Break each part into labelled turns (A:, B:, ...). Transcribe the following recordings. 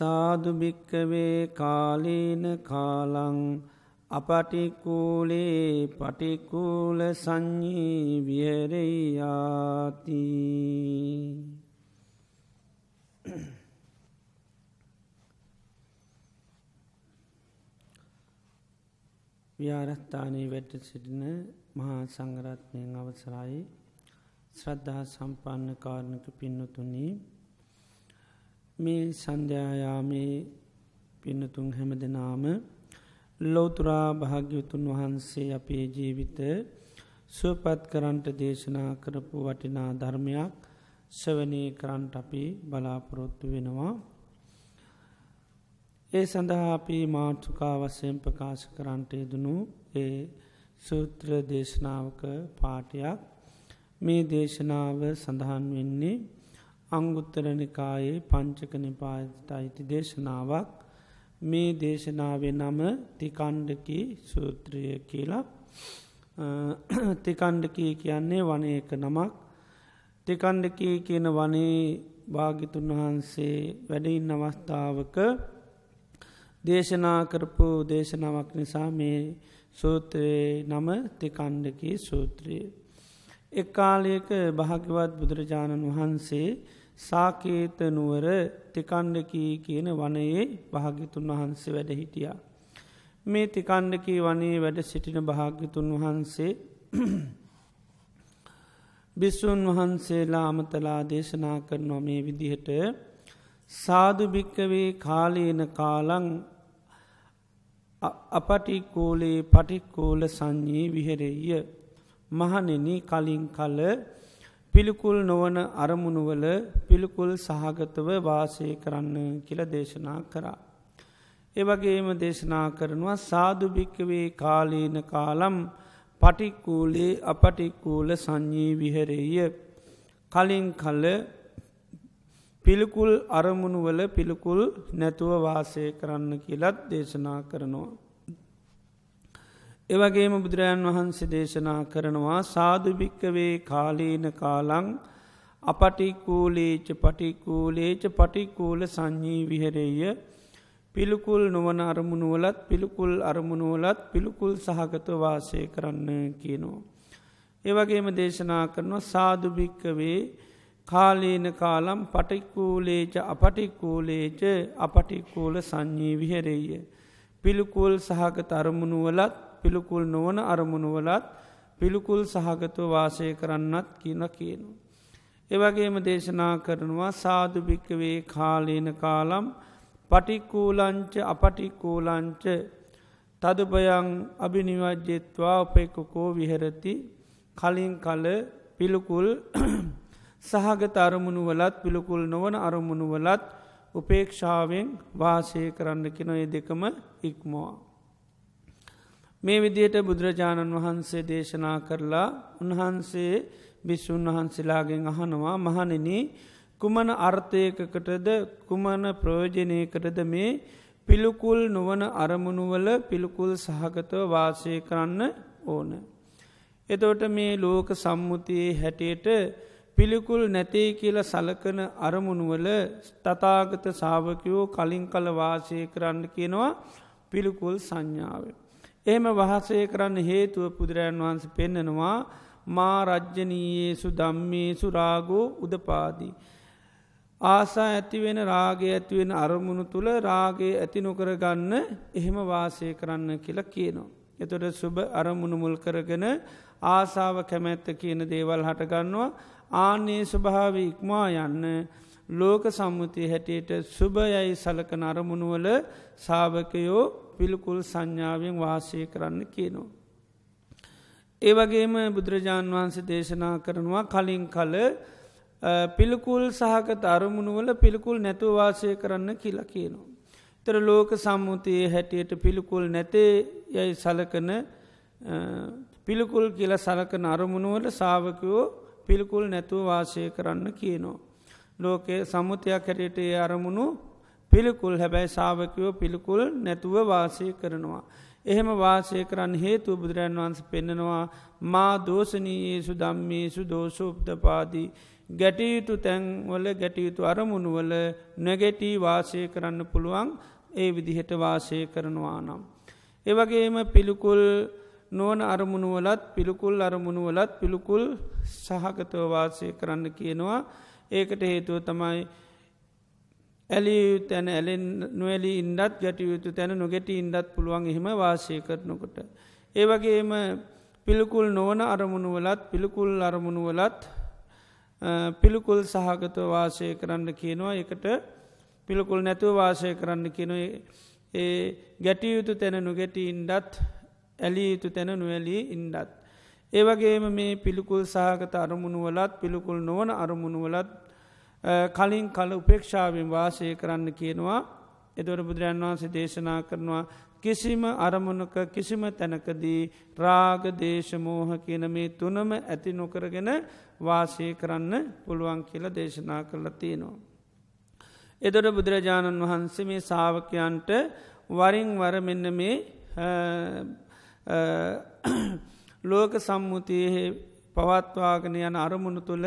A: සාදුභික්කවේ කාලීන කාලං අපටිකූලේ පටිකූල සංඥී විහරයාති. ව්‍යාරස්ථානයේ වැට සිටින මහා සංගරත්නයෙන් අවසරයි. ශ්‍රද්ධහා සම්පන්න කාරණක පින්නතුන්නේ මේ සන්ධ්‍යායාමේ පින්නතුන් හැම දෙනාම ලෝතුරා භාග්‍යවතුන් වහන්සේ අපේ ජීවිත සුවපත් කරන්ට දේශනා කරපු වටිනා ධර්මයක් සවනී කරන්ට අපි බලාපොරොත්තු වෙනවා. ඒ සඳහා අපි මාර්ථකා වසයෙන් ප්‍රකාශ කරන්ට යෙදනු ඒ සූත්‍ර දේශනාවක පාටයක් මේ දේශනාව සඳහන් වෙන්නේ අංගුත්තරනිකායේ පංචක නිපායට අයිති දේශනාවක්. මේ දේශනාවේ නම තිකණ්ඩකි සූත්‍රය කියලා. තිකණ්ඩකී කියන්නේ වනයක නමක්. තිකණ්ඩකී කියන වනේ භාගිතුන් වහන්සේ වැඩඉන්න අවස්ථාවක දේශනා කරපු දේශනාවක් නිසා මේ සූත්‍රයේ නම තිකණ්ඩකී සූත්‍රයේ. එක්කාලයක භාගවත් බුදුරජාණන් වහන්සේ සාකේත නුවර තිකණ්ඩකී කියන වනයේ භාගිතුන් වහන්සේ වැඩ හිටියා. මේ තිකණ්ඩකී වනේ වැඩ සිටින භාග්‍යතුන් වහන්සේ බිස්සුන් වහන්සේලා අමතලා දේශනා කරනවා මේ විදිහට සාධභික්කවේ කාලේන කාලං අපටිකෝලේ පටික්කෝල සංඥී විහෙරෙය මහනෙන කලින් කල පිළිකුල් නොවන අරමුණුවල පිළිකුල් සහගතව වාසය කරන්න කියල දේශනා කරා. එවගේම දේශනා කරනවා සාධභික්කවේ කාලීන කාලම් පටික්කූලේ අපටික්කූල සංඥී විහරෙය කලින් කල්ල පිළිකුල් අරමුණුවල පිළිකුල් නැතුව වාසය කරන්න කියලත් දේශනා කරනවා. එවගේම බුදුරජාන් වහන්සේ දේශනා කරනවා සාධභික්කවේ කාලීන කාලං අපටිකූලේච පටිකූලේච පටිකූල සංඥී විහරෙය පිළිකුල් නොවන අරමුණුවලත් පිළිකුල් අරමුණුවලත් පිළිකුල් සහගත වාසය කරන්න කියනවා. ඒවගේම දේශනා කරනවා සාධභික්කවේ කාලීන කාලම් පටිකූලේච අපටිකූලේච අපටිකූල සංඥී විහරෙය. පිළිකුල් සහගත අරමුණුවලත් පිළිකුල් නොවන අරමුණුවලත් පිළිකුල් සහගතව වාසය කරන්නත් කියන කියනු. එවගේම දේශනා කරනවා සාධභික්කවේ කාලීන කාලම් පටික්කූලංච අපටික්කූලංච තදභයං අභිනිවජ්ජෙත්වා උපෙක්කකෝ විහරති කලින් කල පිළිකුල් සහගත අරමුණුවලත් පිළිකුල් නොවන අරමුණුවලත් උපේක්ෂාවෙන් වාසය කරන්න කෙනොය දෙකම ඉක්මවා. මේ විදියට බුදුරජාණන් වහන්සේ දේශනා කරලා උන්වහන්සේ බිස්සුන් වහන්සේලාගෙන් අහනවා මහනෙන කුමන අර්ථයකකටද කුමන ප්‍රයෝජනයකටද මේ පිළිකුල් නොවන අරමුණුවල පිළිකුල් සහගතව වාසය කරන්න ඕන. එතෝට මේ ලෝක සම්මුතියේ හැටියට පිළිකුල් නැතේ කියල සලකන අරමුණුවල තතාගත සාාවකයෝ කලින් කල වාසය කරන්න කියනවා පිළිකුල් සංඥාවේ. එහෙම වහසය කරන්න හේතුව පුදුරජන් වහන්ස පෙන්නනවා මා රජ්ජනීයේසු දම්මේසු රාගෝ උදපාදී. ආසා ඇතිවෙන රාගය ඇතිවෙන අරමුණු තුළ රාගේ ඇති නොකරගන්න එහෙම වාසය කරන්න කියලා කියනවා. එතොට සුබ අරමුණු මුල් කරගෙන ආසාාව කැමැත්ත කියන දේවල් හටගන්නවා ආනේ ස්වභාව ඉක්මා යන්න ලෝක සම්මුතිය හැටියට සුභයයි සලක නරමුණුවල සාභකයෝ පිළිකුල් සංඥාවෙන් වාසය කරන්න කියනවා. ඒවගේම බුදුරජාණන් වහන්සේ දේශනා කරනවා කලින් කල පිළිකුල් සහකත අරමුණුවල පිළිකුල් නැතුව වාසය කරන්න කියලා කියනවා. තර ලෝක සම්මුතියේ හැටියට පිළිකුල් නැතේ යැයි සලකන පිළිකුල් කියල සලකන අරමුණුවල සාාවකයෝ පිළිකුල් නැතුව වාසය කරන්න කියනවා. ලෝකයේ සම්මුතියක් හැටියට ඒ අරමුණු පිළිකුල් හැබැයි සාාවකයෝ පිළිකුල් නැතුව වාසය කරනවා. එහෙම වාසය කරන්න හේතු බුදුරන් වහන්ස පෙන්නෙනවා මා දෝෂනීයේසු දම්මේසු දෝෂෝප්තපාදී ගැටයුතු තැන්වල ගැටයුතු අරමුණුවල නොගැටී වාසය කරන්න පුළුවන් ඒ විදිහට වාසය කරනවා නම්. ඒවගේම පිළිකුල් නොවන අරමුණුවලත් පිළිකුල් අරමුණුවලත් පිළිකුල් සහගතව වාසය කරන්න කියනවා ඒකට හේතුව තමයි ඇලිය තැන ඇලෙන් නොවැලි ඉන්ඩත් ගැටියයුතු තැන නොගැටි ඉන්ඩත් පුළුවන් එහෙම වාසය කරනකොට. ඒවගේම පිළිකුල් නොවන අරමුණුවලත් පිළිකුල් අරමුණුවලත් පිළිකුල් සහගතව වාසය කරන්න කියනවා එකට පිළිකුල් නැතුව වාසය කරන්න කියන ඒ ගැටියයුතු තැන නොගැටි ඉන්ඩත් ඇලී යුතු තැන නොවැලී ඉන්ඩත්. ඒවගේම මේ පිළිකුල් සහගත අරමුණුවලත් පිළිකුල් නොවන අරමුණුවලත් කලින් කල උපේක්ෂාවෙන් වාසය කරන්න කියනවා එදොර බුදුරන් වහන්සේ දේශනා කරනවා කිසිම අරමුණක කිසිම තැනකදී රාග දේශමෝහ කියන මේ තුනම ඇති නොකරගෙන වාසය කරන්න පුළුවන් කියලා දේශනා කරලා තියෙනවා. එදොට බුදුරජාණන් වහන්සේ මේ සාාවකයන්ට වරින් වර මෙන්න මේ ලෝක සම්මුතියේ පවත්වාගෙන යන අරමුණු තුළ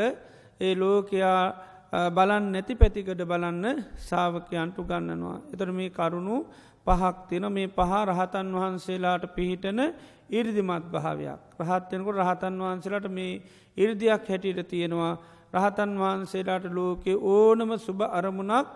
A: ඒ ලෝකයා බලන් නැති පැතිකඩ බලන්න සාාවකයන්ටු ගන්නනවා. එතර මේ කරුණු පහක් තින මේ පහ රහතන් වහන්සේලාට පිහිටන ඉරිදිමත් භාවයක්. රහත්යනකොට රහතන් වහන්සේලාට මේ ඉරදියක් හැටියට තියෙනවා රහතන් වහන්සේලාට ලෝකෙ ඕනම සුභ අරමුණක්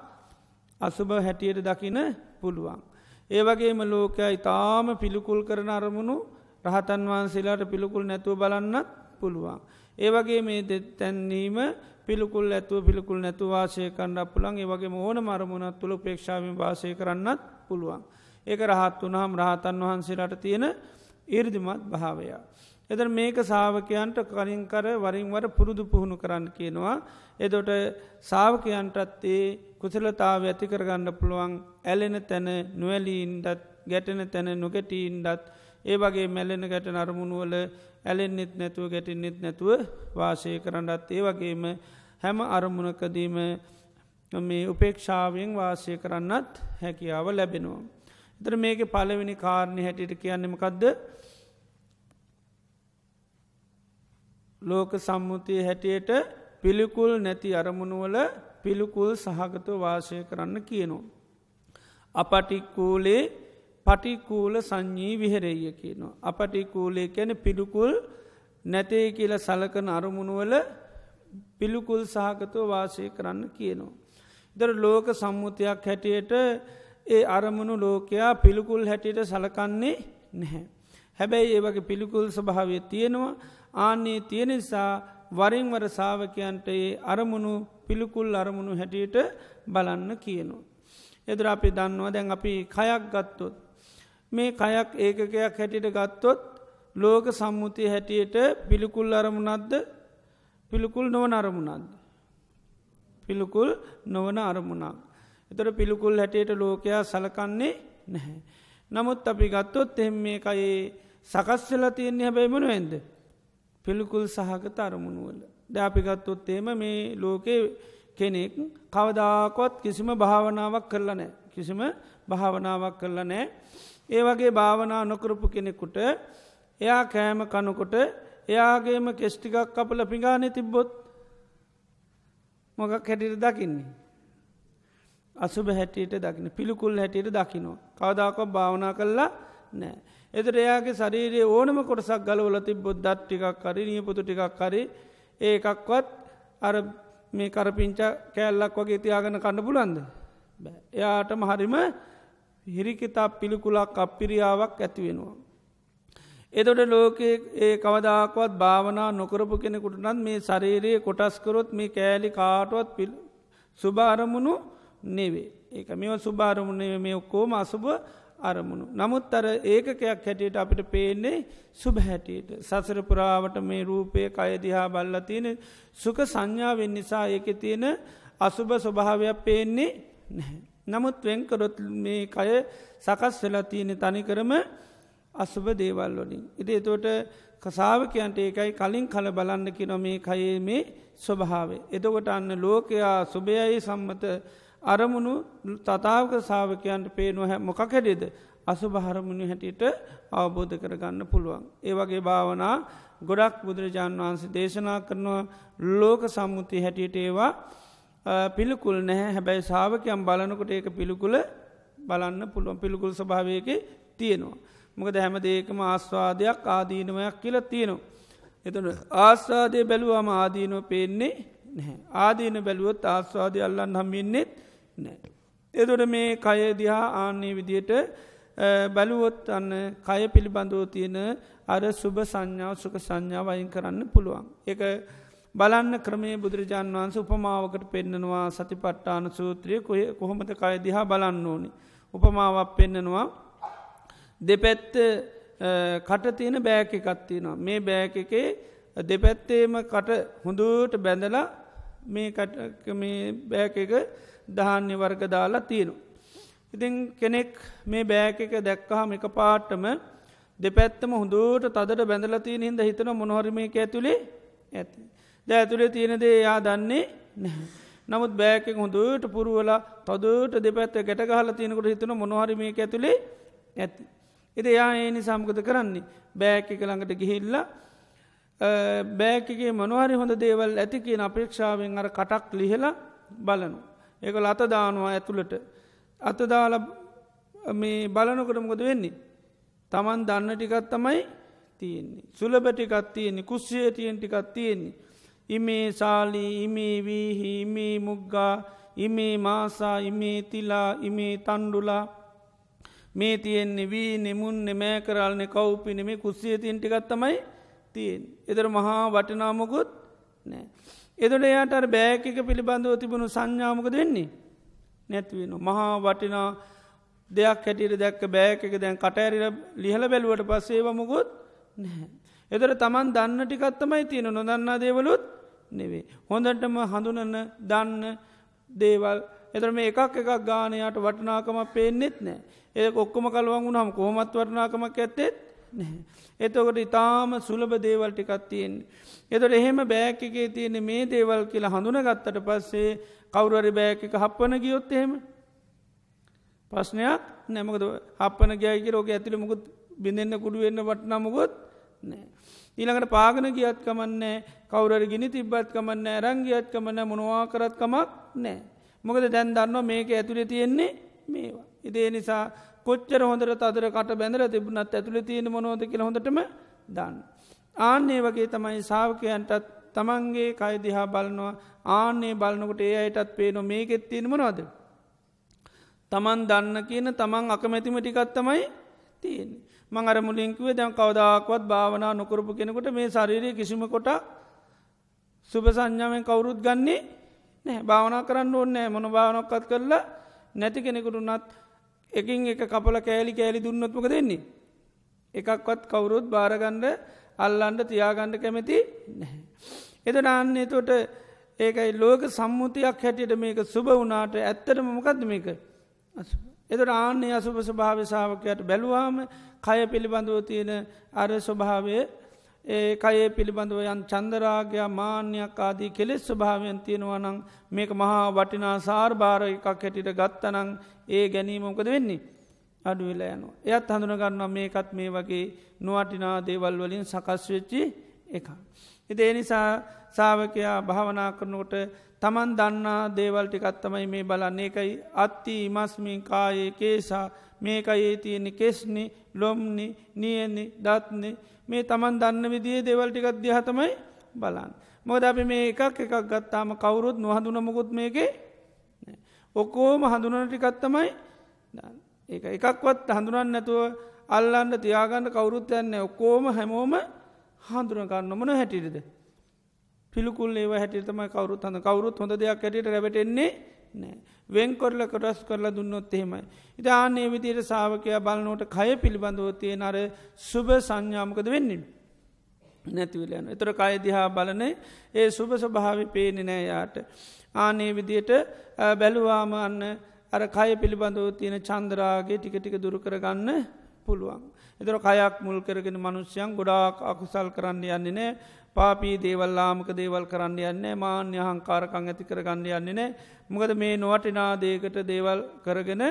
A: අසුභ හැටියට දකින පුළුවන්. ඒවගේම ලෝකයා ඉතාම පිළිකුල් කරන අරමුණු රහතන් වහන්සේලාට පිළිකුල් නැතුව බලන්නත් පුළුවන්. ඒවගේ මේ තැන්නීම පිළිකුල් ඇතුව පිළිකුල් නැතු වාසය කණ්ඩ පුළන් ඒවගේ ඕන මරමුණත් තුළ පේක්ෂාවෙන් වාසය කරන්නත් පුළුවන්. ඒක රහත් වනහම් රහතන් වහන්සේලාට තියෙන ඉර්දිමත් භාවයා. එද මේක සාාවකයන්ට කලින් කර වරින්වර පුරුදු පුහුණු කරන්න කියනවා. එදොට සාාවකයන්ටත් ඒ කුසලතාව ඇති කරගන්න පුළුවන් ඇලෙන තැන නොවැලීන්ඩත් ගැටෙන තැන නොගැටීන්ඩත් ඒ වගේ මැලෙන ගැට නරමුණුවල ඇලෙන්න්නෙත් නැතුව ගැටින්නෙත් නැතුව වාසය කරන්නත් ඒ වගේම හැම අරමුණකදීම මේ උපේක්ෂාවෙන් වාසය කරන්නත් හැකියාව ලැබෙනවා. එතර මේක පලවෙනි කාරණය හැටියට කියන්නෙමකක්ද ලෝක සම්මුතිය හැටියට පිළිකුල් නැති අරමුණුවල පිළිකුල් සහගත වාසය කරන්න කියනවා. අපටික්කූලේ පටිකූල සංඥී විහෙරෙය කියනවා. අපටිකූලේ කැන පිළිකුල් නැතේ කියල සලකන අරමුණුවල පිළිකුල් සහගතව වාසය කරන්න කියනවා. දර ලෝක සම්මුතියක් හැටියට ඒ අරමුණු ලෝකයා පිළිකුල් හැටියට සලකන්නේ නැහැ. හැබැයි ඒ වගේ පිළිකුල් ස්භාවය තියෙනවා ආන්නේ තියෙන නිසා වරින්වර සාාවකයන්ට ඒ අරමුණු පිළිකුල් අරමුණු හැටියට බලන්න කියනවා. එදර අපි දන්නවා දැන් අපි කයක් ගත්තොත්. මේ කයක් ඒකකයක් හැටියට ගත්තොත් ලෝක සම්මුතිය හැටියට පිළිකුල් අරමුණක්ද පිළිකුල් නොවන අරමුණක්ද. පිළිකුල් නොවන අරමුණක්. එතට පිළිකුල් හැටියට ලෝකයා සලකන්නේ නැහැ. නමුත් අපි ගත්තොත් එෙම මේ කයේ සකස්වෙල තියෙන්නේ හැබැයිමනු ඇද. පිළිකුල් සහගත අරමුණුවල. ද අපිගත්තොත් එම මේ ලෝකයේ කෙනෙක් කවදාකොත් කිසිම භාවනාවක් කරලා නෑ. කිසිම භාවනාවක් කරලා නෑ. ඒ වගේ භාවනා නොකරපු කෙනෙකුට එයා කෑම කනුකොට එයාගේම කෙස්ටිකක් කපල පිගානය තිබ්බොත් මොකක් හැටිට දකින්නේ. අසුභ හැටියට දකින පිළිකුල් හැටියට දකිනවා. කවදාකො භාවනා කරලා නෑ. එතට එයාගේ ශරීරයේ ඕනම කොටසක් ගලවල තිබොත් දත් ටිකක් කරි නියපුතු ටිකක් කරි ඒකක්වත් අර මේ කරපිංච කෑල්ලක් වගේ තියාගන කන්න පුලන්ද. එයාටම හරිම හිරිකිතා පිළිකුලක් අපිරියාවක් ඇති වෙනවා. එතොට ලෝකයේ ඒ කවදාකවත් භාවනා නොකරපු කෙනෙකුට නත් මේ ශරීරයේ කොටස්කරොත් මේ කෑලි කාටුවත් පිල් සුභාරමුණු නෙවේ. ඒක මෙව සුභාරමුණ මේ ඔක්කෝම අසුභ අරමුණු. නමුත් අර ඒකකයක් හැටියට අපිට පේන්නේ සුභ හැටියට. සසර පුරාවට මේ රූපය කයදිහා බල්ල තියෙන සුක සංඥාවෙන් නිසා ඒක තියෙන අසුභ ස්වභාවයක් පේන්නේ නැහැ. නමුත් වෙන්කරොත් මේ කය සකස් වෙලා තියෙන තනිකරම අසුභ දේවල් වලින්. ඉති එතෝට කසාාවකයන්ට ඒකයි කලින් කල බලන්න කින මේ කයේ මේ ස්වභාවේ. එතකොට අන්න ලෝකයා සුභයයි සම්මත අරමුණු තතාවක සාාවකයන්ට පේනුව මොකක් හැඩේද අසු භහරමුණු හැටියට අවබෝධ කරගන්න පුළුවන්. ඒ වගේ භාවනා ගොඩක් බුදුරජාණන් වහන්සේ දේශනා කරනවා ලෝක සම්මුති හැටියට ඒවා පිළිකුල් නැහැ හැබැයි සාාවකයම් බලනකොට ඒක පිළිකුල බලන්න පුළුවන් පිළිකුල් ස්භාවයක තියෙනවා. මොකද හැම දේකම ආස්වාදයක් ආදීනමයක් කියල තියෙනවා. එතන ආස්වාදය බැලුවම ආදීනෝ පේන්නේ නැහැ. ආදීන බැලුවොත් ආස්වාදය අල්ලන්න හම්මින්නෙත් නෑ. එදොට මේ කය දිහා ආන්නේ විදියට බැලුවොත් අන්න කය පිළිබඳව තියෙන අර සුභ සංඥාව සුක සංඥාව අයින් කරන්න පුළුවන්. එක බලන්න ක්‍රමේ බුදුරජාන් වහන්ස උපමාවකට පෙන්න්නනවා සතිපට්ටාන සූත්‍රය කොහොමද කය දිහා බලන්න ඕනි. උපමාවක් පෙන්න්නනවා දෙපැත්ත කට තියෙන බෑක එකත්තිනවා. මේ බෑක එකේ දෙපැත්තේම කට හොඳුට බැඳලා මේ බෑක එක දහන්නේ වර්ග දාලා තියෙනු. ඉතින් කෙනෙක් මේ බෑක එක දැක්කහම එක පාට්ටම දෙපැත්තම හොඳුට තදට බැඳල තියෙන හිද හිතන මොනොහරමක ඇතුළේ ඇති. ද ඇතුළේ තියෙනදේ යා දන්නේ නැහැ. නමුත් බෑක හොඳට පුරුවලා තොදට දෙපැත්ත ගැට ගහල තියෙනකට හිතන මොනොහරමක ඇතුළේ ඇති. එති යා ඒනි සම්කත කරන්නේ බෑක එක ළඟට ගිහිල්ලා බෑකගේ මනවාරි හොඳ දේවල් ඇති කියන අපේක්ෂාවෙන් අර කටක් ලිහෙලා බලනු. ඒක අතදානවා ඇතුළට. අතදාල මේ බලනකොටමකොද වෙන්නේ. තමන් දන්න ටිකත් තමයි තියෙන්නේ. සුලබටිකත් තියෙන්නේ කුස්සිය තියෙන් ටිකත් තියෙන්නේ. ඉමේ සාලී ඉමේ වීහි ඉමේ මුග්ගා ඉමේ මාසා ඉමේ තිලා ඉමේ තන්ඩුලා මේ තියෙන්නේ වී නෙමුන් නෙමෑ කරල්නෙ කව්පිනෙම කුස්සිය තින් ටිකත්තමයි තියෙන්. එදර මහා වටිනාමකුත් නෑ. එදට එයාට බෑක පිළිබඳව තිබුණු සංඥාමක දෙන්නේ. නැත්වෙන. මහා වටිනා දෙයක් හැටියට දැක්ක බෑක දැන් කටඇරිල ලිහල බැලුවට පස්සේවමකුත් නැහැ. එදර තමන් දන්න ටිකත්තමයි තියෙන නොදන්නා දේවලුත් නෙවේ. හොඳටම හඳුනන්න දන්න දේවල් එතර මේ එකක් එකක් ගානයට වටනාකමක් පේනෙත් නෑ ඒ ඔක්කොම කලවන් වුණහම කොහොමත් වටනාකමක් ඇත්තෙත් නැහැ. එතකොට ඉතාම සුලබ දේවල් ටිකත් තියෙන්නේ. එතොට එහෙම බෑක එකේ තියෙන මේ දේවල් කියලා හඳුන ගත්තට පස්සේ කවුරරි බෑක එක හප්පන ගියොත් එහෙම. ප්‍රශ්නයක් නැමකද හපන ගෑකි රෝක ඇතිල මුකුත් බිඳන්න කුඩු වෙන්න වටනමුගොත් නෑ. ඊළඟට පාගන ගියත් කමන්නේ කවුරර ගිනි තිබ්බත් කමන්න ඇරංගියත් කමන්න මොනවා කරත් කමක් නෑ. මොකද දැන් දන්නවා මේක ඇතුළේ තියෙන්නේ මේවා. ඉදේ නිසා කොච්චර හොඳට අදර කට බැඳර තිබුණත් ඇතුළ තියෙන මොනෝද කියල හොඳටම දන්න. ආන්නේ වගේ තමයි සාාවකයන්ටත් තමන්ගේ කයිදිහා බලනවා ආන්නේ බලනකොට ඒ අයටත් පේනො මේකෙත් තියෙන මොනවාද. තමන් දන්න කියන තමන් අකමැතිම ටිකත් තමයි තියෙන්. මං අර මුලින්කුවේ දැන් කවදාක්වත් භාවනා නොකරපු කෙනෙකොට මේ ශරීරය කිසිම කොට සුභ සංඥාවෙන් කවුරුත් ගන්නේ නෑ භාවනා කරන්න ඕන්නෑ මොන භාවනොක්කත් කරලා නැති කෙනෙකුටුනත් එකින් එක කපල කෑලි කෑලි දුන්නත්මක දෙන්නේ. එකක්වත් කවුරුත් භාරගණ්ඩ අල්ලන්ඩ තියාගණ්ඩ කැමති නැහැ. එද නාන්නේ තොට ඒකයි ලෝක සම්මුතියක් හැටියට මේක සුභ වනාට ඇත්තටම මොකක්ද මේක. එතට ආන්නේ අසුභ ස්භාවසාාවකයට බැලුවාම කය පිළිබඳව තියෙන අර ස්වභාවය ඒ කයේ පිළිබඳව යන් චන්දරාගයා මාන්‍යයක් ආදී කෙලෙස් ස්වභාවයන් තියෙනවනං මේක මහා වටිනා සාර්භාර එකක් හැටිට ගත්තනං ඒ ගැනීමමකද වෙන්නේ. අඩුවෙල යනවා. එයත් හඳුනගන්න මේකත් මේ වගේ නුවටිනා දේවල් වලින් සකස් වෙච්චි එක. එති එනිසා සාාවකයා භාවනා කරනකොට තමන් දන්නා දේවල්ටිකත්තමයි මේ බලන්නේ. එකයි අත්ති ඉමස්මින් කායේ කේසා. මේකයේ තියෙන්නේ කෙස්නෙ ලොම්නි නියනෙ දත්නෙ. මේ තමන් දන්න විදිේ දෙවල්ටිකත් දිහතමයි බලන්න. මොද අපි මේ එකක් එකක් ගත්තාම කවුරුත් නොහඳුන මොකුත් මේකේ ඔක්කෝම හඳුනන ටිකත්තමයි ඒ එකක්වත් හඳුනන්න නැතුව අල්ලන්න තියාගන්න කවුරුත් යන්න ඔක්කෝම හැමෝම හඳුනගන්න මොන හැටිරිද. පිළිකුල් ඒව හැටිතම කවරුත් හඳ කවරුත් හොඳ දෙයක් හැටියට රැටෙන්නේ නෑ. වෙන් කොරල කොටස් කරලා දුන්නොත් එහෙමයි. ඉතාන්නේ විදියට සාාවකය බලනෝට කය පිළිබඳව තියෙන අර සුභ සංඥාමකද වෙන්නේ. නැතිවලයන. එතර කයදිහා බලනේ ඒ සුභ ස්වභාවි පේනෙ නෑ යාට. ආනේ විදියට බැලුවාම අන්න අර කය පිළිබඳව තියෙන චන්දරාගේ ටික ටික දුරු කරගන්න පුළුවන්. එතර කයක් මුල් කරගෙන මනුෂ්‍යයන් ගොඩාක් අකුසල් කරන්න යන්නේ නෑ පාපී දේවල්ලාමක දේවල් කරන්න යන්නේ මාන්‍ය හංකාරකං ඇති කරගන්න යන්නේ නෑ මොකද මේ නොවටිනා දේකට දේවල් කරගෙන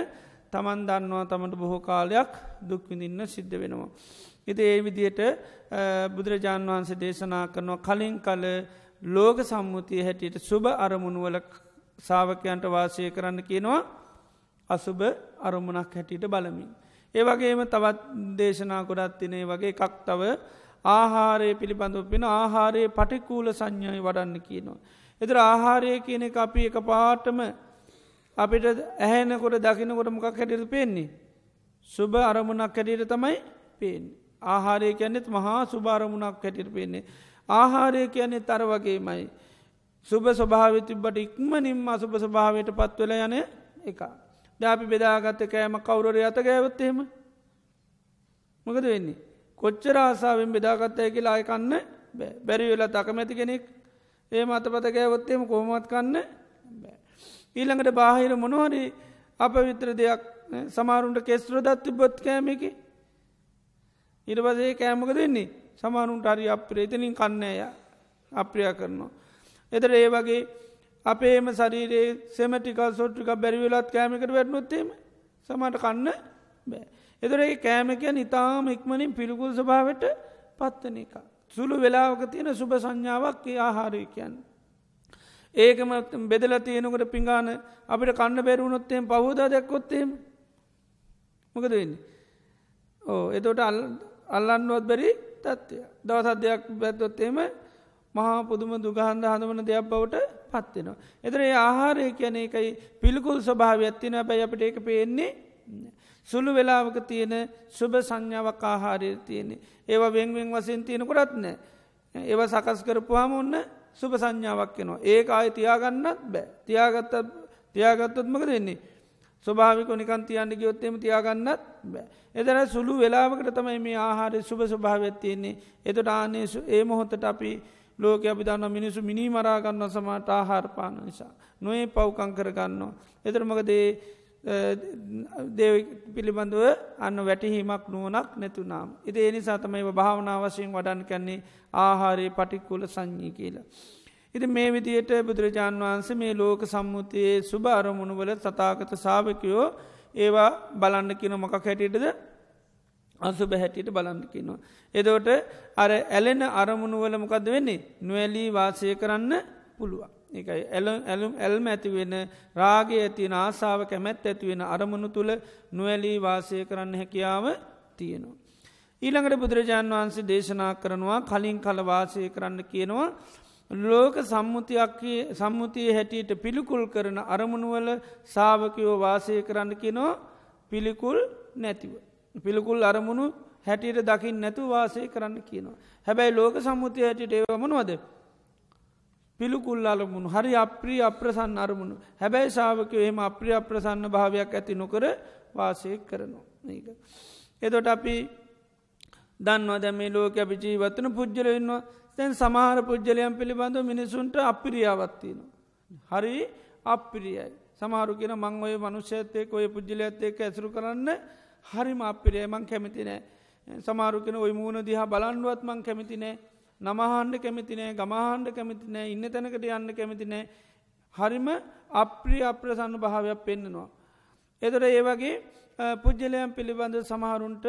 A: තමන් දන්නවා තමට බොහෝ කාලයක් දුක්විඳින්න සිද්ධ වෙනවා. ඉති ඒ විදියට බුදුරජාණන් වහන්සේ දේශනා කරනවා කලින් කල ලෝක සම්මුතිය හැටියට සුභ අරමුණුවල සාාවකයන්ට වාසය කරන්න කියනවා අසුභ අරමුණක් හැටියට බලමින්. ඒ වගේම තවත් දේශනා කොඩත් තිනේ වගේ එකක් තව ආහාරය පිළිබඳව පෙන ආහාරයේ පටිකූල සංඥය වඩන්න කියනවා. එතර ආහාරය කියන එක අපි එක පාටම අපිට ඇහැනකොට දකිනකොට මොකක් හැටියට පේන්නේ. සුභ අරමුණක් හැටියට තමයි පේෙන්. ආහාරය කියන්නෙත් මහා සුභාරමුණක් හැටියට පේන්නේ. ආහාරය කියන්නේ තර වගේමයි. සුභ ස්වභාව තිබ්බට ඉක්මනින්ම අසුභ ස්වභාවයට පත්වල යන එක. දාපි බෙදාගත්ත කෑම කවුරර අත ගෑවත්තේම මොකද වෙන්නේ. කොච්චර ආසාාවෙන් බෙදාගත්තය කියලා අයකන්න බැරි වෙලා තකමැති කෙනෙක් ඒ මතපත ගෑවොත්තේම කොහොමත් කන්න ඊළඟට බාහිර මොනවරි අප විත්‍ර දෙයක් සමාරුන්ට කෙස්ත්‍ර දත්ති බොත් කෑමකි ඉරවසේ කෑමක දෙන්නේ සමානුන්ට හරි අප්‍රේතනින් කන්නේය අප්‍රියා කරනවා. එතර ඒ වගේ අපේම සරීරයේ සෙමටිකල් සොට්ටික බැරිවෙලත් කෑමකට වැටනොත්තේම සමට කන්න බෑ. එදරේ කෑමකයන් ඉතාම ඉක්මනින් පිළිකුල් ස්භාවට පත්වන එක. සුළු වෙලාවක තියෙන සුභ සංඥාවක් ඒ ආහාරය කියන්න. ඒකම බෙදල තියෙනකට පිඟාන අපිට කන්න බැරුණොත්තයෙන් පහෝද දැක්කොත්තේම මොකද වෙන්නේ. ඕ එතොට අල්ලන්නුවත් බැරි තත්ත්වය දවසත් දෙයක් බැත්තොත්තේම මහා පුදුම දුගහන්ද හඳවන දෙයක් බවට පත්වෙනවා. එතර ඒ ආහාරය කියන එකයි පිළිකුල් ස්වභාව ඇත්තින බැයි අපට ඒක පේන්නේ සුළු වෙලාවක තියෙන සුභ සංඥාවක් ආහාරය තියෙන්නේ ඒවා වෙන්වෙන් වසයෙන් තියෙනකොටත් නෑ ඒව සකස් කරපුහම ඔන්න සුභ සංඥාවක් වෙනවා ඒ ආය තියාගන්නත් බෑ තියාගත්ත තියාගත්තොත්මක දෙන්නේ ස්වභාවික නිකන් තියන්න ගයොත්තෙම තියාගන්නත් බෑ. එදර සුළු වෙලාවකට තමයි මේ ආහාරය සුභ ස්වභාවත් තියෙන්නේ එතට ආනේ ඒ මොහොතට අපි ලෝක අපි දන්න මිනිසු මිනි මරාගන්න සමට ආහාරපාන නිසා. නොේ පව්කං කරගන්නවා. එතරමකදේ දේව පිළිබඳුව අන්න වැටිහීමක් නුවනක් නැතුනාම්. ඉති එනිසා තමයි භාවනා වශයෙන් වඩන් කන්නේ ආහාරයේ පටික්කුල සංඥී කියලා. ඉති මේ විදියට බුදුරජාණන් වහන්සේ මේ ලෝක සම්මුතියේ සුභ අරමුණුවල සතාගත සාාවකයෝ ඒවා බලන්න කියන මොකක් හැටියටද අසුබ හැටියට බලන්න කියනවා. එදෝට අර ඇලෙන අරමුණුවල මොකද වෙන්නේ නොවැලී වාසය කරන්න පුළුවන්. එකයි ඇලුම් ඇල්ම ඇතිවෙන රාගේ ඇතින ආසාාව කැමැත් ඇතිවෙන අරමුණු තුළ නොවැලී වාසය කරන්න හැකියාව තියෙනවා. ඊළඟට බුදුරජාණන් වහන්සේ දේශනා කරනවා කලින් කල වාසය කරන්න කියනවා ලෝක සම්මුතියක් සම්මුතිය හැටියට පිළිකුල් කරන අරමුණුවල සාාවකයෝ වාසය කරන්න කියනෝ පිළිකුල් නැතිව. පිළිකුල් අරමුණු හැටියට දකිින් නැතු වාසය කරන්න කියනවා. හැබැයි ලෝක සම්මුතිය හැටියට ඒවමනවද. පිළිකුල් අරමුණු හරි අප්‍රී අප්‍රසන්න අරමුණු හැබැයි ශාවකය එම අප්‍රිය අප්‍රසන්න භාවයක් ඇති නොකර වාසය කරනවා. ඒක. එතොට අපි දන්නවා දැම ලෝක අපි ජීවත්තන පුද්ජලඉන්නවා තැන් සමහර පුද්ජලයන් පිළිබඳව මිනිසුන්ට අපිරියාවත්තින. හරි අපිරියයි. සමහරු කියෙන මං ඔය මනුෂ්‍යත්තයක ඔය පුද්ජලයත්තයක ඇසරු කරන්න හරිම අපිරිය මං කැමතිනෑ. සමාරු කෙන ඔය මූුණ දිහා බලන්ඩුවත් මං කැමතිනෑ නමහන්ඩ කැමතිනෑ ගමහන්ඩ කැමතිනෑ ඉන්න තැනකට යන්න කැමතිනෑ හරිම අප්‍රිය අප්‍රසන්න භාවයක් පෙන්න්නනවා. එතට ඒ වගේ පුද්ජලයන් පිළිබඳ සමහරුන්ට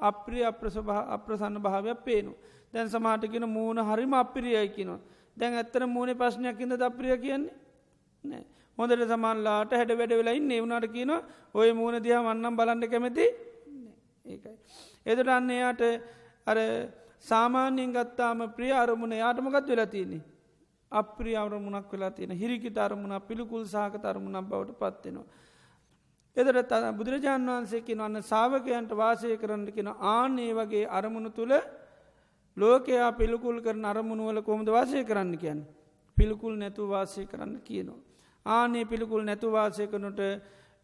A: අප්‍රිය අප්‍රසන්න භාවයක් පේනු. දැන් සමහටකෙන මූුණ හරිම අපිරියයි කියනවා. දැන් ඇත්තර මූුණ ප්‍රශ්නයක්කින්ද අප්‍රිය කියන්නේ නෑ. හොඳට සමල්ලාට හැඩ වැඩ වෙලයින් එවුණට කියන ඔය මූුණ දිහ වන්නම් බලන්න කැමති ඒකයි. එදට අන්න එයාට අර සාමාන්‍යයෙන් ගත්තාම ප්‍රිය අරමුණ යාටමගත් වෙලා තියන්නේ. අප්‍රිය අරමුණක් වෙලා තියෙන හිරිකිට අරමුණ පිළිකුල් සහක අරමුණක් බවට පත්වෙනවා. එදට ත බුදුරජාණන් වහන්සේකින් වන්න සාාවකයන්ට වාසය කරන්න කෙන ආනේ වගේ අරමුණු තුළ ලෝකයා පිළිකුල් කරන අරමුණුවල කොමද වාසය කරන්න කියන්න. පිළිකුල් නැතු වාසය කරන්න කියනවා. ආනේ පිළිකුල් නැතු වාසය කනට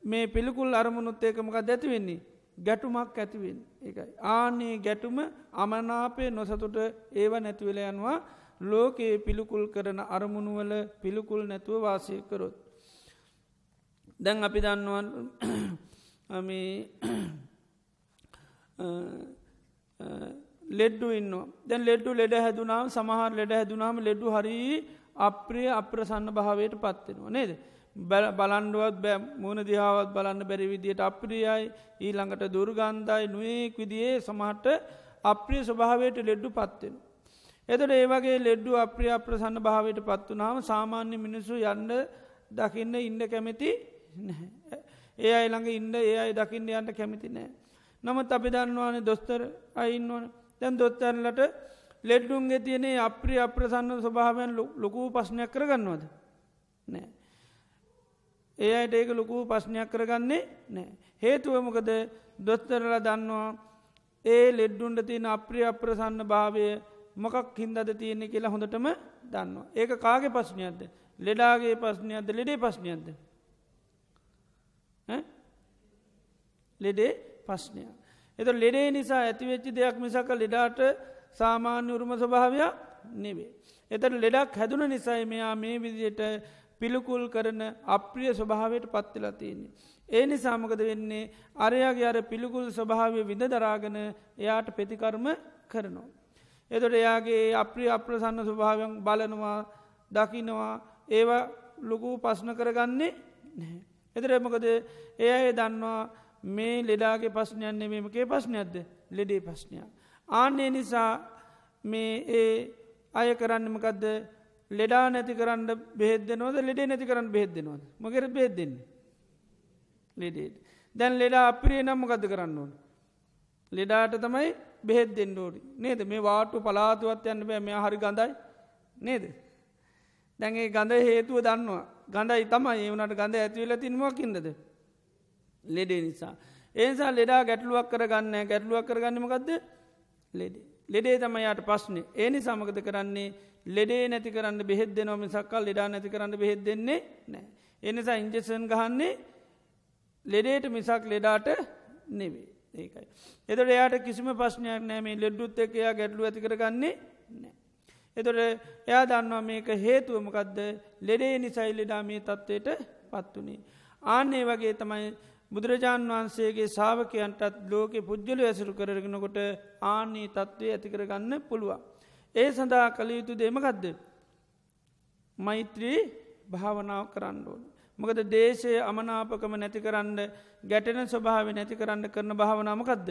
A: මේ පිළිකුල් අරමුණුත් ඒකමක දැතිවෙන්නේ. ගැටුමක් ඇතිවෙන් එකයි. ආනේ ගැටුම අමනාපය නොසතුට ඒව නැතිවෙල යනවා ලෝකයේ පිළිකුල් කරන අරමුණුවල පිළිකුල් නැතුව වාසය කරොත්. දැන් අපි දන්නුවන් ලෙඩ්ඩු ඉන්න දැන් ලෙඩ්ඩු ලෙඩ හැදුනාව සමහර ලෙඩ හැදුනාම ලෙඩ්ඩු හරි අප්‍රිය අප්‍රසන්න භාවයට පත්වෙනවා නේද. බලන්ඩුවත් බෑ මුණ දිහාවත් බලන්න බැරි විදියට අප්‍රියයි ඊළඟට දුර්ගන්ධයි නුවෙක් විදියේ සමහට අප්‍රිය ස්වභාවයට ලෙඩ්ඩු පත්වෙන. එතට ඒවගේ ලෙඩ්ඩු අප්‍රිය අප්‍රසන්න භාවයට පත්වනාව සාමාන්‍ය මිනිස්සු යන්න දකින්න ඉන්න කැමති ඒ අයි ළඟ ඉන්න ඒ අයි දකින්න යන්න කැමති නෑ. නමුත් අපි දන්නවානේ දොස්තර අයින්න ඕන දැන් දොස්තරලට ලෙඩ්ඩුන්ගේ තියනේ අප්‍රිය අප්‍රසන්න ස්වභාවයන් ලොකූ පශ්නයක් කරගන්නවද. නෑ. ඒ අයට ඒක ලොකූ පශ්නයක් කරගන්නේ නෑ. හේතුවමකද දොස්තරල දන්නවා ඒ ලෙඩ්ඩුන්ට තියෙන අප්‍රිය අප්‍රසන්න භාවය මොකක් හින්දද තියෙන්නේ කියලා හොඳටම දන්නවා. ඒක කාගේ පශ්නයක්ද. ලෙඩාගේ පශ්නයක්ද ලෙඩේ පශ්නයක්ද. ලෙඩේ පශ්නයක්. එත ලෙඩේ නිසා ඇතිවෙච්චි දෙයක් මිසක ලෙඩාට සාමාන්‍ය උරුම ස්වභාවයක් නෙවේ. එතට ලෙඩක් හැදුන නිසයි මෙයා මේ විදියට පිළිකුල් කරන අප්‍රිය ස්වභාවයට පත්තිලා තියෙන්නේ. ඒ නිසාමකද වෙන්නේ අරයාගේ අර පිළිකුල් ස්වභාවය විඳ දරාගෙන එයාට ප්‍රතිකර්ම කරනවා. එතොට එයාගේ අප්‍රිය අප්‍රසන්න ස්වභාවයන් බලනවා දකිනවා ඒවා ලොකු පස්්න කරගන්නේ නැහැ. එතරමකද ඒ අය දන්නවා මේ ලෙඩාගේ පස්්නයන්නේ මේමකේ පස්්නයක්ද ලෙඩේ පස්්නයක්. ආන්නේ නිසා මේ ඒ අය කරන්නමකදද ලෙඩා නැති කරන්න බෙහෙදනවද ලෙඩේ නැති කරන්න බෙහෙදෙනවද මගර බෙහෙදෙන්නේ ලෙඩේට දැන් ලෙඩා අපිරේ නම්මකද කරන්න ඕන? ලෙඩාට තමයි බෙහෙත් දෙන්න ඕඩි නේද? මේ වාටු පලාතුවත් යන්න බෑ. මෙයා හරි ගඳයි. නේද? දැන්ගේ ගඳ හේතුව දන්නවා. ගඳයි තමයි. ඒවනට ගඳ ඇතිවෙල තින්මකින්දද ලෙඩේ නිසා. ඒසා ලෙඩා ගැටලුවක් කරගන්න ගැටලුවක් කරගන්නමකක්ද ලෙඩේ. ලෙඩේ තමයියට පස්්නේ ඒනි සමගත කරන්නේ? ලෙඩේ නැති කරන්න බෙහෙද නොම සක්කල් ලෙඩා නැති කරන්න බෙහෙද දෙන්නේ නෑ. එනිසා ඉංජසන් ගහන්නේ ලෙඩේට මිසක් ලෙඩාට නෙවේ ඒකයි. එතට එයාට කිසිම පශ්නයක් නෑමේ ලෙඩ්ඩුත් එක එයා ගැටලු ඇති කරගන්නේ නෑ. එතොට එයා දන්නවා මේක හේතුවමකක්ද ලෙඩේ නිසයි ලෙඩා මේ තත්ත්වයට පත්වනේ. ආන්නේ වගේ තමයි බුදුරජාණන් වහන්සේගේ සාාවකයන්ටත් ලෝක පුද්ගල ඇසුරු කරගෙනකොට ආනී තත්ත්වය ඇතිකරගන්න පුළුවන්. ඒ සඳහා කළ යුතු දෙමකදද. මෛත්‍රී භාවනාව කරන්න ඕන. මොකද දේශය අමනාපකම නැති කරන්න ගැටෙන ස්වභාව නැති කරන්න කරන භාවනාමකදද.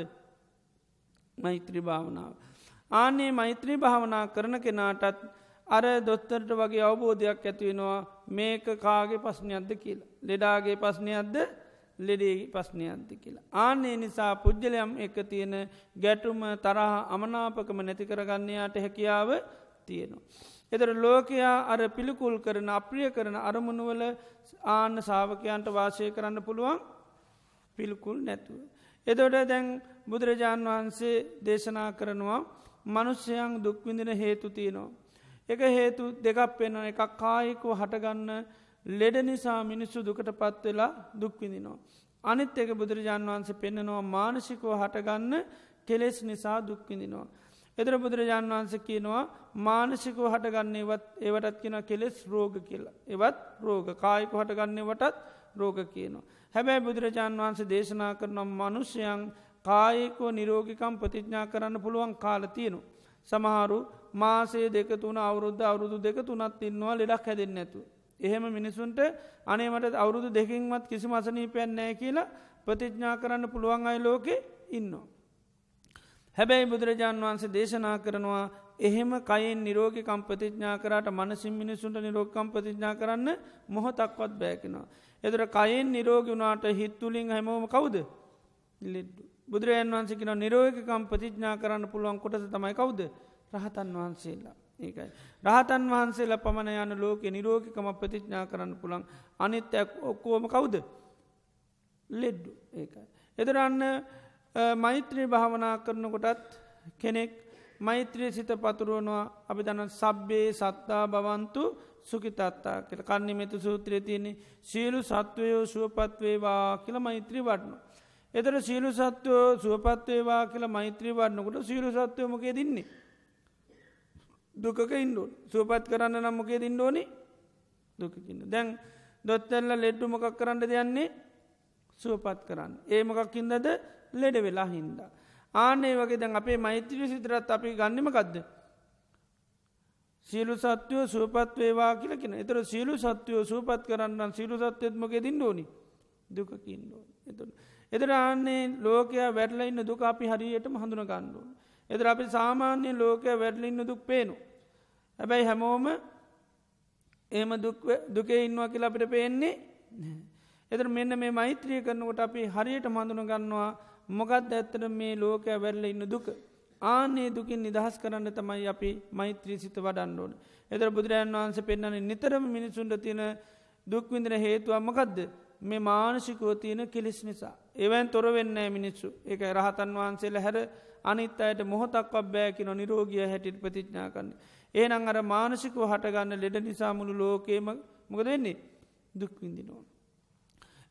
A: මෛත්‍රී භාවනාව. ආනේ මෛත්‍රී භාවනා කරන කෙනාටත් අර දොස්තරට වගේ අවබෝධයක් ඇතිවෙනවා මේක කාගේ පස්්නයක්ද කියලා. ලෙඩාගේ පස්්නයක්ද ලෙඩේ පස්්නයන්ත කියලා. ආනේ නිසා පුද්ගලයම් එක තියෙන ගැටුම තරහ අමනාපකම නැති කරගන්නයාට හැකියාව තියෙනවා. එතර ලෝකයා අර පිළිකුල් කරන අප්‍රිය කරන අරමුණුවල ආන්න සාාවකයන්ට වාසය කරන්න පුළුවන් පිළිකුල් නැතුව. එදොට දැන් බුදුරජාණන් වහන්සේ දේශනා කරනවා මනුෂ්‍යයන් දුක්විඳින හේතු තියනවා. එක හේතු දෙකක් පෙන්න්න එකක් කායිකෝ හටගන්න ලෙඩ නිසා මිනිස්සු දුකට පත්වෙලා දුක්විදිනවා. අනිත් එක බුදුරජාණන් වහන්සේ පෙන්න්නනවා මානසිකෝ හටගන්න කෙලෙස් නිසා දුක්විදිනවා. එදර බුදුරජාණන් වහන්ස කියනවා මානසිකෝ හටගන්නේ වත් ඒවටත් කියෙන කෙලෙස් රෝග කියලා. එවත් රෝග කායිකු හටගන්නේ වටත් රෝග කියනවා. හැබැයි බුදුරජාණන් වහන්සේ දේශනා කරනම් මනුෂ්‍යයන් කායකෝ නිරෝගිකම් ප්‍රතිඥා කරන්න පුළුවන් කාල තියෙනු. සමහරු මාසේ දෙක තුන අවුරුද්ධ අවුරුදු දෙක තුනත් ඉන්නවා ලෙඩක් හැදෙන් නැතු. එහෙම මිනිසුන්ට අනේමට අවුරුදු දෙකින්වත් කිසි මසනීපයන් නෑ කියලා ප්‍රතිඥා කරන්න පුළුවන් අයි ලෝකෙ ඉන්නවා. හැබැයි බුදුරජාණන් වහන්සේ දේශනා කරනවා එහෙම කයින් නිරෝගකම් ප්‍රතිඥා කරට මනසින් මිනිසුන්ට නිරෝගකම් ප්‍රතිඥා කරන්න මොහොතක්වත් බෑකෙනවා. එතර කයින් නිරෝග වුණාට හිත්තුලින් හැමෝම කවුද බුදුරජන් වන්සිකන නිරෝගකම් ප්‍රතිඥා කරන්න පුළුවන් කොටස තමයි කවුද රහතන් වහන්සේලා. ඒකයි. රහතන් වහන්සේල පමණ යන ලෝක නිරෝගිකම ප්‍රතිඥා කරන්න පුළන් අනිත්‍යයක් ඔක්කෝම කවුද ලෙඩ්ඩු ඒකයි. එදරන්න මෛත්‍රී භාවනා කරනකොටත් කෙනෙක් මෛත්‍රී සිත පතුරුවනවා අපි දන සබ්බේ සත්තා බවන්තු සුකිතත්තා කියල කන්නමිත සූත්‍රය තියන්නේ සියලු සත්වයෝ සුවපත්වේවා කියල මෛත්‍රී වඩනු. එතර සීලු සත්වයෝ සුවපත්වේවා කියලා මෛත්‍රී වඩනකොට සීලු සත්වයමගේ දින්නේ. දුකක ඉන්ඩුවන් සුවපත් කරන්න නම්මකේ දින්න ඕනි දුකකින්න දැන් දොත්තැල්ල ලෙඩ්ඩු මොකක් කරන්න දෙයන්නේ සුවපත් කරන්න. ඒ මොකක්කින්දද ලෙඩ වෙලා හින්දා. ආනේ වගේ දැන් අපේ මෛත්‍රිය සිතරත් අපි ගන්නමකක්ද. සියලු සත්‍යයෝ සුවපත් වේවා කියලකින එතර සියලු සත්‍යයෝ සුවපත් කරන්න සිරු සත්‍යයත්මක දින්න ඕනි දුකකින්න එතු. එතර ආන්නේ ලෝකයා වැඩල ඉන්න දුක අපි හරියටම හඳුන ගණ්ඩුවන්. එතර අපි සාමාන්‍යයෙන් ලෝකය වැඩලින්න දුක් පේනු. හැබැයි හැමෝම ඒම දුකේ ඉන්නවා කියලා අපිට පේන්නේ එතර මෙන්න මේ මෛත්‍රිය කරනකොට අපි හරියට මඳුන ගන්නවා මොකක්ද ඇත්තට මේ ලෝකය වැරල ඉන්න දුක. ආනේ දුකින් නිදහස් කරන්න තමයි අපි මෛත්‍රී සිත වඩන්ඩෝන. එතර බුදුරජන් වහන්ස පෙන්න්නන නිතරම මිනිසුන්ට තියෙන දුක්විඳන හේතුවම්මකක්ද මේ මානසිකෝ තියෙන කෙලෙස් නිසා. එවන් තොර වෙන්න මිනිස්සු එක රහතන් වහන්සේල හැර අනිත් අයට මොහොතක් අබ්බෑකි නො නිරෝගිය හැටිට ප්‍රතිඥා කන්නේ. ඒනං අර මානසිකෝ හටගන්න ලෙඩ නිසා මුළු ලෝකේම මොකද වෙන්නේ දුක්විඳිනෝන.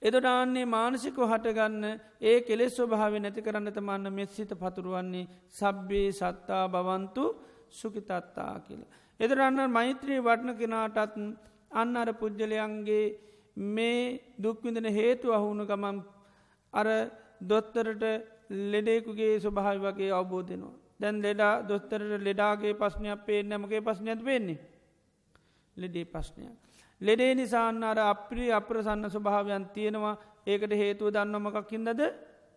A: එදොටාන්නේ මානසිකෝ හටගන්න ඒ කෙලෙස් ස්වභාව නැති කරන්න තමන්න මෙස්සිත පතුරුවන්නේ සබ්බේ සත්තා බවන්තු සුකිතත්තා කියලා. එදරන්න මෛත්‍රී වටන කෙනාටත් අන්න අර පුද්ගලයන්ගේ මේ දුක්විඳන හේතු අහුුණු ගමම් අර දොත්තරට ලෙඩෙකුගේ ස්වභාව වගේ අවබෝධනවා. දැන් ලෙඩා දොස්තරට ලෙඩාගේ පස්්නයක් පේ නැමගේ පස්්නයක් වෙන්නේ. ලෙඩේ පස්්නයක්. ලෙඩේ නිසාන්න අර අප්‍රී අප්‍රසන්න ස්වභාවයන් තියෙනවා ඒකට හේතුව දන්නමකක්කින්දද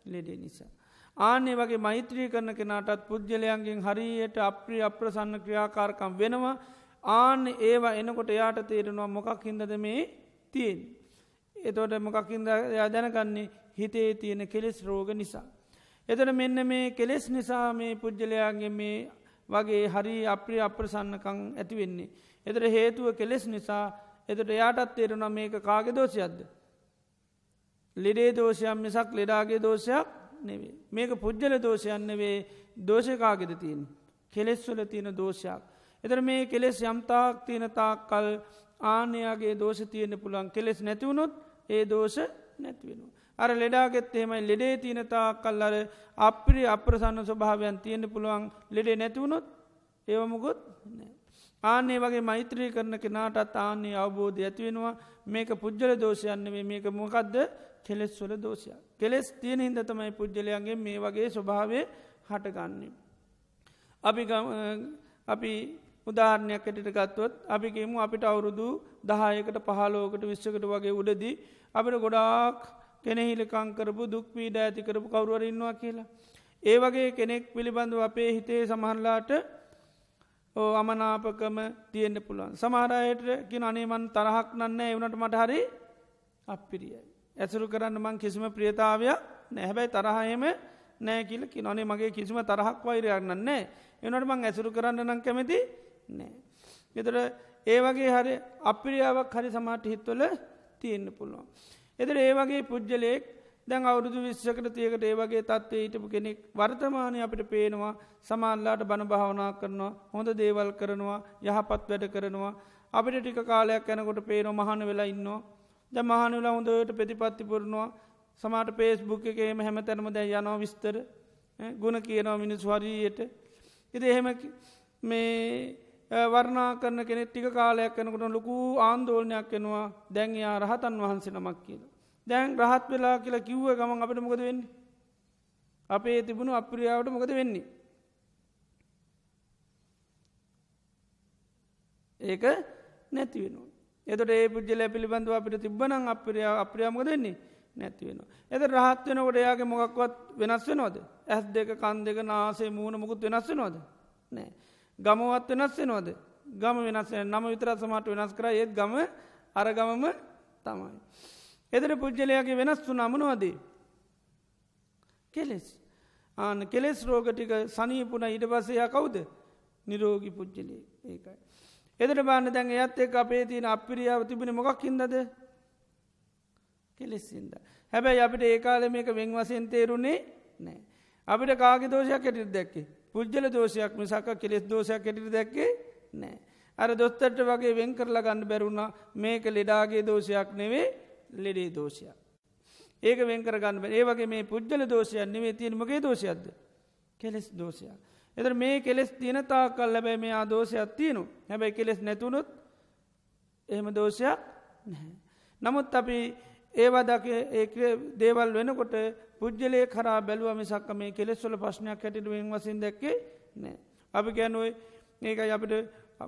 A: ලෙඩේ නිසා. ආනේ වගේ මෛත්‍රී කරන කෙනාටත් පුද්ගලයන්ගෙන් හරියට අප්‍රී අප්‍රසන්න ක්‍රියාකාරකම් වෙනවා ආන ඒවා එනකොට එයාට තේරෙනවා මොකක් හින්දද මේ තියෙන්. එතොට මොකක්කින්ද යා දැනගන්නේ හිතේ තියෙන කෙලෙස් රෝග නිසා. එතට මෙන්න මේ කෙලෙස් නිසා මේ පුද්ගලයාගේ මේ වගේ හරි අප්‍රි අප්‍රසන්නකං ඇතිවෙන්නේ. එතට හේතුව කෙලෙස් නිසා එතට එයාටත් තේරුණ මේක කාගෙ දෝෂයක්ද. ලෙඩේ දෝෂයක් මිසක් ලෙඩාගේ දෝෂයක් නෙවේ. මේක පුද්ගල දෝෂයන්න වේ දෝෂකාගෙද තියෙන්. කෙලෙස්වල තියෙන දෝෂයක්. එතර මේ කෙලෙස් යම්තාක් තියෙන තාක් කල් ආනයාගේ දෝෂ තියෙන පුළන් කෙලෙස් නැතිවුණොත් ඒ දෝෂ නැතිවෙනවා. අර ලෙඩාගෙත් එහෙමයි ලෙඩේ තියනතා කල් අර අප්‍රි අප්‍රසන්න ස්වභාවයන් තියෙන පුළුවන් ලෙඩේ නැතිවුණොත් ඒවමුගොත් නෑ. ආනේ වගේ මෛත්‍රී කරන කෙනාටත් ආන්නේ අවබෝධ ඇතිවෙනවා මේක පුද්ජල දෝෂයන්නේ මේක මොකක්ද කෙලෙස් වල දෝෂය. කෙලෙස් තියෙන හිද තමයි පුද්ජලයන්ගේ මේ වගේ ස්වභාවය හටගන්නේ. අපි අපි උදාහරණයක් ඇටට ගත්තොත් අපිගේමු අපිට අවුරුදු දහයකට පහලෝකට විශ්ෂකට වගේ උඩදී අපිට ගොඩාක් කෙනෙහිලකංකරපු දුක්වීඩ ඇතිකරපු කවරුවරන්නවා කියලා. ඒ වගේ කෙනෙක් පිළිබඳව අපේ හිතේ සමහන්ලාට ඕ අමනාපකම තියෙන්ට පුළුවන් සමාරයට කින අනේමන් තරහක් නන්න එවනට මට හරි අපිරියයි. ඇසුරු කරන්න මං කිසිම ප්‍රියතාවයක් නැහැබැයි තරහයම නෑකිල කි නොනේ මගේ කිසිම තරහක් වෛරයක් නන්නේ එනට මං ඇසුරු කරන්න නම් කැමති නෑ. එතර ඒ වගේ හරි අපිරියාවක් හරි සමාට හිත්වල තියෙන්න්න පුළුවන්. එතර ඒ වගේ පුද්ගලයෙක් දැන් අවුරුදු විශ්ෂකට තියකට ඒ වගේ තත්වේ හිටපු කෙනෙක් වර්තමානය අපිට පේනවා සමාල්ලාට බණ භාවනා කරනවා හොඳ දේවල් කරනවා යහපත් වැඩ කරනවා. අපිට ටික කාලයක් යැනකොට පේන මහන වෙලා ඉන්නවා. ද මහන වෙලා හොඳට ප්‍රතිපත්ති පුරනවා. සමාට පේස් බුක් එකේම හැම තැනම දැ යනවා විස්තර. ගුණ කියනවා මිනිස් වරීයට ඉති එහෙම මේ වර්ණා කරන කෙනෙ ටික කාලයක් යනකොට ලොකු ආන්දෝලනයක් වෙනවා. දැන් යා රහතන් වහන්සේ නමක් කියලා. දැන් රහත් වෙලා කියලා කිව්ව ගමන් අපට මොකද වෙන්නේ. අපේ තිබුණු අප්‍රියාවට මොකද වෙන්නේ. ඒක නැතිවෙනවා. එතට ඒ පුද්ජල පිළිබඳව අපිට තිබ්බනං අප්‍රියා අප්‍රියාමක දෙන්නේ නැතිවෙනවා. එත රහත් වෙනකොට එයාගේ මොකක්වත් වෙනස් වෙනෝද. ඇස් දෙක කන් දෙක නාසේ මූුණ මුකුත් වෙනස් වෙනෝද. නෑ. ගමවත් වෙනස් වෙනෝද. ගම වෙනස් නම විතරත් සමට වෙනස් කර ඒත් ගම අරගමම තමයි. එදර පුද්ගලයාගේ වෙනස් වු නමනවදී. කෙලෙස්. ආන කෙලෙස් රෝගටික සනීපුන ඉට පසයා කවුද නිරෝගි පුද්ජලේ ඒකයි. එදර බාන්න දැන් එයත් එක් අපේ තියන අපිරියාව තිබෙන මොකක් හිදද කෙලෙස්සින්ද. හැබැයි අපිට ඒකාල මේක වෙන් වසයෙන් තේරුණේ නෑ. අපිට කාග දෝෂයක් කෙටිට දැක්කේ පුද්ජල දෝෂයක් මිසාක කෙලෙස් දෝෂයක් කෙටිට දැක්කේ නෑ. අර දොස්තරට වගේ වෙන් කරලා ගන්න බැරුණා මේක ලෙඩාගේ දෝෂයක් නෙවේ ලෙඩේ දෝෂයක්. ඒක වෙන්කර ගන්න ඒ වගේ මේ පුද්ගල දෝෂයන් නෙවේ තියෙනමගේ දෝෂයක්ද කෙලෙස් දෝෂයක්. එතර මේ කෙලෙස් තියෙන තා කල් ලැබැයි මේ ආදෝෂයක් තියනු හැබැයි කෙලෙස් නැතුනුත් එහෙම දෝෂයක් නැහැ. නමුත් අපි ඒවා දක ඒ දේවල් වෙනකොට පුද්ගලේ කරා බැලුව මිසක්ක මේ කෙලෙස්වල ප්‍රශ්නයක් හැටිටුවෙන් වසින් දැක්කේ නෑ. අපි ගැනුවයි ඒක අපිට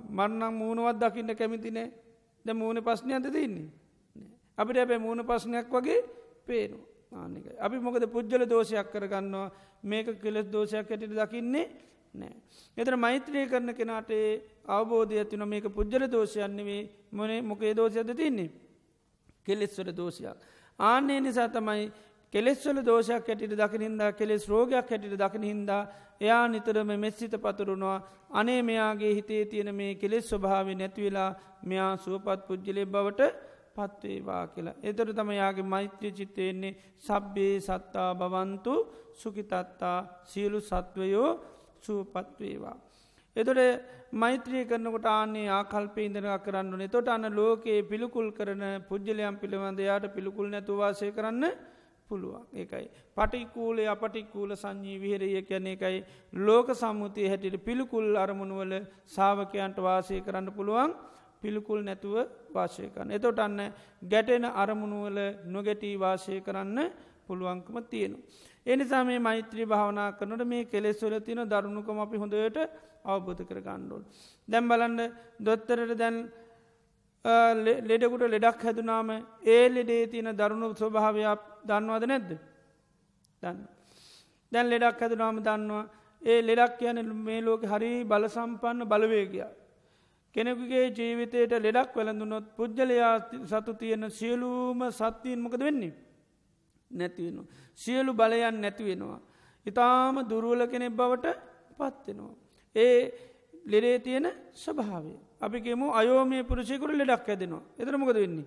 A: මරන්නම් මූුණුවත් දකින්න කැමිතිනේ ද මූුණ ප්‍රශ්නයන්ත තින්නේ. අපිට ඇබැ මූුණ ප්‍රශ්නයක් වගේ පේනු ආනික. අපි මොකද පුද්ගල දෝෂයක් කරගන්නවා මේක කෙලෙස් දෝෂයක් ඇටිට දකින්නේ නෑ. එතර මෛත්‍රය කරන කෙනාට අවබෝධය ඇතින මේක පුද්ගල දෝෂයන්නෙවේ මොනේ මොකේ දෝෂයද තින්නේ. කෙලෙස්වල දෝෂයක්. ආන්නේ නිසා තමයි කෙලෙස්වල දෝෂයක් ඇටිට දකිනින්දා කෙලෙස් රෝගයක් හැටිට දකින හින්දා එයා නිතරම මෙස්සිත පතුරුණවා අනේ මෙයාගේ හිතේ තියෙන මේ කෙලෙස් ස්වභාව නැතිවෙලා මෙයා සුවපත් පුද්ජලේ බවට පත්වේවා කියලා. එතර තම යාගේ මෛත්‍රිය චිත්තයෙන්නේ සබ්බේ සත්තා බවන්තු සුකිතත්තා සියලු සත්වයෝ සුවපත්වේවා. එතොට මෛත්‍රී කරනකොට ආන්නේ ආකල්ප ඉඳන කරන්න තොට අන්න ලෝකයේ පිළිකුල් කරන පුද්ජලයම් පිළිබඳ යායට පිළිකුල් නැතුවාසය කරන්න පුළුවන් ඒකයි. පටිකූලේ අපටිකූල සංඥී විහිරය කියන එකයි ලෝක සම්මුතිය හැටියට පිළිකුල් අරමුණුවල සාාවකයන්ට වාසය කරන්න පුළුවන් පිළිකුල් නැතුව වාශය කරන්න. එතොට අන්න ගැටෙන අරමුණුවල නොගැටී වාශය කරන්න පුළුවන්කම තියෙනු. එනිසා මේ මෛත්‍රී භාවනා කරනට මේ කෙලෙස්වල තින දරුණුකම අපි හොඳට අවබෝධ කර ගණ්ඩෝල්. දැම් බලන්න දොත්තරට දැන් ලෙඩකුට ලෙඩක් හැදුනාම ඒ ලෙඩේ තියෙන දරුණු ස්වභාවයක් දන්නවාද නැද්ද. දන්න. දැන් ලෙඩක් හැදුනාම දන්නවා ඒ ලෙඩක් කියන මේ ලෝක හරි බල සම්පන්න බලවේගයා. කෙනෙකුගේ ජීවිතයට ලෙඩක් වැළඳුනොත් පුද්ගලයා සතු තියෙන සියලූම සත්‍යීන් මොකද වෙන්නේ. නැතිවෙන. සියලු බලයන් නැතිවෙනවා. ඉතාම දුරුවල කෙනෙක් බවට පත්වෙනවා. ඒ ලෙරේ තියෙන ස්වභාවය. අපිකෙම අයෝමය පුරුෂයකුරු ලෙඩක් ඇදෙනවා. එතරමකද වෙන්නේ.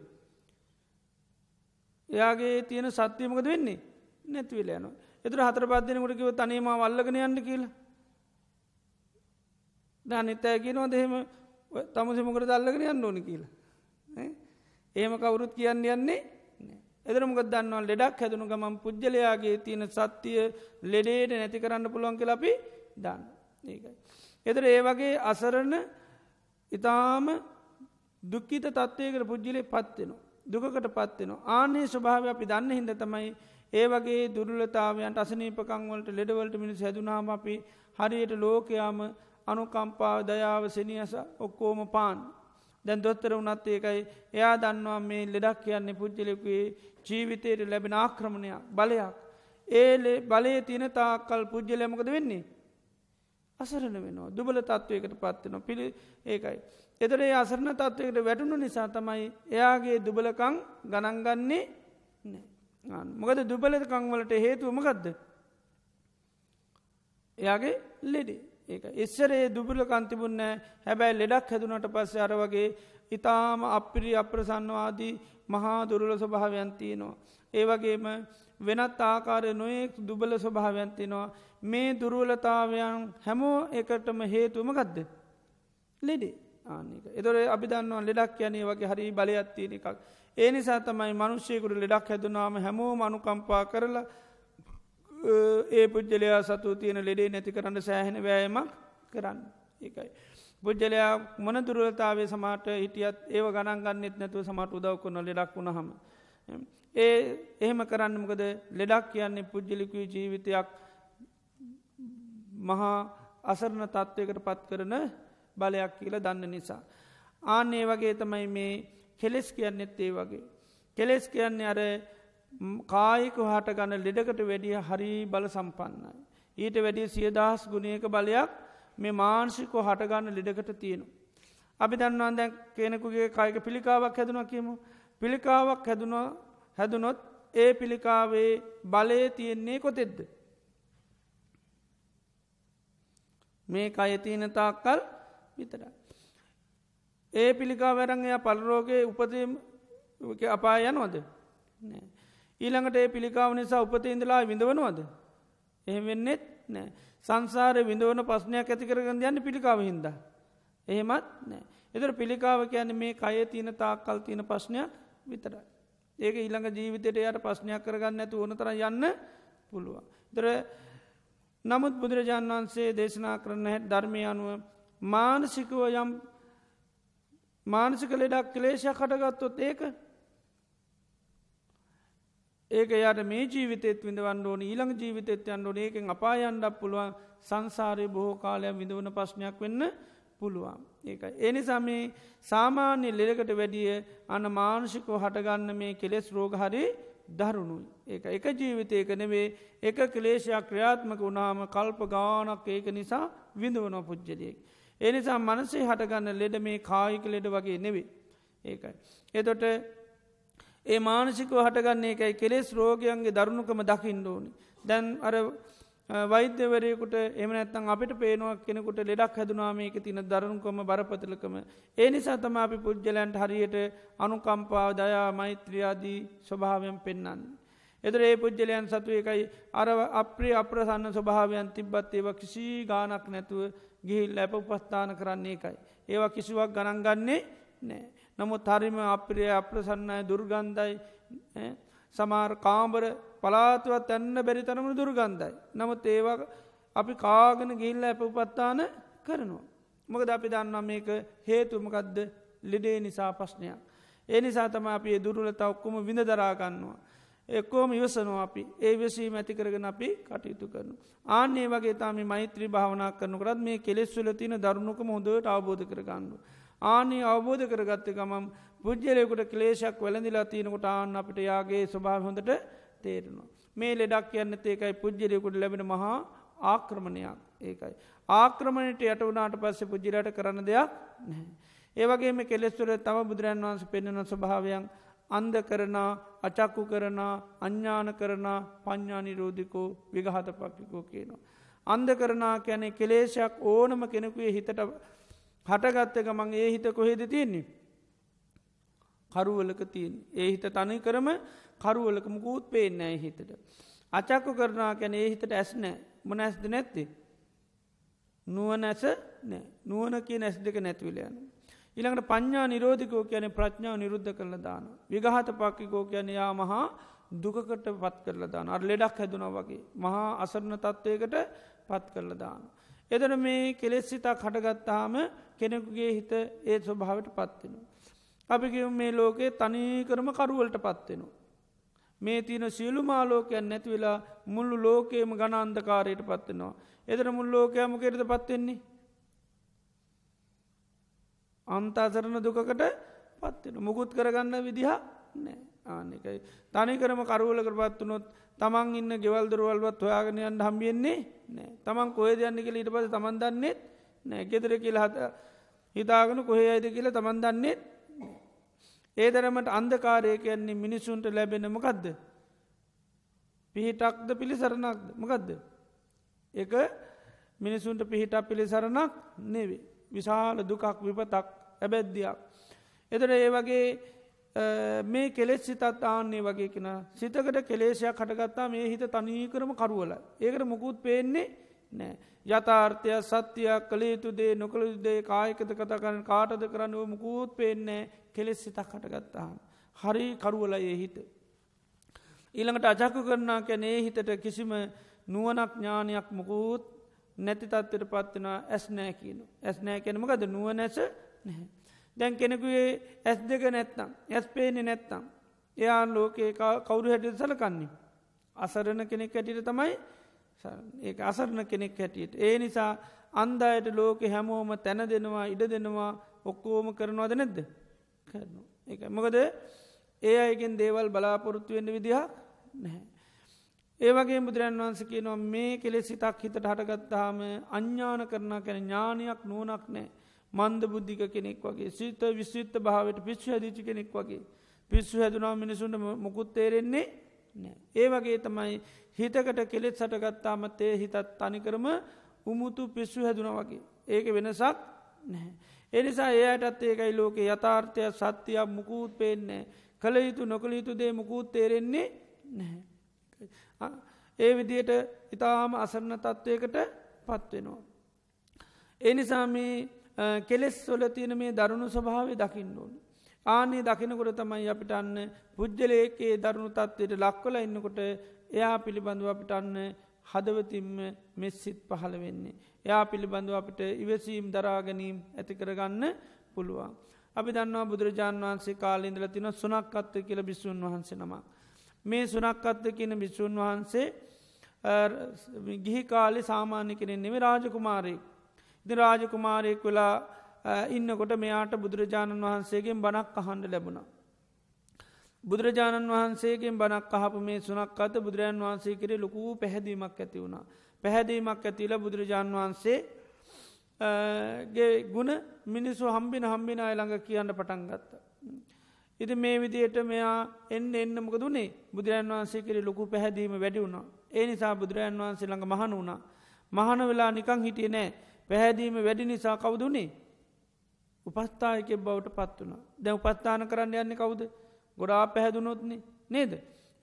A: එයාගේ තියෙන සත්‍යයමකද වෙන්නේ නැතිවල යන. එතුර හතර පත්දනකට කිව තනීම වල්ලගෙන යන්න කියලා. ධනිතෑ කියනවා දෙහෙම තමසමකට දල්ලගෙන යන්න ඕන කියලා. ඒම කවුරුත් කියන්න යන්නේ එදරමක දන්නවා ලෙඩක් හැදනු ගමන් පුද්ගලයාගේ තියෙන සත්‍යය ලෙඩේට නැති කරන්න පුළුවන් කියලපි දන්න ඒකයි. එතර ඒ වගේ අසරණ ඉතාම දුක්කිත තත්වයකට පුද්ජිලේ පත්වෙනවා. දුකට පත්වෙනවා. ආනේ ස්වභාව අපි දන්න හිද තමයි ඒ වගේ දුරලතාවයන්ට අසනීපකංවලට ලෙඩවලට මිනිස් හැදුනාම අපි හරියට ලෝකයාම අනුකම්පාව දයාව සෙනියස ඔක්කෝම පාන්. දැන් දොත්තර වනත් ඒකයි එයා දන්නවා මේ ලෙඩක් කියන්නේ පුද්ජලෙකුේ ජීවිතයට ලැබෙන ආක්‍රමණයක් බලයක්. ඒ බලය තියන තාකල් පුද්ජලයමකද වෙන්නේ. අසරණ වෙනවා දුබල තත්ත්වයකට පත්වෙන පිළි ඒකයි. එතර අසරණ තත්වයකට වැටුණු නිසා තමයි එයාගේ දුබලකං ගණන්ගන්නේ මොකද දුබලකංවලට හේතුවමකක්ද. එයාගේ ලෙඩේ ඒක එස්සරේ දුබල කන්තිබුන්න හැබැයි ලෙඩක් හැදුනට පස්ස අර වගේ ඉතාම අපිරි අප්‍රසන්නවාදී මහා දුරල ස්වභාවයන්තියනවා. ඒවගේම වෙනත් ආකාරය නොයෙක් දුබල ස්වභාවයන්තිනවා මේ දුරුවලතාවයන් හැමෝ එකටම හේතුම ගදද. ලෙඩේ ආනික එතොර අපි දන්නවා ලෙඩක් යනේ වගේ හරි බලයත්තියන එකක්. ඒ නිසා තමයි මනුෂ්‍යයකුට ලෙඩක් හැදුනාම හැමෝ මනුකම්පා කරලා ඒ පුද්ජලයා සතු තියෙන ලෙඩේ නැති කරන්න සෑහෙන වෑයමක් කරන්න ඒකයි. පුද්ජලයා මොන දුරලතාවේ සමාට හිටියත් ඒව ගණන් ගන්නෙත් නැතුව සමට උදව් කොන්න ලෙඩක් වුණ හම. ඒ එහෙම කරන්නමකද ලෙඩක් කියන්නේ පුද්ජලිකුයි ජීවිතයක් මහා අසරණ තත්ත්වයකට පත් කරන බලයක් කියල දන්න නිසා. ආන්නේ වගේ තමයි මේ කෙලෙස් කියන්නෙත් ඒ වගේ. කෙලෙස් කියන්නේ අර කායික හට ගන්න ලෙඩකට වැඩිය හරි බල සම්පන්නයි. ඊට වැඩිය සියදහස් ගුණයක බලයක් මේ මාංශිකෝ හටගන්න ලෙඩකට තියෙනු. අපි දන්නවා දැන් කෙනෙකුගේ කායක පිළිකාවක් හැදුන කියමු. පිළිකාවක් හැදුන හැදුනොත් ඒ පිළිකාවේ බලය තියෙන්නේ කොතෙද්ද. මේ අයතියන තාක්කල් විතර. ඒ පිළිකා වැරංය පල්රෝගේ උපදීම අපා යනවද නෑ. ඊළඟට ඒ පිළිකාව නිසා උපත ඉඳලා විඳවනවද. එහෙම වෙන්නෙත් නෑ. සංසාරය විඳවන පස්්නයක් ඇතිකරගන්න යන්න පිළිකාව හින්ද. එහෙමත් නෑ. එතර පිළිකාව කියන්න මේ කය තියන තාක්කල් තියෙන ප්‍රශ්නයක් විතරයි. ඒක ඊළඟ ජීවිතයට යට ප්‍රශ්නයක් කරගන්න ඇතු ඕන තර යන්න පුළුවන්. දර නමුත් බුදුරජාණන් වන්සේ දේශනා කරන හැ ධර්මය අනුව මානසිකව යම් මානසික ලෙඩක් කලේශයක් කටගත්තොත් ඒක ඒක යට මේ ජීවිතෙත් විඳවන්න ඕන ඊළඟ ජීවිතෙත් යන්න ඕන ඒකෙන් අපායන්ඩක් පුළුවන් සංසාරය බොහෝ කාලයක් විඳවන ප්‍රශ්නයක් වෙන්න පුළුවන්. ඒකයි. එනිසා මේ සාමාන්‍ය ලෙලකට වැඩිය අන්න මානුෂිකෝ හටගන්න මේ කෙලෙස් රෝගහරි දරුණුයි. ඒක එක ජීවිතයක නෙවේ එක කලේශයක් ක්‍රියාත්මක වුණාම කල්ප ගානක් ඒක නිසා විඳවන පුද්ජලියෙක්. එනිසා මනසේ හටගන්න ලෙඩ මේ කායික ලෙඩ වගේ නෙවේ. ඒකයි. එතොට ඒ මානසිකව හටගන්නේ එකයි කෙලෙස් රෝගයන්ගේ දරුණුකම දකිින් ඕනි. දැන් අර වෛද්‍යවරයකුට එම නැත්තන් අපිට පේනුවක් කෙනෙකුට ලෙඩක් හැදුනාමේක තින දරුණුකම බරපතලකම. ඒ නිසා තම අපි පුද්ගලයන්ට හරියට අනුකම්පාව දයා මෛත්‍රියාදී ස්වභාවයන් පෙන්න්න. එදර ඒ පුද්ගලයන් සතු එකයි අර අප්‍රේ අප්‍රසන්න ස්වභාවයන් තිබ්බත් ඒව කිසි ගානක් නැතුව ගිහිල් ලැප උපස්ථාන කරන්නේ එකයි. ඒවා කිසිවක් ගණන්ගන්නේ නෑ. නමුත් හරිම අප්‍රිය අප්‍රසන්නයි දුර්ගන්ධයි සමාර් කාම්බර පලාතුවත් ඇන්න බැරි තරම දුර්ගන්ධයි. නමුත් ඒවා අපි කාගෙන ගිල්ල ඇප උපත්තාන කරනවා. මොකද අපි දන්නම් මේක හේතුමකදද ලෙඩේ නිසා පශ්නයක්. ඒ නිසා තම අපි දුරුලත ඔක්කොම විඳ දරාගන්නවා. එක්කෝම ඉවසනවා අපි ඒ වෙසී මැති කරගෙන අපි කටයුතු කරනු. ආන්නේ වගේ තම මෛත්‍රී භාවනා කරනකරත් මේ කෙලෙස්වල තින දරුණුක හොඳට අවබෝධ කරගන්නු. ආනී අවබෝධ කරගත්ත ගමම් පුද්ජලයකුට කලේශක් වැළඳිලා තියනකොට ආන්න අපිට යාගේ ස්වභාව හොඳට තේරෙනවා. මේ ලෙඩක් කියන්න ඒකයි පුද්ජලයකුට ලැබෙන මහා ආක්‍රමණයක් ඒකයි. ආක්‍රමණයට යට වුණට පස්සේ පුද්ජිලට කරන්න දෙයක් නැහැ. ඒවගේ මේ කෙලෙස්වර තම බුදුරන් වන්ස පෙන්න්නන ස්වභාවයන් අන්ද කරන අචක්කු කරන අඥ්ඥාන කරන පඤ්ඥා නිරෝධිකෝ විගහත පක්කිකෝ කියනවා. අන්ද කරනා කැනෙ කෙලේශයක් ඕනම කෙනෙකුේ හිතට හටගත්තක මං ඒ හිත කොහෙද තියෙන්නේ. කරුවලක තියෙන් ඒ හිත තනි කරම කරුවලක මුකූත් පේනෑ හිතට. අචක්කු කරනා කැන ඒ හිතට ඇස් නෑ මොන ඇස්ද නැත්තේ. නුව නැස නෑ නුවන කිය නැස් දෙක නැත්විලයන. ඉළඟට පඥ්ඥා නිරෝධිකෝ කියන ප්‍රඥාව නිරුද්ධ කරල දාන. විගහත පක්කිකෝ කියන යා මහා දුකට පත් කරල දාන අර ලෙඩක් හැදුන වගේ. මහා අසරණ තත්ත්වයකට පත් කරල දාන. එදන මේ කෙලෙස් සිතා කටගත්තාම කෙනෙකුගේ හිත ඒ ස්වභාවට පත්වෙනවා. අපි මේ ලෝකයේ තනීකරම කරුවලට පත්වෙනවා. මේ තියන සියලු මාලෝකයන් නැති වෙලා මුල්ලු ලෝකයේම ගණ අන්දකාරයට පත්වෙනවා. එදර මුල් ලෝකයම කෙරද පත්වෙන්නේ. අන්තාසරණ දුකකට පත්වෙන මුකුත් කරගන්න විදිහ නෑ ආනෙකයි. තනිකරම කරුවල කරපත්වනොත් තමන් ඉන්න ගෙවල් දරුවල්වත් හොයාගෙනයන් හම්බියෙන්නේ නෑ තමන් කොයද යන්න කියල ඊට පස තමන් දන්නෙත් නෑ ගෙදර කියල හත හිතාගෙන කොහේ අයිද කියල තමන් දන්නෙත් ඒ දරමට අන්දකාරය කියන්නේ මිනිසුන්ට ලැබෙන මොකක්ද පිහිටක්ද පිළිසරණක්ද? මොකක්ද එක මිනිසුන්ට පිහිටක් පිළිසරණක් නෙවේ විශාල දුකක් විපතක් ඇබැද්දියක්. එතට ඒ වගේ මේ කෙලෙස් සිතත් ආන්නේ වගේ කෙන සිතකට කෙලේෂයක් කටගත්තා මේ හිත තනීකරම කරුවල. ඒකට මුකුත් පේන්නේ නෑ. යථාර්ථය සත්‍යයක් කළ යුතු දේ නොකළ දේ කායකත කතා කරන කාටද කරන්නුව මුකුත් පේන්නේ කෙලෙස් සිතක් කටගත්තාම හරි කරුවල ඒ හිත. ඊළඟට අජකු කරනා කැනේ හිතට කිසිම නුවනක් ඥානයක් මුකුත් නැති තත්වට පත්වෙන ඇස් නෑ කියනු ඇස් නෑ කෙනමකද නුව නැස නැහැ දැන් කෙනෙකුේ ඇස් දෙක නැත්තම් ඇස් පේනෙ නැත්තම් එයාන් ලෝකේ කවුරු හැටියට සලකන්නේ. අසරණ කෙනෙක් හැටියට තමයි ඒ අසරණ කෙනෙක් හැටියට. ඒ නිසා අන්දායට ලෝකෙ හැමෝම තැන දෙනවා ඉඩ දෙනවා ඔක්කෝම කරනවාද නැද්ද කරනවා. එක මොකද ඒ අයගෙන් දේවල් බලාපොරොත්තු වෙන්න විදිහ නැහැ. ඒවගේ බුදුරන් වන්ස කියනවා මේ කෙලෙ සිතක් හිතට හටගත්තාම අඥ්ඥාන කරන කැන ඥානයක් නුවනක් නෑ මන්ද බුද්ධික කෙනෙක් වගේ සිත විශ්විත්ත භාවට පිස්සු හැදිචි කෙනෙක් වගේ පිස්සු හැදුනා මිනිසුන්ට මුකුත් තේරෙන්නේ නෑ. ඒ වගේ තමයි හිතකට කෙලෙත් සටගත්තාමත් ඒ හිතත් තනිකරම උමුතු පිස්සු හැදුන වගේ. ඒක වෙනසක් නැහැ. එනිසා ඒයටත් ඒකයි ලෝකේ යථාර්ථය සත්‍යයක් මුකුත් පේන්නේ. කළ යුතු නොකළ යුතු දේ මුකුත් තේරෙන්නේ නැහැ. ඒ විදියට ඉතාම අසරණ තත්ත්වයකට පත්වෙනවා. එනිසා මේ කෙලෙස් වල තියෙන මේ දරුණු ස්වභාවය දකින්න ඕන. ආනේ දකිනකොට තමයි අපිට අන්න පුද්ගලයකේ දරුණු තත්වයට ලක්වල ඉන්නකොට එයා පිළිබඳව අපිට අන්න හදවතින්ම මෙස්සිත් පහළ වෙන්නේ. එයා පිළිබඳව අපිට ඉවසීම් දරාගැනීම් ඇති කරගන්න පුළුවන්. අපි දන්නවා බුදුරජාණන් වහන්සේ කාලින්දල තින සුනක් අත්ත කියල බිස්සුන් වහන්සේ නමක්. මේ සුනක්කත්ත කියන භික්‍ෂූන් වහන්සේ ගිහි කාලි සාමාන්‍ය කෙනෙන් නෙම රාජකුමාරයෙක්. ඉති රාජකුමාරයෙක් වෙලා ඉන්නකොට මෙයාට බුදුරජාණන් වහන්සේගෙන් බණක් අහන්ඩ ලැබුණා. බුදුරජාණන් වහන්සේගෙන් බනක් අහපු මේ සුනක් අත බුදුරජාන් වහන්සේ කරේ ලොකූ පැහැදීමක් ඇති වුණා. පැහැදීමක් ඇතිල බුදුරජාණන් වහන්සේ ගේ ගුණ මිනිස්සු හම්බින හම්බින අයළඟ කියන්න පටන් ගත්ත. ඉති මේ විදියට මෙයා එන්න එන්න මොක දුනේ බුදුරන් වහන්සේ කරේ ලොකු පැහැදීම වැඩි වුණා. ඒ නිසා බුදුරජන් වහන්සේ ළඟ මහන වුණා. මහන වෙලා නිකං හිටිය නෑ පැහැදීම වැඩි නිසා කවුදුනේ උපස්ථායක බවට පත් වුණ දැ උපස්ථාන කරන්න යන්න කවුද ගොඩා පැහැදුනොත්න්නේ නේද.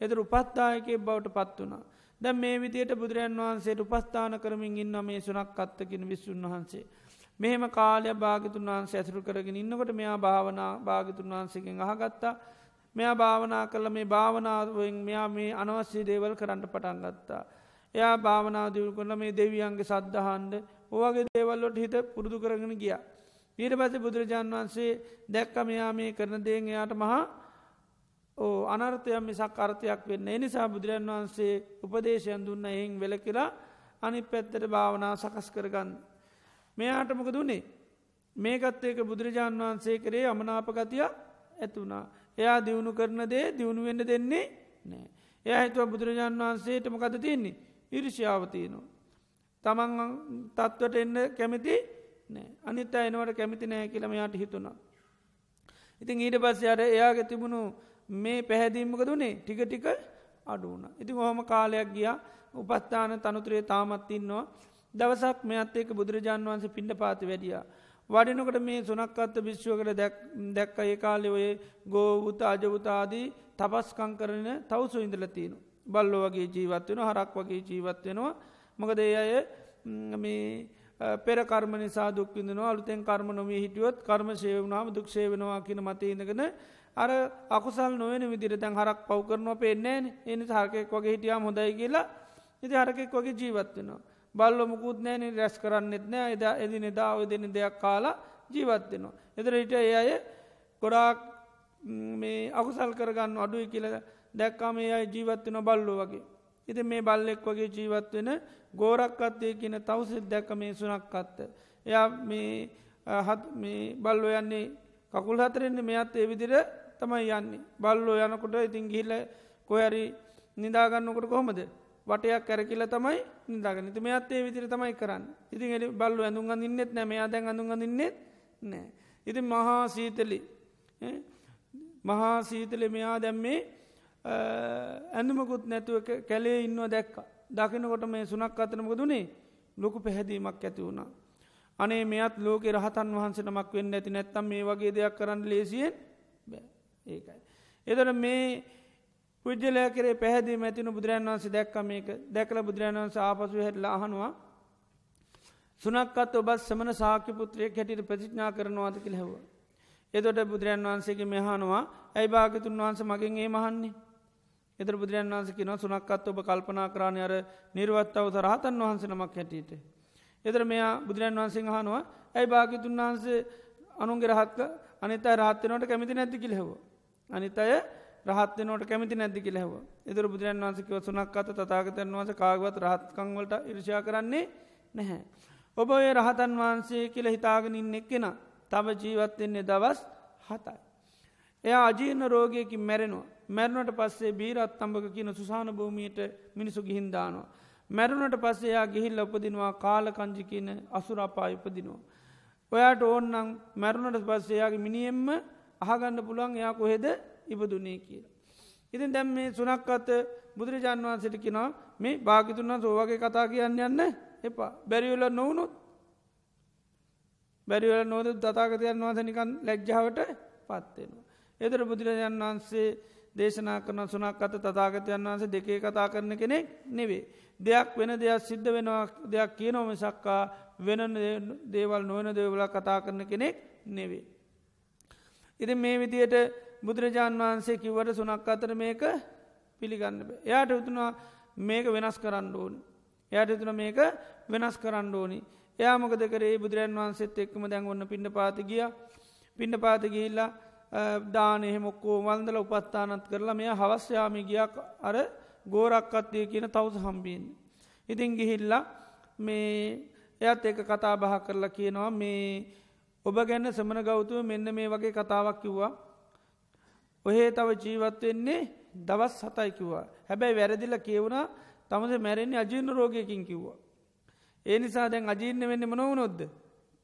A: එතර උපස්ථායකය බවට පත් වනා. දැ මේ විදියට බුදුරජන් වහන්සේට උපස්ථාන කරමින් ඉන්න මේ සුනක් අත්තකින විස්සුන් වහන්සේ. මෙහෙම කාලය භාගතුන් වහන්සේ ඇසරු කරගෙන ඉන්නකොට මෙයා භාවනා භාගතුන් වහන්සේකින් අහගත්තා මෙයා භාවනා කළ මේ භාවනාවෙන් මෙයා මේ අනවශ්‍ය දේවල් කරන්න පටන් ගත්තා. එයා භාවනාදවල් කොල මේ දෙවියන්ගේ සද්ධහන්ඩ ඕවගේ දේවල්ලොට හිත පුරුදු කරගෙන ගිය. ඊට පස බුදුරජාන් වහන්සේ දැක්ක මෙයා මේ කරන දේෙන් එයාට මහා ඕ අනර්ථයක් මිසක් අර්ථයක් වෙන්න එනිසා බුදුරන් වහන්සේ උපදේශයන් දුන්න එහින් වෙල කියලා අනි පැත්තට භාවනා සකස් කරගන්න. මෙයාටමක දුන්නේ මේකත් ඒක බුදුරජාණන් වහන්සේ කරේ අමනාපගතිය ඇතුනා. එයා දියුණු කරන දේ දියුණු වෙන්න දෙන්නේ නෑ. එය හිතුව බුදුරජාණන් වහන්සේට මොකද තියන්නේ ඉරිෂාවතියනවා. තමන් තත්වට එන්න කැමති නෑ අනිත් අයනවට කැමති නෑ කියලමයාට හිතුනා. ඉතින් ඊට පස්ස අර එයාගේ තිබුණු මේ පැහැදීමක දුනේ ටික ටික අඩුවන. ඉති හොම කාලයක් ගිය උපස්ථාන තනුතරේ තාමත් ඉන්නවා දවසක් මෙත් ඒක බුදුරජාන් වන්සේ පිඩ පාති වැඩිය. වඩිනකට මේ සුනක්කත්ත විශ්වකට දැක්ක ඒ කාලෙ ඔය ගෝවුත අජවතාදී තපස්කං කරන තවසු ඉඳල තියෙන. බල්ලෝ වගේ ජීවත් වෙන හරක් වගේ ජීවත් වෙනවා. මොකද ඒ අය මේ පෙර කර්ම නිසා දුක්විදනවා අලුතෙන් කර්ම නොමී හිටියොත් කර්ම ශේවනාම දුක්ෂේ වෙනවා කියන මතීනගෙන අර අකුසල් නොවන විදිර තැන් හරක් පව් කරනවා පෙන්නේන එනි හරකෙක් වගේ හිටියා හොදයි කියලා ඉති හරකෙක් වගේ ජීවත් වෙනවා. බල්ල මුකුත් නෑන රැස් කරන්නෙත් නෑ එද එදි නිදාව දෙන දෙයක් කාලා ජීවත් වෙනවා. එතර හිට ඒ අය ගොඩාක් මේ අකුසල් කරගන්න අඩුයි කියල දැක්කාම ඒ අයි ජීවත් වෙන බල්ලෝ වගේ. ඉති මේ බල්ලෙක් වගේ ජීවත් වෙන ගෝරක්කත්තය කියන තවසෙත් දැක්ක මේ සුනක් අත්ත. එයා මේ බල්ලෝ යන්නේ කකුල් හතරෙන්නේ මෙයත් ඒ විදිර තමයි යන්නේ. බල්ලෝ යනකොට ඉතින් ගිහිල්ල කොයරි නිදාගන්නකොට කොහොමද? වටයක් කැරකිල තමයි නිදාගන්න. ති මෙත් ඒ විදිර තමයි කරන්න. ඉතින් එ බල්ලු ඇඳුන් ඉන්නෙත් නෑ. මෙයා දැන් අඳුන් ඉන්නෙත් නෑ. ඉති මහා සීතලි මහා සීතල මෙයා දැම්මේ ඇඳුමකුත් නැතුව කැලේ ඉන්නවා දැක්ක දකිනකොට මේ සුනක් අතනමක දුනේ ලොකු පැහැදීමක් ඇති වුණා අනේ මෙත් ලෝක රහතන් වහන්සේ නමක් වෙන්න ඇති නැත්තම් මේ වගේ දෙයක් කරන්න ලේසියෙන් ඒකයි. එදර මේ පුද්ජලය කරේ පැහැදිී ඇතින බුදුරන් වන්සේ දැක්ක මේක දැකල බුදුරන් වන්ස ආපසු හැටලා අහනවා. සුනක්කත් ඔබත් සමන සාක්‍ය පුත්‍රය හැටිට ප්‍රතිඥා කරනවාද කියල හැව. එතොට බුදුරන් වහන්සේගේ මෙහනවා ඇයි භාගතුන් වහන්ස මගින් ඒ මහන්නේ. එතර බුදුරන් වන්සකි න සුනක්කත් ඔබ කල්පනා කරාණය අර නිර්වත්තාව රහතන් වහන්ස නමක් හැටියට. එතර මෙයා බුදුරන් වහන්සේ හනවා ඇයි භාගතුන් වහන්සේ අනුන්ගේ රහත්ක අනිත රහත්වනට කැමති නැති කිලෙහවා. අනිත අය රහත්වනට කැමති නැති කිලෙහව එදර බුදුරන් වන්සකව සුනක් අත තතාගතයන් වන්ස කාගවත් රහත්කංවලට ඉර්ෂා කරන්නේ නැහැ. ඔබ ඔය රහතන් වහන්සේ කියල හිතාගෙනින් එක්කෙන තම ජීවත්වෙන්නේ දවස් හතයි. එයා අජීර්ණ රෝගයකින් මැරෙනවා මැරුණට පස්සේ බීරත් අම්ඹක කියන සුසාන භූමියයට මිනිසු ගිහින්දානවා. මැරුණට පස්සේයා ගිහිල්ල උපදිනවා කාලකංජි කියන අසුරපා උපදිනවා. ඔයාට ඕන්නම් මැරුණට පස්සේයාගේ මිනිියෙන්ම අහගන්න පුළුවන් එයා කොහෙද ඉපදුනේ කියලා. ඉතින් දැම් මේ සුනක්කත බුදුරජාන් වහන්සට කිනවා මේ භාගිතුන්ව සෝවගේ කතා කියන්න යන්න එපා බැරිවෙල නොවනුත් බැරිවල නොද තතාගතයන් වහස නිකන් ලැජ්ජාවට පත්වෙනවා. එදර බුදුරජාන් වහන්සේ දේශනා කරන සුනක් අත තතාගතයන් වහන්සේ දෙකේ කතා කරන කෙනෙක් නෙවේ. දෙයක් වෙන දෙයක් සිද්ධ වෙනවා දෙයක් කියනොම සක්කා වෙන දේවල් නොවන දේවල කතා කරන කෙනෙක් නෙවේ. ඉති මේ විදියට බුදුරජාණන් වහන්සේ කිව්වට සුනක් අතර මේක පිළිගන්න බෑ. එයාට උතුනා මේක වෙනස් කරන්න ඕනි. එයට තුන මේක වෙනස් කරන්න ඕනි. එයා මොකද කරේ බුදුරන් වහන්සේත් එක්කම දැන් ඔන්න පිඩ පාති ගිය පිඩ පාති ගිහිල්ලා දානෙහෙමොක්කෝ වන්දල උපත්තානත් කරලා මෙය හවස්යාමි ගියක් අර ගෝරක්කත්ය කියන තවස හම්බීන්. ඉතින් ගිහිල්ලා මේ එයත් ඒක කතා බහ කරලා කියනවා මේ ඔබ ගැන්න සමන ගෞතුව මෙන්න මේ වගේ කතාවක් කිව්වා. ඔහේ තව ජීවත් වෙන්නේ දවස් සතයි කිව්වා. හැබැයි වැරදිල කියවුණා තමස මැරෙන්නේ අජීර්ණ රෝගයකින් කිව්වා. ඒ නිසා දැන් අජීර්ණ වෙන්න මනොවනොද්ද.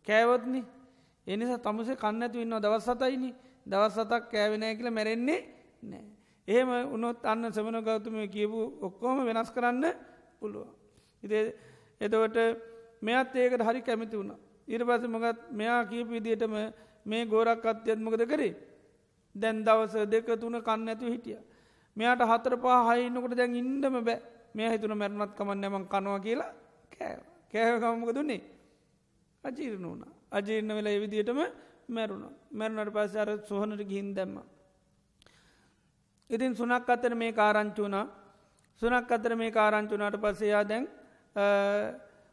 A: කෑවත්නි එනිසා තමසේ කන්නඇතු ඉන්න දවස් සතයිනි දවස් සතක් කෑවෙනෑ කියල මැරෙන්නේ නෑ. එහෙම උනොත් අන්න සමන ගෞතුම කියපු ඔක්කෝම වෙනස් කරන්න පුළුව. ඉති එතවට මෙත් ඒකට හරි කැමිති වුණ. ඉර පස මගත් මෙයා කියපු විදිටම මේ ගෝරක් අත්්‍යත්මකද කරේ. දැන් දවස දෙක තුන කන්න ඇතු හිටිය. මෙයාට හතර පා හයින්නකට දැන් ඉන්ඩම බෑ මේ හිතුන මැරණත් කමන්න නැමන් කනවා කියලා කෑ කෑහකමක දුන්නේ අජීරණ වුණ අජීර්ණ වෙලා එවිදිටම මැරුණ මැරුණට පස්ස අර සොහනට ගිහින් දැම්ම. ඉතින් සුනක් අතර මේ කාරංචුනා සුනක් අතර මේ කාරංචුනාට පස්සයා දැන්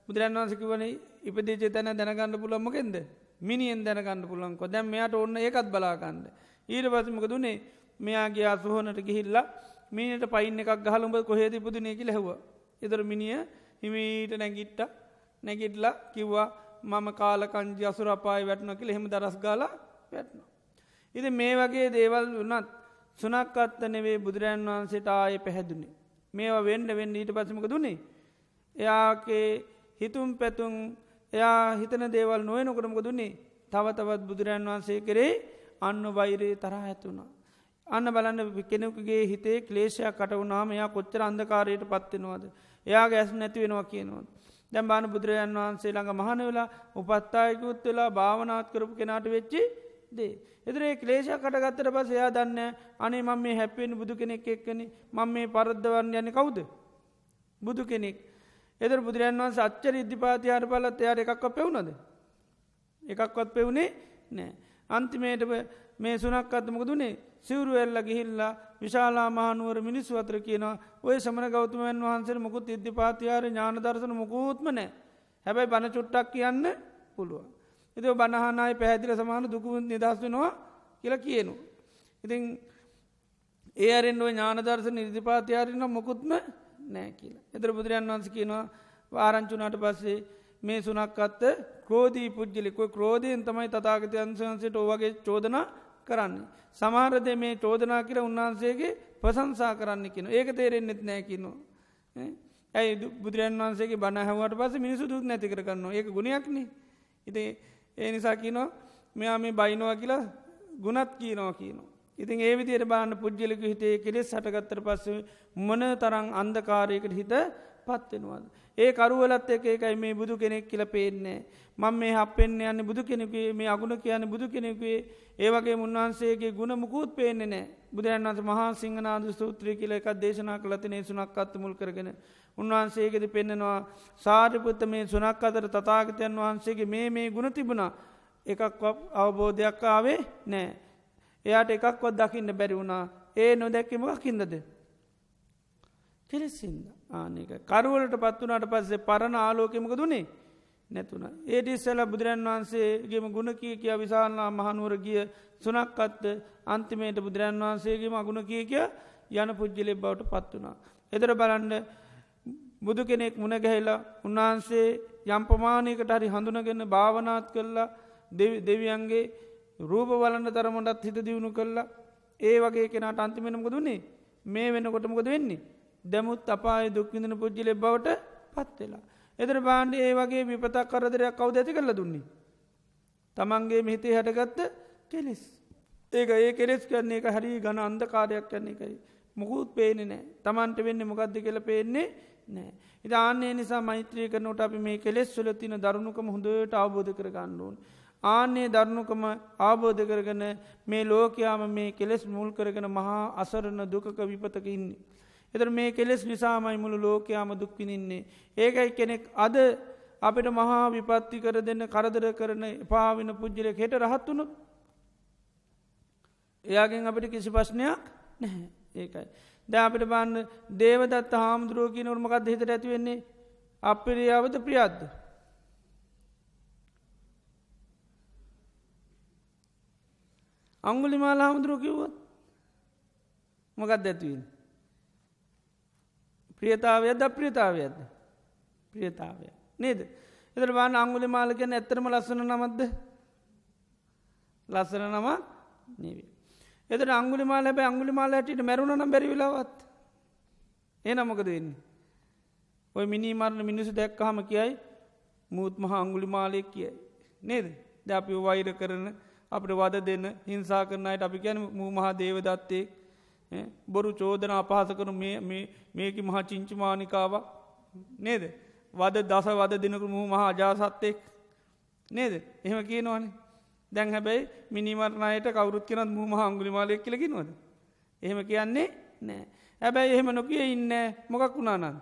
A: බුදුරන් වන්සකිවන ඉපදිච තැන දැනගන්න පුළන්මකෙන්ද මිනිියෙන් දැනගන්න පුළන්කො දැම් මෙයාට ඔන්න ඒකත් බලාගන්න. ඊට පසමක දුනේ මෙයාගේ අසුහනට ගිහිල්ලා මීනට පයින්න එකක් ගහලුඹ කොහෙද පුදුනේ කියල හැව. එදර මිනිිය හිමීට නැගිට්ට නැගිටලා කිව්වා මම කාලකංජි අසුරපායි වැටන කියල හෙම දරස් ගාල වැටන. ඉති මේ වගේ දේවල් වනත් සුනක්කත්ත නෙවේ බුදුරජන් වහන්සේට ආය පැහැදුනේ. මේවා වෙන්ඩ වෙන්න ඊට පසමක දුන්නේ. එයාගේ හිතුම් පැතුම් එයා හිතන දේවල් නොයනොකටමක දුන්නේ තව තවත් බුදුරන් වහන්සේ කරේ අන්න වෛරයේ තරහ ඇතුුණා. අන්න බලන්න කෙනෙකුගේ හිතේ ක්ලේෂයක් කට වුණාම එයා කොච්චර අන්දකාරයට පත්වෙනවාද. එයා ගැස් නැති වෙනවා කියනවත්. දැම් බාන බුදුරජන් වහන්සේ ළඟ මහන වෙලා උපත්තායකුත් වෙලා භාවනාත් කරපු කෙනාට වෙච්චි දේ. එදරේ ක්ලේෂ කටගත්තර පස එයා දන්න අනේ මම මේ හැපෙන් බුදු කෙනෙක් එක්කන මං මේ පරද්ධවන්න යන්න කවුද. බුදු කෙනෙක්. එදර බුදුරන් වන්ස අච්චර ඉද්ධිපාතියාර පලත් එයාට එකක් පෙවුණද. එකක්වත් පෙවුණේ නෑ. අන්තිමේට මේ සුනක් අත්තමක දුනේ සිවරු එල්ල ගිහිල්ලා විශාලා මහනුවර මිනිස්සු අතර කියනවා ඔය සමන ගෞතමයන් වහන්සේ මුකුත් ඉද්ධිපාතියාර ඥාන දර්ශන මුකූත්ම නෑ හැබැයි බණ චුට්ටක් කියන්න පුළුව. එති බණහනයි පැහැදිල සමාන දුකු නිදස් වෙනවා කියලා කියනු. ඉතින් ඒ අරෙන්ුව ඥානදර්ශ නිර්ධිපාතියාරන්න මොකුත්ම නෑ කියලා. එතර බුදුරජන් වන්ස කියනවා වාරංචුනාට පස්සේ මේ සුනක්කත්ත ක්‍රෝධී පුද්ජලිකොයි ක්‍රෝධයෙන් තමයි තතාගතයන්සන්සට ඕවගේ චෝදන කරන්නේ. සමහරද මේ චෝදනා කියර උන්වහන්සේගේ ප්‍රසංසා කරන්න කියන ඒක තේරෙන්න්නෙත් නෑකිනවා. ඇයි බුදුරන් වන්සේගේ බණහවට පස මිනිසු දුක් නැති කරන්න ඒක ගුණයක්න ඉති ඒ නිසා කියනවා මෙයා මේ බයිනවා කියලා ගුණත් කියනවා කියනවා. ඉතින් ඒ විදියට බාන්න පුද්ජලික හිතේ කෙලෙස් සටගත්තර පස්ස මොන තරං අන්දකාරයකට හිත පත්වෙනවාද. ඒ කරුවලත් එක එකයි මේ බුදු කෙනෙක් කියල පේන්නේ. මං මේ හපෙන්න්න යන්න බුදු කෙනෙකුේ මේ අගුණ කියන බුදු කෙනෙකුේ ඒවගේ මුන්වහන්සේගේ ගුණ මුකුත් පේන්නේ නෑ බුදුරන් වන්ස මහා සිංහනාද සූත්‍රය කියල එකක් දේශනා කලතිනේ සුනක් අත්ත මුල් කරගෙන උන්වහන්සේගෙද පෙන්නෙනවා සාරිපුත්ත මේ සුනක් අතර තතාගතයන් වහන්සේගේ මේ මේ ගුණ තිබුණා එකක් අවබෝධයක් ආවේ නෑ. එයාට එකක්වත් දකින්න බැරි වුණා ඒ නොදැක්කම කින්දද. කෙලෙසින්ද ආනක කරුවලට පත්වනට පස්සේ පරණ ආලෝකෙමක දුනේ නැතුන. ඒට ඉස්සල බුදුරන් වහන්සේගේම ගුණ කිය කිය විශාල්ලා මහනුවර ගිය සුනක්කත්ත අන්තිමේට බුදුරන් වහන්සේගේම අගුණ කිය කිය යන පුද්ජලෙ බවට පත් වනා. එදර බලන්ඩ බුදු කෙනෙක් මුණගැහිලා උන්වහන්සේ යම්පමානයකට හරි හඳුනගන්න භාවනාත් කරලා දෙවියන්ගේ රූප වලන්න තරමටත් හිත දියුණු කරලා ඒ වගේ කෙනට අන්තිමෙනමක දුන්නේ මේ වෙන කොටමකොද වෙන්නේ? දැමුත් අපාය දුක්විඳන පුද්ජිලෙ බවට පත්වෙලා. එදර බාණ්ඩ ඒ වගේ විපතක් කරදරයක් කවද ඇති කරල දුන්නේ. තමන්ගේ මෙහිතේ හැටගත්ත කෙලෙස්. ඒක ඒ කෙලෙස් කරන්නේ එක හරි ගන අන්දකාරයක් කරන්නේ එකයි. මුකුත් පේනෙ නෑ තමන්ට වෙන්න මොකක්ද කියල පේන්නේ නෑ. ඉතාන්නේ නිසා මෛත්‍රී කරනට අපි මේ කෙලෙස් සුලතින දරුණුකම හොඳට අවබෝධ කර ගණ්ඩුවන්. ආන්නේ දරුණුකම ආබෝධ කරගන මේ ලෝකයාම මේ කෙලෙස් මුල් කරගෙන මහා අසරණ දුකක විපතක ඉන්නේ. එතර මේ කෙලෙස් නිසාමයි මුළු ලෝකයාම දුක්විනින්නේ. ඒකයි කෙනෙක් අද අපිට මහා විපත්ති කර දෙන්න කරදර කරන පාවින පුද්ජලෙක් හෙට රහත්වුණු එයාගෙන් අපිට කිසි ප්‍රශ්නයක් නැහැ ඒකයි. ද අපිට බන්න දේවදත් හාමුදුරුවකි නොර්මකක්ද හිතට ඇතිවෙන්නේ අපිරියාවද ප්‍රියද්ද. අංගුලි මාල හාමුදුරුව කිව්වොත් මොකත් ඇත්වීන්. ප්‍රියතාවයද ප්‍රියතාවයද ප්‍රියතාවය නේද? එතර බාන අංගුලි මාලකයන ඇත්තරම ලස්සන නමත්ද ලස්සන නමක් නේවේ. එතට අංගුලි මාල බැ අංගුලි මාල ඇටට මැරුණනම් බැරිවිලාවත් ඒ නමකද වෙන්නේ. ඔය මිනිමරණ මිනිසු දැක්කහම කියයි මුූත් මහ අංගුලි මාලයක් කියයි. නේද? ද අපි වෛර කරන අපට වද දෙන්න හිංසා කරනයට අපි ගැන මූ මහා දේවදත්තයෙක් බොරු චෝදන අපහස කරු මේක මහා චිංචිමානිකාව නේද? වද දස වද දෙනකු මූ මහා අජාසත්තෙක් නේද? එහෙම කියනවනේ. දැන් හැබැයි මිනිමරණයට කවරුත් කියනත් මූ මහා අංගුලිමාලයක් කියලකිනවද එහෙම කියන්නේ නෑ. හැබැයි එහෙම නොකිය ඉන්න මොකක් වුණානන්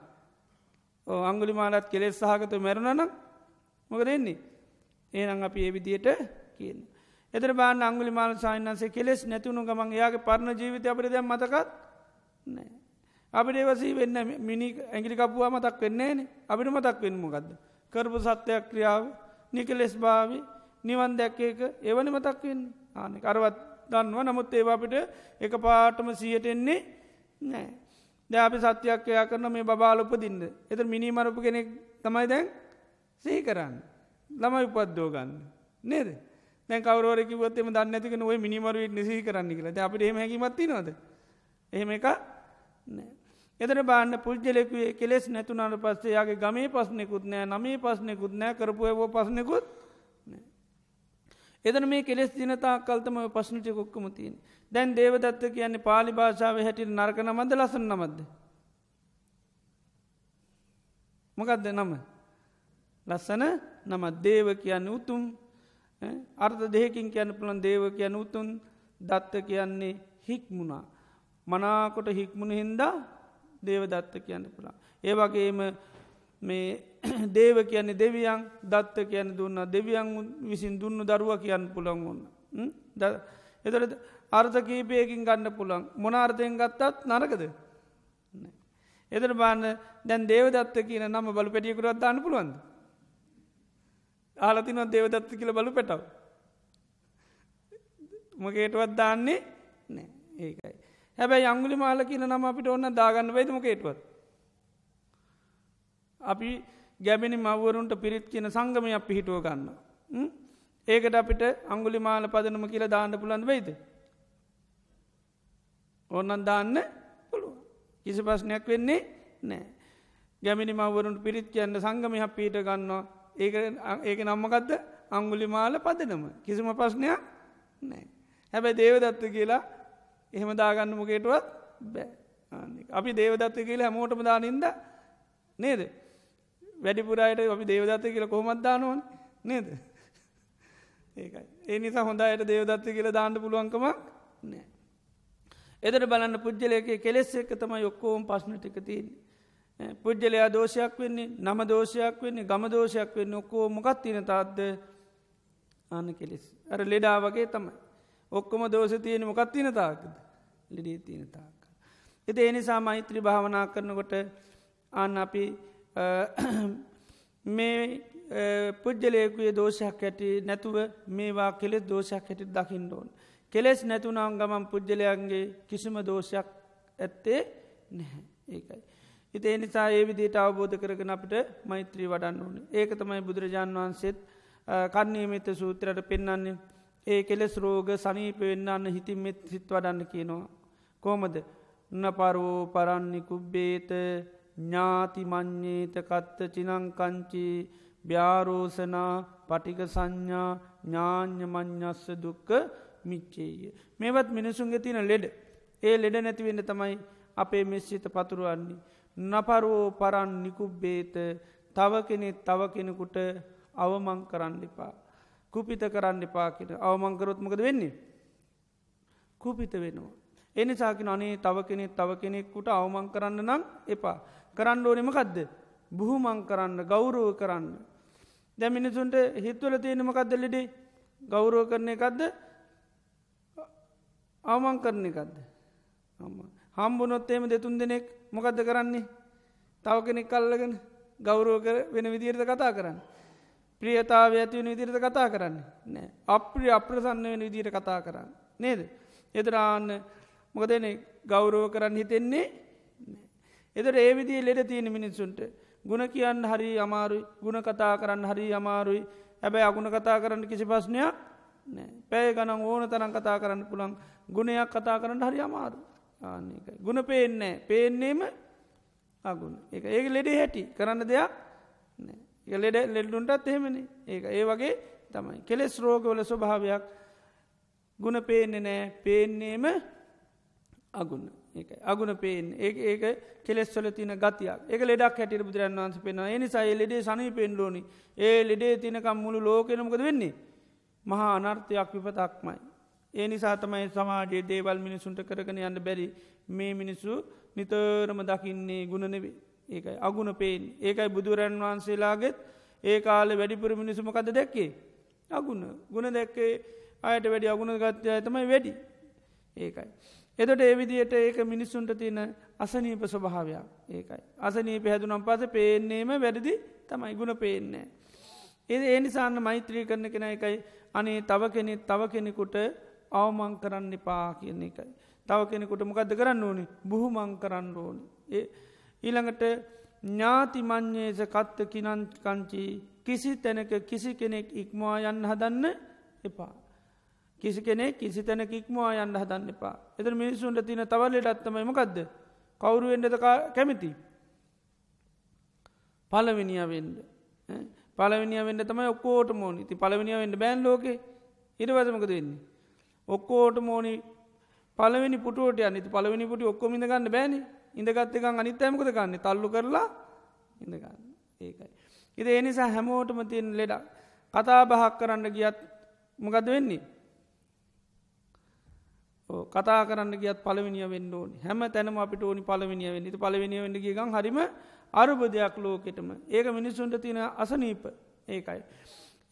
A: ඕ අංගුලි මාලත් කෙලෙස් සහකත මැරුණනම් මොක දෙන්නේ ඒනම් අපි ඒ විදියට කියන. එතර බාන අංගුලි මාල සයින්න්සේ කෙලෙස් නැතිවුණු ගමන් යාගේ පරණ ජීවිත අපට දැ මතකත් නෑ. අපිට ඒවසී වෙන්න මිනි ඇගිලි කපුවා මතක් වෙන්නේ න අපිට මතක් වෙන්න මොකක්ද. කරපු සත්‍යයක් ක්‍රියාව නිකලෙස් භාවි නිවන් දැක්ක එක එවනි මතක් වෙන්න ආනෙ කරවත් දන්නවා නමුත් ඒවාපිට එක පාටම සියට එන්නේ නෑ. ද අපි සත්‍යයක් එයා කරන මේ බාලොප දින්න එත මිනි මරපු කෙනෙක් තමයි දැන් සහි කරන්න. ළමයි උපද්දෝ ගන්න. නේද දැ කවරකිවත්ම දන්න ඇතික ඔය මිනිමරුවට නිසි කරන්න කියලා. අපට එම හැකිමත්ති නොද එහෙම එක නෑ. එතර බාන්න පුද්ජලෙකුවේ කෙලෙස් නැතුනාට පස්සේ යාගේ ගමේ පස්නෙකුත් නෑ නමේ පස්නෙකුත් නෑ කරපු ඒවෝ පස්නෙකුත් එදන මේ කෙස් දිනතා කල්තම පශ්නටි කොක්කම තියෙන් දැන් දේවදත්ත කියන්නේ පාලි භාෂාව හැටිට නරක නමද ලසන නමද. මොකක්ද නම? ලස්සන නමත් දේව කියන්න උතුම්. අර්ථ දෙහකින් කියන්න පුළන් දේව කියන්න උතුන් දත්ත කියන්නේ හික්මුණා. මනාකොට හික්මුණ හින්දා දේව දත්ත කියන්න පුළා. ඒවගේම මේ දේව කියන්නේ දෙවියන් දත්ත කියන්න දුන්න දෙවියන් විසින් දුන්න දරුව කියන්න පුළන් ඔන්න. එතට අර්ථ කීපයකින් ගන්න පුළන් මොනාර්ථයෙන් ගත්තත් නරකද. එතර බාන්න දැන් දේවදත්ත කියන නම බලු පැටියකුරත් දාන්න පුළුවන්ද. ආලතිනවත් දේවදත්ත කියල බලු පැටව. මගේටවත් දාන්නේ නෑ ඒකයි. හැබැයි අංගුලි මාල කියන නම අපිට ඔන්න දාගන්න වයිද මොකේටවත්. අපි ගැබෙනි මවරුන්ට පිරිත් කියන සංගමය අප පිහිටුව ගන්න. ඒකට අපිට අංගුලි මාල පදනම කියලා දාන්න පුළන් වෙයිද. ඕන්නන් දාන්න පුළුව. කිසි පස්්නයක් වෙන්නේ නෑ. ගැමිනි මවරුන්ට පිරිත් කියන්න සංගම හ පීට ගන්නවා ඒක ඒක නම්මකක්ද අංගුලි මාල පදනම. කිසිම ප්‍රශ්නයක් නෑ. හැබැයි දේවදත්ත කියලා එහෙම දාගන්න මොකේටුවත් බෑ. අපි දේවදත්ත කියලා හැමෝටම දානින්ද නේද? වැඩිපුරයට අපි දේවදත්ත කියල කොහොමත්දානුවන් නේද? ඒකයි. ඒ නිසා හොඳයට දේවදත්ත කියල දාන්න පුළුවන්කමක් නෑ එදර බලන්න පුද්ජලයක කෙලෙස් එක තම යොක්කෝම් පශ්නටික තියන්නේ. පුද්ජලයා දෝෂයක් වෙන්නේ නම දෝෂයක් වෙන්නේ ගම දෝෂයක් වෙන්න ඔක්කෝ මොකත් තින තාත්ද ආන කෙලෙස් අර ලෙඩා වගේ තමයි ඔක්කොම දෝෂ තියෙන මොකත් තින තාකද ලෙඩේ තියෙන තාක. එති එනිසා මෛත්‍රී භාවනා කරනකොට අන්න අපි මේ පුද්ජලයකුයේ දෝෂයක් ඇති නැතුව මේවා කෙලෙස් දෝෂයක් හැටි දකිින් ඕන්. කෙලෙස් නැතුනාම් ගමන් පුද්ජලයන්ගේ කිසිම දෝෂයක් ඇත්තේ නැහැ ඒකයි. ඉති එනිසා ඒ විදිට අවබෝධ කරගෙන අපිට මෛත්‍රී වඩන්න ඕන ඒක තමයි බුදුරජාන් වහන්සේත් කන්නේමිත සූත්‍රයට පෙන්න්නන්නේ ඒ කෙලෙස් රෝග සනීප වෙන්නන්න හිතින් මෙත් සිත් වඩන්න කියනවා. කෝමද නපරෝ පරන්නි කුබ්බේත ඥාතිමං්්‍යේත කත්ත චිනංකංචි ්‍යාරෝසනා පටික සංඥා ඥාඥමං්ඥස්ස දුක්ක මිච්චේය. මේවත් මිනිසුන්ගේ තින ලෙඩ ඒ ලෙඩ නැතිවෙන්න තමයි අපේ මෙස්සිත පතුරුවන්නේ. නපරෝ පරන් නිකුබ්බේත තව කෙනෙ තව කෙනෙකුට අවමං කරන්න එපා. කුපිත කරන්න එපාකිට අවමංකරොත්මකද වෙන්නේ. කුපිත වෙනවා. එනිසාකින අනේ තව කෙනෙක් තව කෙනෙක්කුට අවමං කරන්න නම් එපා. කරන්න ඕනෙමකක්ද. බුහුමං කරන්න ගෞරුව කරන්න. දැ මිනිසුන්ට හිත්වල තියෙනමකක්ද ලෙඩේ ගෞරුව කරන එකක්ද අවමං කරන එකක්ද. හම්බුනොත්තේම දෙතුන් දෙනෙක් මොකක්ද කරන්නේ. තව කෙනෙක් කල්ලගෙන ගෞරුව වෙන විදිරද කතා කරන්න. ප්‍රියතාව ඇතිවන විදිරට කතා කරන්න. නෑ. අප්‍රිය අප්‍රසන්න වෙන විදිට කතා කරන්න. නේද. එදරාන්න මොකදන ගෞරව කරන්න හිතෙන්නේ එදර ඒවිදිී ලෙඩ තියෙන මිනිස්සුන්ට ගුණ කියන්න හරි අමාරුයි. ගුණ කතා කරන්න හරි අමාරුයි. හැබැයි අගුණ කතා කරන්න කිසි පස්්නයක් පැය ගනම් ඕන තරන් කතා කරන්න පුළන් ගුණයක් කතා කරන්න හරි අමාරු ආන්නේකයි. ගුණ පේන්නේ පේන්නේම අගුණ. එක ඒක ලෙඩේ හැටි. කරන්න දෙයක් ඒ ලෙඩ ලෙඩ්ඩුන්ටත් එහෙමනි. ඒක ඒ වගේ තමයි. කෙලෙස් රෝගවල ස්වභාවයක්. ගුණ පේන්නේ නෑ පේන්නේම අගුණ. ඒක අගුණ පේෙන් ඒ ඒක කෙලෙස්වල තින ගතියක්. ඒක ලෙඩක් හැටියට බුදුරන් වන්ස පෙන නිසා ලෙඩේ සනී පෙන්ලෝනි ඒ ලෙඩේ තිනකම් මුළු ලෝකෙනමකද වෙන්නේ? මහා අනර්ථයක් විපතක්මයි. ඒ නිසා තමයි සමාජයේ දේවල් මිනිසුන්ට කරගෙන යන්න බැරි. මේ මිනිස්සු නිතරම දකින්නේ ගුණනෙවේ ඒකයි අගුණ පේෙන් ඒකයි බුදුරන් වහන්සේලාගෙත් ඒ කාල වැඩිපුර මිනිසුමකද දැක්කේ? අගුණ. ගුණ දැක්කේ අයට වැඩි අගුණ ගත්්‍යය තමයි වැඩි. ඒකයි. එතට ඒවිදියට ඒක මිනිස්සුන්ට තියෙන අසනීප ස්වභාවයක්. ඒකයි. අසනී පැහැදුනම් පස පේන්නේම වැඩදි තමයි ගුණ පේන්නේ. ඒ ඒ නිසාන්න මෛත්‍රී කරන කෙන එකයි. අනේ තව කෙනෙ තව කෙනෙකුට අවමං කරන්න එපා කියන එකයි. තව කෙනෙකුට මොකද කරන්න ඕනි බුහුමං කරන්න ඕනි. ඒ ඊළඟට ඥාති මං්්‍යේස කත්ත කිනන්කංචි කිසි තැනක කිසි කෙනෙක් ඉක්මවා යන්න හදන්න එපා. කිසි කෙනෙ කිසි තැන ඉක්මවා යන්න හදන්න එපා. එතර මිනිසුන්ට තින තවල්ලට අත්තමයි මොකක්ද කවුරුවෙන්ඩද කැමති. පලවිනිිය වෙන්ඩ. පලවිනිිය වෙන්ඩ තමයි ඔක්කෝට මෝනි ති පලවිනිිය වෙන්ඩ බෑන් ලෝක ඉරවසමකද වෙන්නේ. ඔක්කෝට මෝනි පලවෙනි පුටුවට අනිති පලවෙනි පුටි ඔක්කොම ඉඳගන්න බෑන. ඉඳගත්තකන් අනිත් ඇමකද ගන්න තල්ලු කරලා ඉඳගන්න ඒකයි. ඉද එනිසා හැමෝටම තියෙන් ලෙඩක්. කතා බහක් කරන්න ගියත් මොකද වෙන්නේ. කතා කරන්න ගියත් පලවිනිිය වෙන්න ඕනි. හැම තැනම අපිට ඕනි පලවිනිිය වෙන්න. ති පලවිනිිය වෙන්න ගන් හරිම අරුබ දෙයක් ලෝකෙටම. ඒක මිනිස්සුන්ට තියෙන අසනීප. ඒකයි.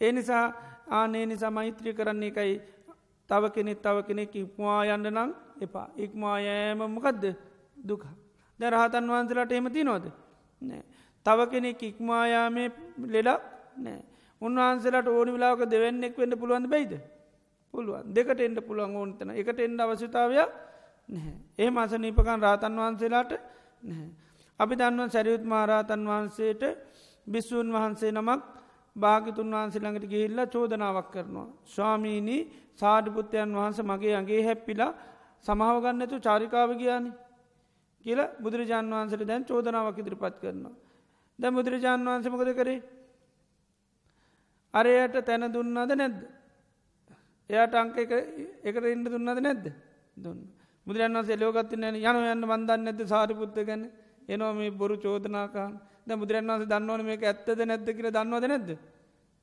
A: ඒ නිසා ආනේ නිසා මෛත්‍රී කරන්නේ එකයි තව කෙනෙක් තව කෙනෙක් ඉක්මවා යන්න නම් එපා. ඉක්මායෑම මොකක්ද දුක. දැරහතන් වහන්සලට එමති නොද නෑ. තව කෙනෙක් ඉක්මායාමේ ලෙඩක් නෑ. උන්වහන්සලට ඕනි වෙලාක දෙවන්නෙක් වෙන්න පුළුවන් බයිද? පුළුවන්. දෙකට එන්ඩ පුළුවන් ඕනතන එකට එන්ඩ අවශ්‍යතාවයක් නැහැ. ඒ මස නීපකන් රාතන් වහන්සේලාට නැහැ. අපි දන්වන් සැරියුත් මහරාතන් වහන්සේට බිස්සූන් වහන්සේ නමක් භාගිතුන් වහන්සේ ළඟට ගිහිල්ලා චෝදනාවක් කරනවා. ස්වාමීණී සාඩිපුත්තයන් වහන්ස මගේ අගේ හැප්පිලා සමහවගන්නතු චාරිකාව ගියානි කියල බුදුරජාන් වහන්සට දැන් චෝදනාවක් ඉදිරිපත් කරනවා. දැ බුදුරජාන් වහන්සමකද කරේ අරයට තැන දුන්නද නැද්ද. එයාට අංක එකට ඉන්න දුන්නද නැද්ද දුන්න. බුදුරන් වන්සේ ලෝකත්තින යන යන්න බන්දන්න ඇද සාරිපුත්ත ගැන එනවා මේ බොරු චෝදනාකාන් ද බුදුරන් වන්සේ දන්නවන මේක ඇත්තද නැද්ද කියල දන්නවද නැද්ද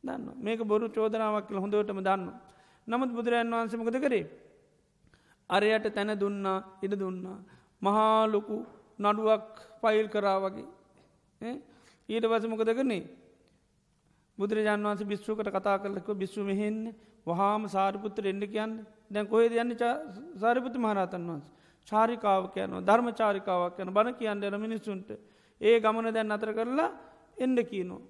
A: දන්න මේක බොරු චෝදනාවක් කියල හොඳටම දන්න. නමුත් බුදුරන් වහන්සමකද කරේ. අරයට තැන දුන්නා ඉඩ දුන්නා. මහාලොකු නඩුවක් පයිල් කරා වගේ. ඊට වසමකද කරන්නේ. බුදුරජාන් වන්ස බිස්සුකට කතා කරලක බිස්සු මෙහෙන්නේ වහාම සාරිපුත්‍ර එන්න කියන්න දැන් කොහෙද යන්න සාරිපුත්ත මහරතන් වන්ස. චාරිකාව කියනවා ධර්ම චාරිකාවක් යන බණ කියන්න යන මිනිස්සුන්ට ඒ ගමන දැන් අතර කරලා එන්ඩ කියනවා.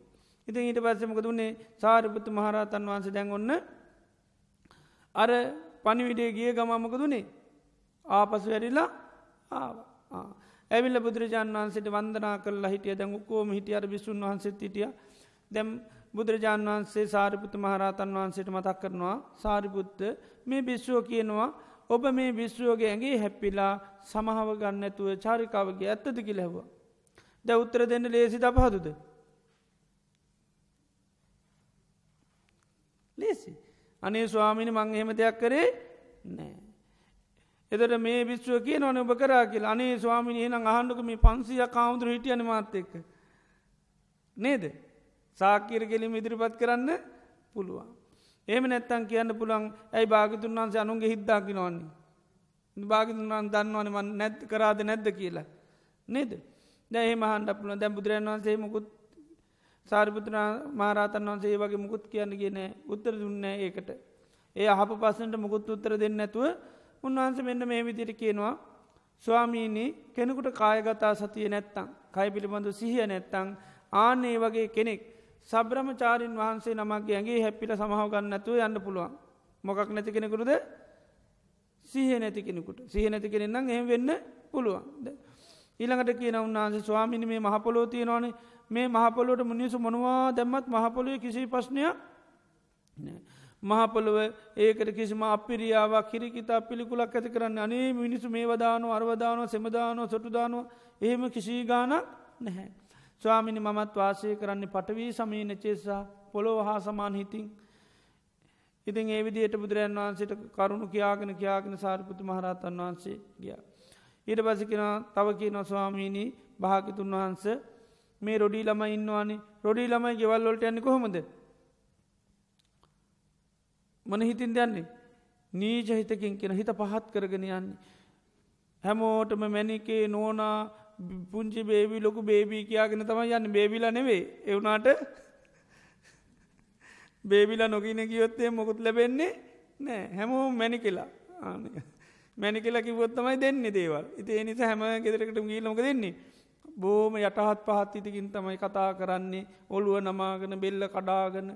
A: ඉතින් ඊට පස්සමක දුන්නේ සාරිපුත්ත මහරතන් වහන්ස දැන් ඔන්න අර පනිවිඩේ ගිය ගමමක දුනේ ආපසු වැරිලා ඇවිල්ල බුදුරජාන් වන්සට වන්දනා කරලා හිටිය. දැන් උකෝම හිටිය. අර බිසුන් වහන්සෙත් හිටිය. දැම් බුදුරජාණන් වහන්සේ සාරිපුත්ත මහරතන් වහන්සේට මතක් කරනවා සාරිපුත්ත මේ බිශ්ුව කියනවා ඔබ මේ විශ්ුවගේ ඇගේ හැප්පිලා සමහව ගන්න ඇතුව චාරිකාවගේ ඇත්තද? කිලැහව. ද උත්තර දෙන්න ලේසි ද පහදුද. ලේසි. අනේ ස්වාමිනි මං එහෙම දෙයක් කරේ නෑ. එදට මේ විශ්ව කිය නොන ඔබ කරා කියලා අනේ ස්වාමිනි නම් අහන්ඩුක මේ පන්සිය කවුදුර හිටියන මාත්තෙක්ක. නේද. සාකීර කෙලිම ඉදිරිපත් කරන්න පුළුවන්. ඒම නැත්තන් කියන්න පුළන් ඇයි භාගතුන් වන්සේ අනුන්ගේ හිද්දාකි නොන්නේ. භාගතුන් වන් දන්නවනම නැත් කරාද නැද්ද කියලා. නේද. දැඒ මහන්ඩ පුළන් දැ බුදුරන් වන්සේ මුකුත් සාරිපුත්‍ර මාරාතන් වන්සේ වගේ මුකුත් කියන්න කියන උත්තර දුන්න ඒකට. ඒ අහප පස්සට මුකුත් උත්තර දෙන්න ඇතුව උන්වහන්ස මෙන්න මේ විදිරි කියනවා ස්වාමීනී කෙනෙකුට කායගතා සතිය නැත්තං කයි පිළිබඳු සිහිය නැත්තං ආනේ වගේ කෙනෙක් සබ්‍රමචාරීන් වහන්සේ නමක්ගේ ඇගේ හැපිට සමහව ගන්න ඇතුව යන්න පුළුවන්. මොකක් නැති කෙනෙකුරුද සහ නැති කෙනෙකුට. සහ නැති කෙනෙන්නම් එහ වෙන්න පුළුවන්. ඊළඟට කියන උන්නාන්සේ ස්වාමිනි මේ මහපොලෝ තියෙනවානේ මේ මහපොලොට මිනිසු මොනවා දැම්මත් මහපොලොය කිසි ප්‍රශ්නයක් මහපොළොව ඒකට කිසිම අපිරියාවක් කිරිකිතා පිළිකුලක් ඇති කරන්න අනේ මිනිසු මේ වදානු අර්වදානව සෙමදානෝ සොටුදානුව එහෙම කිසි ගානක් නැහැ. ස්වාමිනි මමත් වාසය කරන්නේ පටවී සමීන චෙස්සා පොළොව හා සමාන් හිතින්. ඉතින් ඒ විදියට බුදුරජන් වහන්සේට කරුණු කියාගෙන කියාගෙන සාරිපුතු මහරහතන් වහන්සේ ගිය. ඊට පසිකෙන තව කියන ස්වාමීණී භාගිතුන් වහන්ස මේ රොඩී ළම ඉන්නවානි. රොඩී ළමයි ගෙවල්ලොට යන්න කොහොමද? මන හිතින් දන්නේ නීජ හිතකින් කියෙන හිත පහත් කරගෙන යන්නේ. හැමෝටම මැනිකේ නෝනා පුංචි බේබි ලොකු බේබී කියයාගෙන තම යන්න. බේබිල නෙවේ එවුනාට බේබිල නොගෙන ගියොත්තේ මොකුත් ලැබෙන්නේ නෑ හැමෝ මැනි කියලා මැනි කියලා කිවොත්තමයි දෙන්න දේවල්. ඉති එනිසා හැම ගෙදරකට ගීලමක දෙන්නේ? බෝම යටහත් පහත් ඉතිකින් තමයි කතා කරන්නේ. ඔළුව නමාගෙන බෙල්ල කඩාගන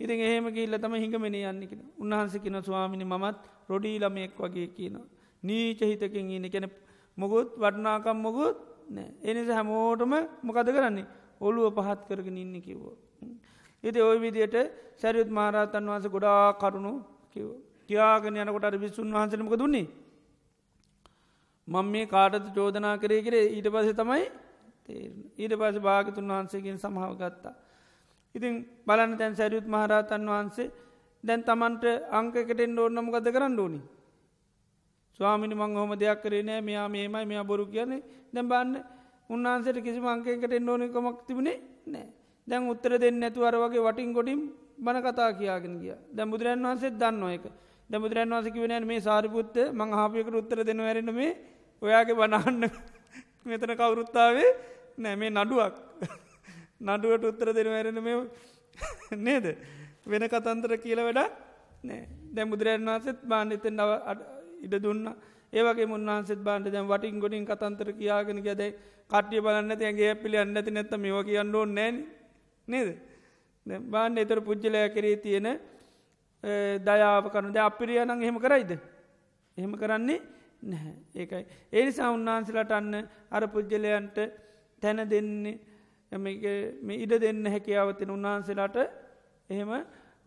A: ඉතින් එහෙම කියල්ල තම හිඟමෙන යන්නකෙන උන්හන්සකින ස්වාමිනි මමත් රොඩී ළමයෙක් වගේ කියන. නීච හිතකින් ඉන්න. කෙන මොකුත් වටනාකම් මොකුත් නෑ එනිස හැමෝටම මොකද කරන්නේ? ඔළුව පහත් කරගෙන ඉන්න කිව්වෝ. ඉති ඔය විදියට සැරියුත් මාරාතන් වහන්ස ගොඩා කරුණු කිව කියාගෙන යනකොට විසුන් වහන්සනමක දුන්නේ. මං මේ කාටත චෝදනා කරේ කරේ ඊට පස තමයි ඊට පස භාගතුන් වහන්සේගෙන් සමහාව ගත්තා. ඉතින් බලන්න තැන් සැරියුත් මහරහතන් වහන්සේ දැන් තමන්ට අංකකටෙන් ඕන්නම ගද කරන්න ඕනි. ස්වාමිනි මං හොම දෙයක් කරේ නෑ මෙයා මේමයි මෙයා බොරු කියන්නේ දැම් බන්න උන්වහන්සේට කිසි අංකයකට ඕනකමක් තිබුණේ නෑ දැන් උත්තර දෙන්න නැතු අර වගේ වටින් ගොඩින් බන කතා කියාගෙන ගිය දැ බුදුරන් වහන්සේ දන්න එක දැ බුදුරන් වහසකි වෙන මේ සාරිපුත්ත මං හාපියකට උත්තර දෙන වැරෙන මේ ඔයාගේ බනහන්න මෙතන කවුරුත්තාවේ නෑ මේ නඩුවක්. නඩුවට උත්තර දෙන වැරෙන මේ නේද? වෙන කතන්තර කියල වැඩ නෑ. දැ බුදුරන් වහන්සෙත් බාන්්‍යතෙන් නව ඉඩ දුන්න. ඒවගේ මුන්හන්සෙත් බාන්ට දැම් වටින් ගොඩින් කතන්තර කියාගෙන ගැදයි කටිය බලන්න ඇගේ පිළි අන්නති නැත මේව කියන්න ඕ නෑන. නේද? බාන්්‍ය එතර පුද්ජලය කරේ තියෙන දයාව කනුද අපිරියනං එහෙම කරයිද එහෙම කරන්නේ නැහැ ඒකයි ඒනිසා උන්වහන්සලට අන්න අර පුද්ජලයන්ට තැන දෙන්නේ මේ ඉඩ දෙන්න හැකියාවතින උන්වහන්සේලාට එහෙම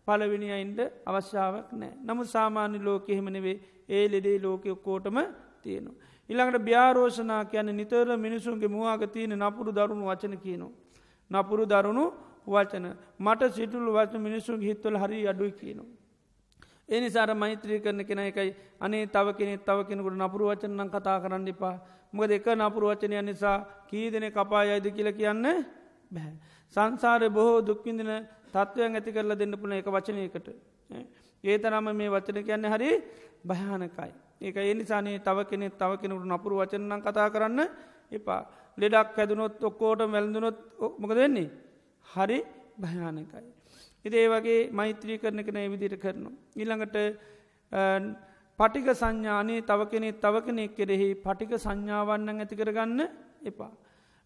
A: පලවිනි අයින්ට අවශ්‍යාවක් නෑ නමු සාමාන්‍ය ලෝක එහෙමනෙවේ ඒ ලෙඩේ ලෝකය ඔක්කෝටම තියෙනවා. ඉළඟට ්‍යාරෝෂනා කියන නිතර මිනිසුන්ගේ මවාග තියෙන නපුරු දරුණු වචන කියනවා. නපුරු දරුණු වචන මට සිටුළු වචන මිනිසුන් හිත්වල හරි අඩුයි කියනවා. ඒ නිසාර මෛත්‍රී කරන කෙන එකයි අනේ තව කෙනෙ තව කෙනෙකුට නපුරු වචනනම් කතා කරන්න එපා මොක දෙක නපුරු වචනය නිසා කී දෙන කපා අයිද කියල කියන්න බැහැ. සංසාරය බොහෝ දුක්විඳන තත්ත්වයන් ඇති කරලා දෙන්න පුන එක වචනයකට. ඒ තරම මේ වචන කියන්න හරි භයානකයි. ඒක ඒ නිසානේ තව කෙනෙ තව කෙනෙකුට නපුරු වචනනම් කතා කරන්න එපා. ලෙඩක් හැදුනොත් ඔක්කෝට මැල්දුනොත් මොක දෙන්නේ. හරි භයානකයි. ඉදේ වගේ මෛත්‍රී කරන කෙන විදිට කරනු. ඉළඟට පටික සංඥානයේ තව කෙනෙ තව කෙනෙක් කෙරෙහි පටික සංඥාවන්නන් ඇති කරගන්න එපා.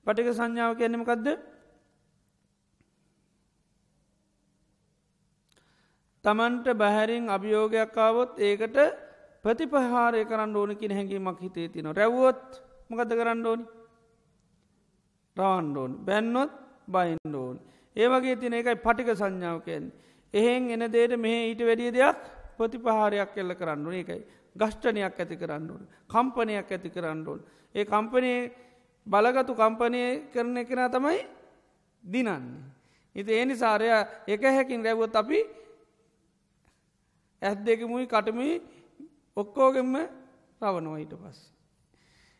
A: පටික සංඥාව කියන්නමකක්ද තමන්ට බැහැරින් අභියෝගයක්කාවොත් ඒකට ප්‍රතිපහාරය කරන්න ඕනකින හැඟීමක් හිතේ තින රැව්වොත් මකද කරන්න ඕනි? රවන්්ඩෝන් බැන්නොත් බයින්ඩෝන් ඒවගේ තින එකයි පටික සංඥාවකයෙන් එහෙන් එන දේට මෙහ ඊට වැඩිය දෙයක් ප්‍රතිපහාරයක් එල්ල කරන්න ඒකයි. ගෂ්ටනයක් ඇති කරන්න ඕන. කම්පනයක් ඇති කරන්න ඕන්. ඒ කම්පනය බලගතු කම්පනය කරන කෙන තමයි දිනන්නේ. ඉති ඒ නිසාරය එක හැකින් රැවොත් අපි ඇත් දෙකමුයි කටමි ඔක්කෝගෙම රවනවා ඊට පස්.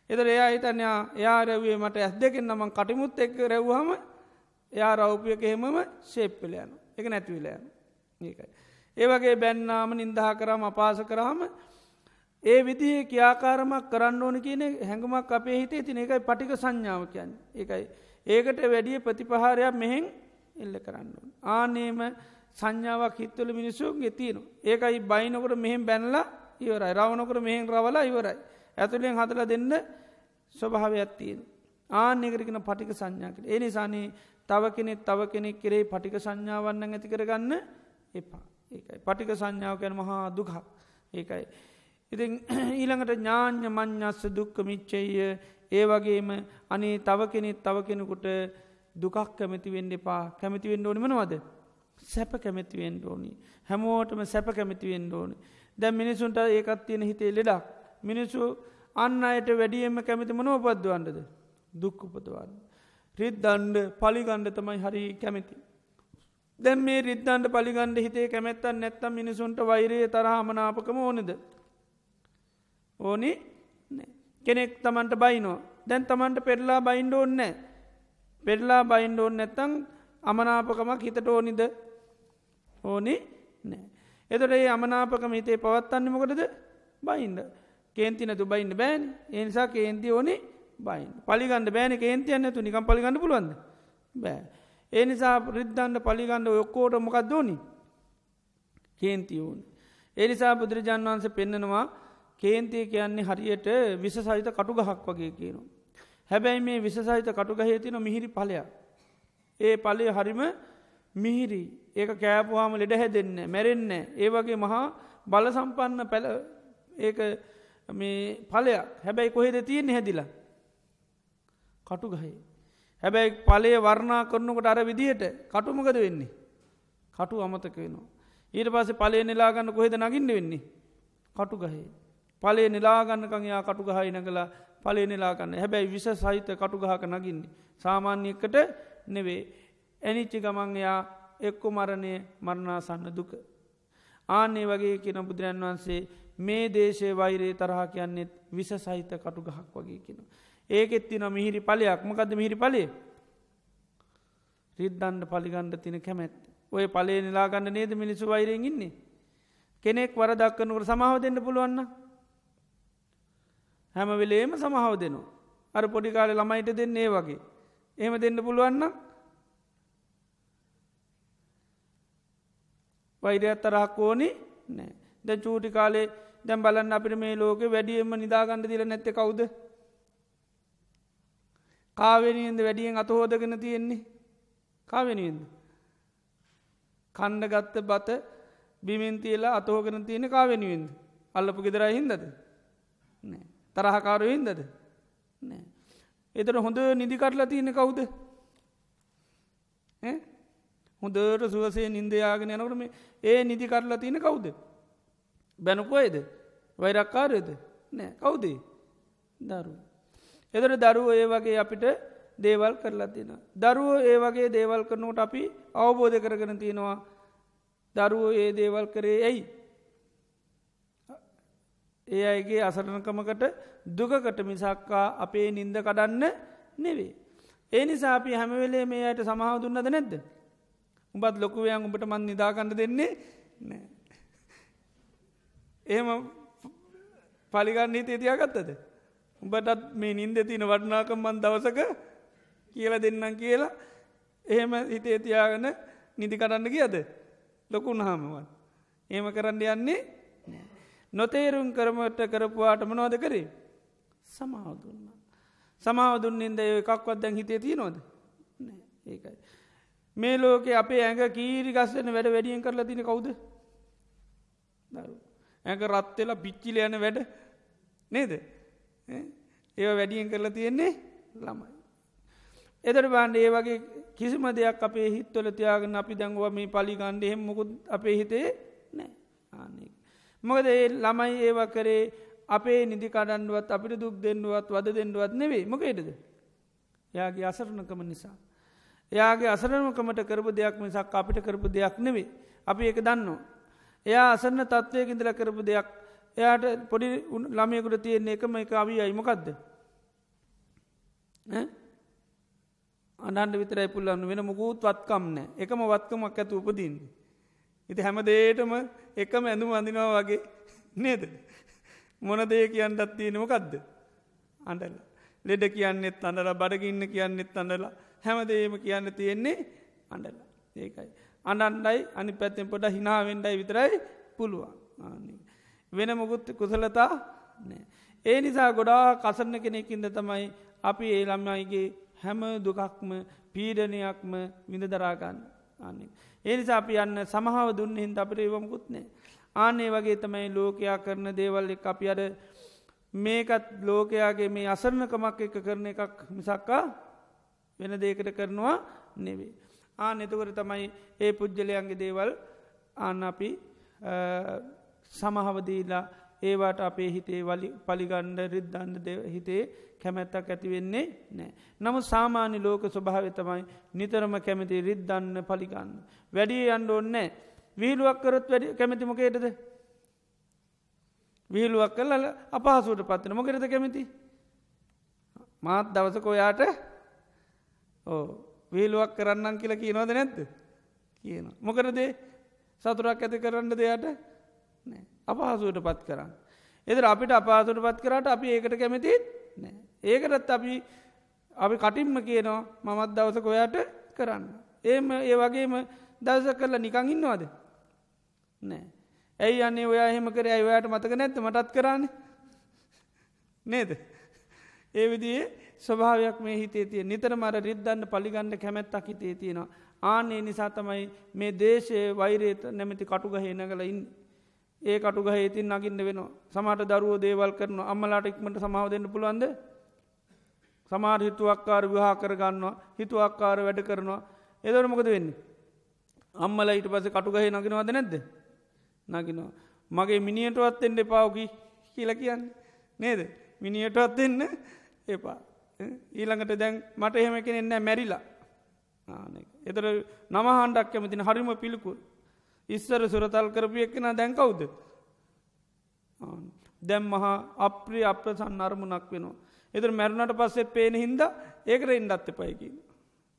A: එතර එයා හිතන්යා එයා රැවේ මට ඇස් දෙකෙන් නමන් කටිමුත් එක්ක රැව්හම එයා රෞපියක එහෙමම ශේප්පලයන එක නැතිවිලයන ඒකයි. ඒවගේ බැන්නාම නින්දහා කරම අපාස කරාම ඒ විදිහ කියාකාරමක් කරන්න ඕන කියන හැඟමක් අපේ හිතේ තින එකයි පටික සංඥාව කියන්න එකයි. ඒකට වැඩිය ප්‍රතිපහාරයක් මෙහෙන් එල්ල කරන්න. ආනේම සංඥාවක් හිත්වල මිනිස්සුන්ගේ තියෙනු. ඒකයි බයිනකොට මෙහෙම බැනලා ඉවරයි රවනකට මෙහෙන් රවලා ඉවරයි. ඇතුළෙන් හදල දෙන්න ස්වභාවයක් තියෙන. ආනෙකරගෙන පටික සංඥාකට. ඒ නිසානේ තව කෙනෙක් තව කෙනෙක් කරේ පටික සංඥාවන්න ඇති කරගන්න එපා. ඒකයි. පටික සංඥාව කැන මහා දුකක්. ඒකයි. ඉති ඊළඟට ඥාඥ මං්ඥස්ස දුක්ක මිච්චෙය ඒ වගේම අනේ තව කෙනෙත් තව කෙනෙකුට දුකක් කැමතිවෙන්න එපා. කැමතිවෙන්න ඕනිමනවද සැප කැමැතිවෙන්න ඕනි. හැමෝටම සැප කැමතිවෙන්න ඕනි. දැම් මිනිසුන්ට ඒකත් තියෙන හිතේ ලෙඩක්. මිනිස්සු අන්න අයට වැඩියම කැමති මනෝ පද්දුවන්ටද දුක් උපදවන්න. රිද්දන්ඩ පලිගණ්ඩ තමයි හරි කැමැති. දැම් මේ රිද්දන්ට පලිගණ්ඩ හිතේ කැමැත්තන් නැත්තම් මිනිසුන්ට වෛරය තරහමනාපකම ඕනෙද. ඕනි කෙනෙක් තමන්ට බයිනෝ දැන් තමන්ට පෙරලා බයින්ඩ ඕන්න පෙරලා බයින්ඩ ඕන්න නැත්තං අමනාපකමක් හිතට ඕනිද? ඕනි නෑ. එතොට ඒ අමනාපකම හිතේ පවත්තන්න මොකටද? බයින්ඩ. කේන්ති නතු බයින්න බෑන්. ඒනිසා කේන්ති ඕනේ බයින් පලිගන්න බෑන කේන්ති යන්න තු නිකම් පලිගන්න පුළුවන්ද බෑ. ඒ නිසා රිද්ධන්න පලිගන්න ඔක්කෝට මොකක් දෝනි කේන්ති වූන්. ඒනිසා බුදුරජාන් වන්සේ පෙන්නෙනවා කේන්තිය කියන්නේ හරියට විස සහිත කටු ගහක් වගේ කියනවා. හැබැයි මේ විසසහිත කටුගහේ තින මිහිරි පලයක්. ඒ පලය හරිම මිහිරි ඒක කෑපුවාම ලෙඩ හැදෙන්න මැරෙන්න ඒ වගේ මහා බල සම්පන්න පැල ඒක මේ පලයක් හැබැයි කොහෙද තියෙන්නේ හැදිලා කටු ගහේ. හැබැයි පලේ වර්ණා කරනකට අර විදිහට කටුමකද වෙන්නේ. කටු අමතක වෙනවා. ඊට පස්සේ පලේ නිලාගන්න කොහෙද නගින්න වෙන්නේ. කටු ගහේ. පලේ නිලාගන්නකං යා කටු ගහයි නකලා පලේ නිලාගන්න හැබැයි විස සහිත කටු ගහක නගින්නේ. සාමාන්‍යකට නෙවේ. ඇනිච්චි ගමන් එයා එක්කො මරණය මරණාසන්න දුක. ආන්නේ වගේ කියන බුදුරන් වන්සේ මේ දේශය වෛරයේ තරහා කියන්නෙත් විස සහිත කටු ගහක් වගේ කෙන. ඒකෙත් තින මිහිරි පලයක් මකද මිහිරි පලේ රිද්දන්ඩ පලිගණ්ඩ තින කැමැත් ඔය පලේ නිලාගන්න නේද මිනිසු වෛරයෙන් ඉන්නේ. කෙනෙක් වර දක්කනකට සමාව දෙන්න පුළුවන්න. හැම වෙලේම සමහාව දෙනවා. අර පොඩිකාල ළමයිට දෙන්නේ වගේ. එහෙම දෙන්න පුළුවන්න වෛරයත් තරහක් ඕනි නෑ ද චූටි කාලේ දැම් බලන්න අපිට මේ ලෝක වැඩියම නිදාගණඩ දිල නැත්ත කවුද කාවෙනියෙන්ද වැඩියෙන් අතහෝදගෙන තියෙන්නේ? කාවෙනියෙන්ද කණ්ඩ ගත්ත බත බිමෙන් තියලා අතෝගෙන තියෙන කාවෙනුවෙන්ද අල්ලපු ගෙදර හින්දද? තරහකාරු හින්දද? එතට හොඳ නිදිකටලා තියෙන කවුද? හොඳට සුවසේ නින්දයාගෙන යනකට මේ ඒ නිදිකරලා තියෙන කවුද? බැනුකොයිද වෛරක්කාරයද? නෑ. කවුදේ දරු. එදර දරුව ඒ වගේ අපිට දේවල් කරලා තියෙන. දරුවෝ ඒ වගේ දේවල් කරනෝට අපි අවබෝධ කරගෙන තියෙනවා දරුවෝ ඒ දේවල් කරේ ඇයි. ඒ අයගේ අසරණකමකට දුකකට මිසක්කා අපේ නින්ද කඩන්න නෙවේ. ඒ නිසා අපි හැමවෙලේ මේ අයට සමාව දුන්නද නැද්ද. උඹත් ලොකුවයන් උඹට මන් නිදාකන්න දෙන්නේ නෑ. එහෙම පලිගන්න හිතේ තියාගත්තද. උඹටත් මේ නින්ද තින වටනාකම් මන් දවසක කියල දෙන්නම් කියලා එහෙම හිතේ තියාගන නිදි කරන්න කියද ලොකුන් හාමවන්. ඒම කරන්න යන්නේ නොතේරුම් කරමට කරපුවාට මනවාද කරේ සමාව දුන්න. සමාව දුන්නින්ද එකක්වත් දැන් හිතේ තියෙනවද ඒකයි. මේ ලෝක අපේ ඇඟ කීරි ගස්සන වැඩ වැඩියෙන් කරලා තින කවුද දරු. ඇක රත්වෙලා පිච්චිල යන වැඩ නේද ඒ වැඩියෙන් කරලා තියෙන්නේ ළමයි. එදර බාන්ඩ ඒ වගේ කිසිම දෙයක් අපේ හිත්වල තියාගෙන අපි දැංගුව මේ පලි ගණ්ඩ එහෙම මොකුත් අපේ හිතේ නෑ ආනෙ. මොකද ඒ ළමයි ඒව කරේ අපේ නිදි කඩන්ඩුවත් අපිට දුක් දෙන්නුවත් වද දෙන්නුවත් නෙවෙයි මොකේටද. යාගේ අසරණකම නිසා. එයාගේ අසරණකමට කරපු දෙයක් මිසක් අපිට කරපු දෙයක් නෙවේ. අපි ඒක දන්නවා. එයා අසන්න තත්ත්වයක ඉඳල කරපු දෙයක් එයාට පොඩි ළමයකුට තියෙන්නේ එකම එක අවී අයිමකක්ද අනන්ට විතරයි පුල්ලන්න වෙන මුකුත් වත්කම් නෑ. එකම වත්කමක් ඇතු උපදීන්න. ඉති හැම දේටම එකම ඇඳුම් අඳිනවා වගේ නේද. මොන දේ කියන්නත් තියෙනමකක්ද අඩල ලෙඩ කියන්නෙත් අඳලා බඩගින්න කියන්නෙත් අඳලා හැමදේම කියන්න තියෙන්නේ අඩල ඒකයි. අනන්ඩයි අනි පැත්තෙන් පොඩ හිනාවෙන්ඩයි විතරයි පුළුවන්. වෙන මොකුත් කුසලතා නෑ. ඒ නිසා ගොඩා කසරණ කෙනෙකින්ද තමයි අපි ඒ ළම්යයිගේ හැම දුකක්ම පීඩනයක්ම විඳ දරාගන්න අන්නේ. ඒ නිසා අපි යන්න සමහාව දුන්න හින්ද අපට ඒවමකුත් නෑ. ආනේ වගේ තමයි ලෝකයා කරන දේවල් එක අපි අර මේකත් ලෝකයාගේ මේ අසරණකමක් එක කරන එකක් මිසක්කා වෙන දේකට කරනවා නෙවේ. ආ නතකර තමයි ඒ පුද්ගලයන්ගේ දේවල් අන්න අපි සමහවදීලා ඒවාට අපේ හිතේ වලි පලිගණ්ඩ රිද්ධන්ඩ හිතේ කැමැත්තක් ඇතිවෙන්නේ නෑ. නමු සාමාන්‍ය ලෝක ස්වභාව තමයි නිතරම කැමති රිද්ධන්න පලිගන්න. වැඩිය අන්ඩ ඔන්නෑ වීලුවක් කරොත් වැඩි කැමතිමකේටද. වීලුවක් කල්ල අපහසුට පත්වන මොකරද කැමති. මාත් දවසක ඔයාට ඕ වීලුවක් කරන්නම් කියලා කියනවද නැත්ත කියන. මොකරදේ සතුරක් ඇති කරන්න දෙයට අපහසුවට පත් කරන්න. එද අපිට අපාසුට පත් කරට අපි ඒකට කැමතිත් නෑ. ඒකටත් අපි අපි කටින්ම කියනවා මමත් දවස කොයාට කරන්න. ඒම ඒ වගේම දවස කරලා නිකං ඉන්නවාද. නෑ. ඇයි අන්නේ ඔයා එහෙම කර ඇයිවයට මතක නැත්ත මටත් කරන්න නේද. ඒ විදිේ ස්වභාවයක් මේ හිතේ තිය නිතර මර රිද්දන්න පලිගන්න කැමැත්තක් හිතේ තියෙනවා. ආනේ නිසා තමයි මේ දේශය වෛරේත නැමති කටුග හේනගලඉන්න. ඒ කටුග හේතින් නගින්න වෙන සමට දරුව දේවල් කරන අම්මලාට ඉක්මට සමාව දෙන්න පුළුවන්ද? සමාර හිතුවක්කාර විහා කරගන්නවා හිතුවක්කාර වැඩ කරනවා. එදර මොකද වෙන්නේ. අම්මල ඊට පස කටුගහහි නගෙනවාද නැද්ද? නගෙනවා. මගේ මිනිියටවත් එෙන්ට පාවකි කියල කියන්න. නේද? මිනිියටවත් එන්න එපා. ඊළඟට දැන් මට එහෙම කෙනෙන්න මැරිලා. එතර නමහන්ඩක් කැමතින හරිම පිළිකුල්. ඉස්සර සුරතල් කරපු එක්කෙන දැන්කවුද දැම් මහා අප්‍රිය අප්‍රසන් අරමුණක් වෙනවා. එතර මැරුණට පස්සෙත් පේන හින්ද ඒකට එන්ඩත්ත පයකි.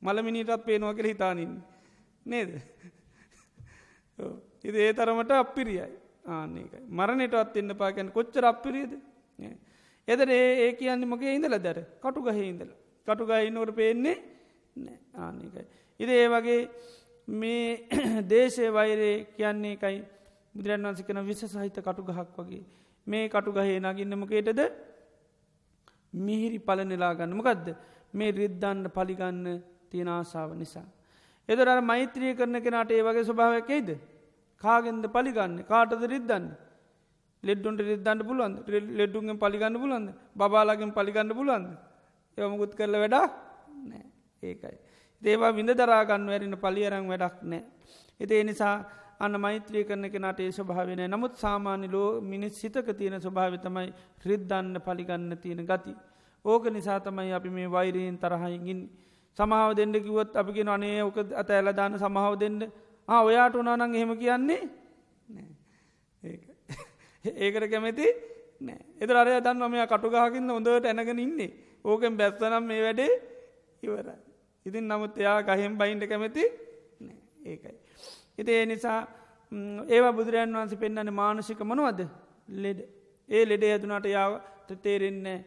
A: මළමිනිටත් පේනවා කර හිතානින්. නේද. ඉද ඒ තරමට අපිරියයි ආන්නේකයි. මරණටත් එන්න පාකැන කොච්චර අපිරියද. එදර ඒ ඒ කියන්නේ මගේ ඉඳල දැර කටු ගහ ඉඳල. කටු ගහ නොට පේන්නේ ආන්නේකයි. ඉද ඒ වගේ මේ දේශය වෛරේ කියන්නේ එකයි. බුදුරන් වන්සි කන විස සහිත කටු ගහක් වගේ. මේ කටු ගහේ නගින්නමකේටද මිහිරි පලනෙලා ගන්න. මොකක්ද මේ රිද්ධන්න පලිගන්න තියෙන ආසාාව නිසා. එදර මෛත්‍රිය කරන කෙනට ඒ වගේ ස්වභාවයක්කයිද කාගෙන්ද පලිගන්න? කාටද රිද්ධන්න ලෙඩ්ඩුන්ට රිද්ධන්න පුළුවන් ලෙඩ්ඩුන්ගෙන් පලිගන්න පුලන්ද බාලාගෙන් පලිගන්න පුලන්ද යොමකුත් කරල වැඩා නෑ ඒකයි. දේවා විඳ දරාගන්න වැරන්න පලියරං වැඩක් නෑ. එති නිසා අන්න මෛත්‍රී කරන කෙනට ඒ ස්වභාවෙන නමුත් සාමාන්‍ය ලෝ මිනිස් සිතක තියෙන ස්වභාව තමයි රිද්ධන්න පලිගන්න තියෙන ගති. ඕක නිසා තමයි අපි මේ වෛරයෙන් තරහයිගින් සමාව දෙන්න කිවත් අපිගෙන අනේ ඕක අත ඇලදාන සමාව දෙන්න. ඔයාට උනානං එහෙම කියන්නේ? ඒකට කැමති නෑ. එත අරය දන්න මෙයා කටුගහකින්න හොඳට ඇනගෙන ඉන්නේ. ඕකෙන් බැස්සනම් මේ වැඩේ ඉවරයි. ඉතින් නමුත් එයා ගහෙම් බයින්ට කැමති ඒකයි. ඉති ඒ නිසා ඒවා බුදුරජන් වන්සේ පෙන්න්නන මානසික මනුවද? ලෙඩ. ඒ ලෙඩ ඇතුනාට යාවට තේරෙන්නේ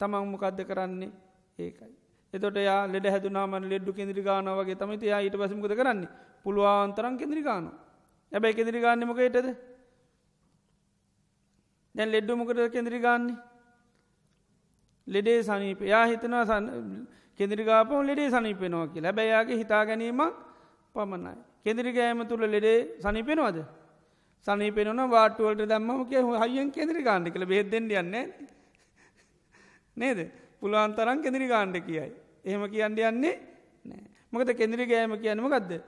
A: තමන් මොකක්ද කරන්නේ? ඒකයි. එතොට යා ලෙඩ හැදුනාම ලෙඩ්ඩු කෙදිරි ගානවගේ තමති යා ඊට පසමකද කරන්නේ? පුළුවන්තරන් කෙදිරි ගාන. ඇබැයි කෙදිරි ගන්නමකේටද දැන් ලෙඩ්ඩුමකට කෙදිරි ගන්නේ? ලෙඩේ සනීප. යා හිතනවා කෙදිරිගාපම ලෙඩේ සනීපෙනවා කියලා බැයාගේ හිතා ගැනීමක් පමණයි. කෙදිරි ගෑම තුළ ලෙඩේ සනිපෙනවාද. සනීපෙනන වාටුවලට දම්මම කිය හයිියෙන් කෙදිරි ගාන්ඩ කළ බෙද්දෙන්ට යන්නේ නේද පුළුවන් තරන් කෙදිරි ගාණ්ඩ කියයි. එහෙම කියන්න යන්නේ නෑ මොකද කෙදිරි ගෑම කියන්නම ගදද.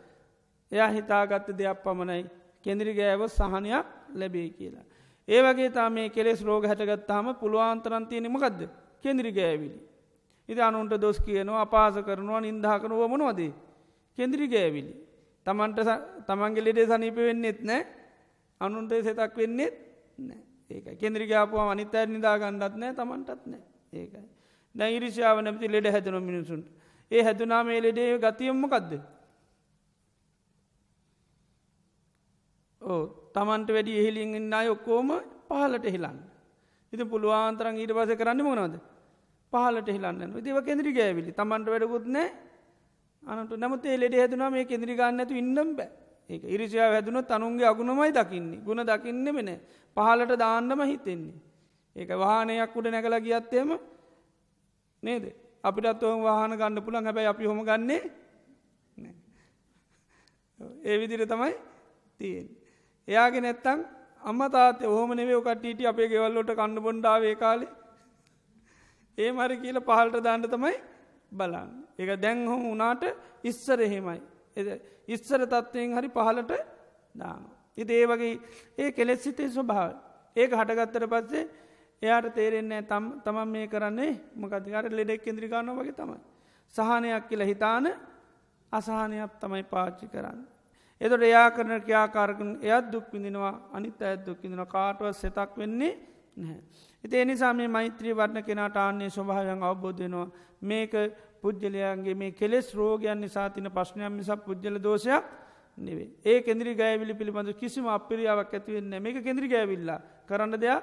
A: එයා හිතාගත්ත දෙයක් පමණයි කෙදිරි ගෑව සහනයක් ලැබේ කියලා. ඒ වගේ තා මේ කෙලෙස් රෝග හැටගත්තාම පුළුවන්තරන්තියනෙම ගදද කෙදිරි ගෑවිලි. ඉති අනුන්ට දොස් කියනවා අපාස කරනවා නින්දාකනුව මොනවදේ කෙදිරි ගෑවිලි. තමන්ට තමන්ගේ ලෙඩේ සනීප වෙන්නෙත් නෑ අනුන්ට සෙතක් වෙන්නෙත් නෑ ඒක කෙන්ද්‍රිගාපුව අනිත නිදා ගණ්ඩත් නෑ තමන්ටත් නෑ ඒකයි. දැ ඉරිශාව නැති ලෙඩ හැදන මිනිසුන්ට ඒ හැදුනා මේ ලෙඩේ ගතියම්ම කක්ද. ඕ තමන්ට වැඩි එහිලින්ගන්න අය ඔක්කෝම පහලට හිලන්න. ඉති පුළුවන්තරන් ඊට පස කරන්න මොනවද පහලට හිලන්න ඉතිව කෙදිරි ගෑවිලි. තමන්ට වැඩකුත් නෑ අනට නමුත් ලෙඩ හැදුනා මේ කෙදිරි ගන්න ඇතු ඉන්නම් බෑ. ඒ ඉරිසිාව හැදුන තනුන්ගේ අගුණමයි දකින්නේ. ගුණ දකින්න මෙන පහලට දාන්නම හිතෙන්නේ. ඒක වාහනයක් උඩ නැකල ගියත්තේම නේද? අපිටත් ඔහම වාහන ගන්න පුළන් හැබැයි අපි හොම ගන්නේ ඒ විදිර තමයි තියෙන්. එයාගේ නැත්තං අම්ම තාත හෝම නෙවේ කටීට අපේ ගෙවල්ලොට කන්න බොන්්ඩාවේ කාලේ. ඒ මරි කියල පහල්ට දාන්න තමයි බලන්න. එක දැන් හොම වනාට ඉස්සර එහෙමයි. ඉස්සර තත්ත්වයෙන් හරි පහලට දාන. ඉති ඒ වගේ ඒ කෙලෙස් සිතේ ස්වභාව. ඒක හටගත්තර පත්සේ එයාට තේරෙන්නේ තම් තමන් මේ කරන්නේ මොකතිකට ලෙඩෙක් කෙන්ද්‍රිකාන්න වගේ තමයි. සහනයක් කියල හිතාන අසාහනයක් තමයි පාච්චි කරන්න. එතොට එයා කරන ක්‍යාකාරකන එයත් දුක් විඳිනවා අනිත් ඇත් දුක් විඳින කාටුව සෙතක් වෙන්නේ නැහැ. එති එනිසා මේ මෛත්‍රී වර්ණ කෙනට ආන්නේ ස්වභාවයන් අවබෝධ වෙනවා. මේක පුද්ගලයන්ගේ මේ කෙලෙස් රෝගයන් නිසා තින ප්‍රශ්නයක් නිසා පුද්ගල දෝෂයක් නෙවේ ඒ කෙන්ද්‍රි ගෑවිලි පිළිබඳ කිසිම අපිරියාවක් ඇතිවෙන්න මේක කෙන්ද්‍රි ගෑවිල්ලා කරන්න දෙයක්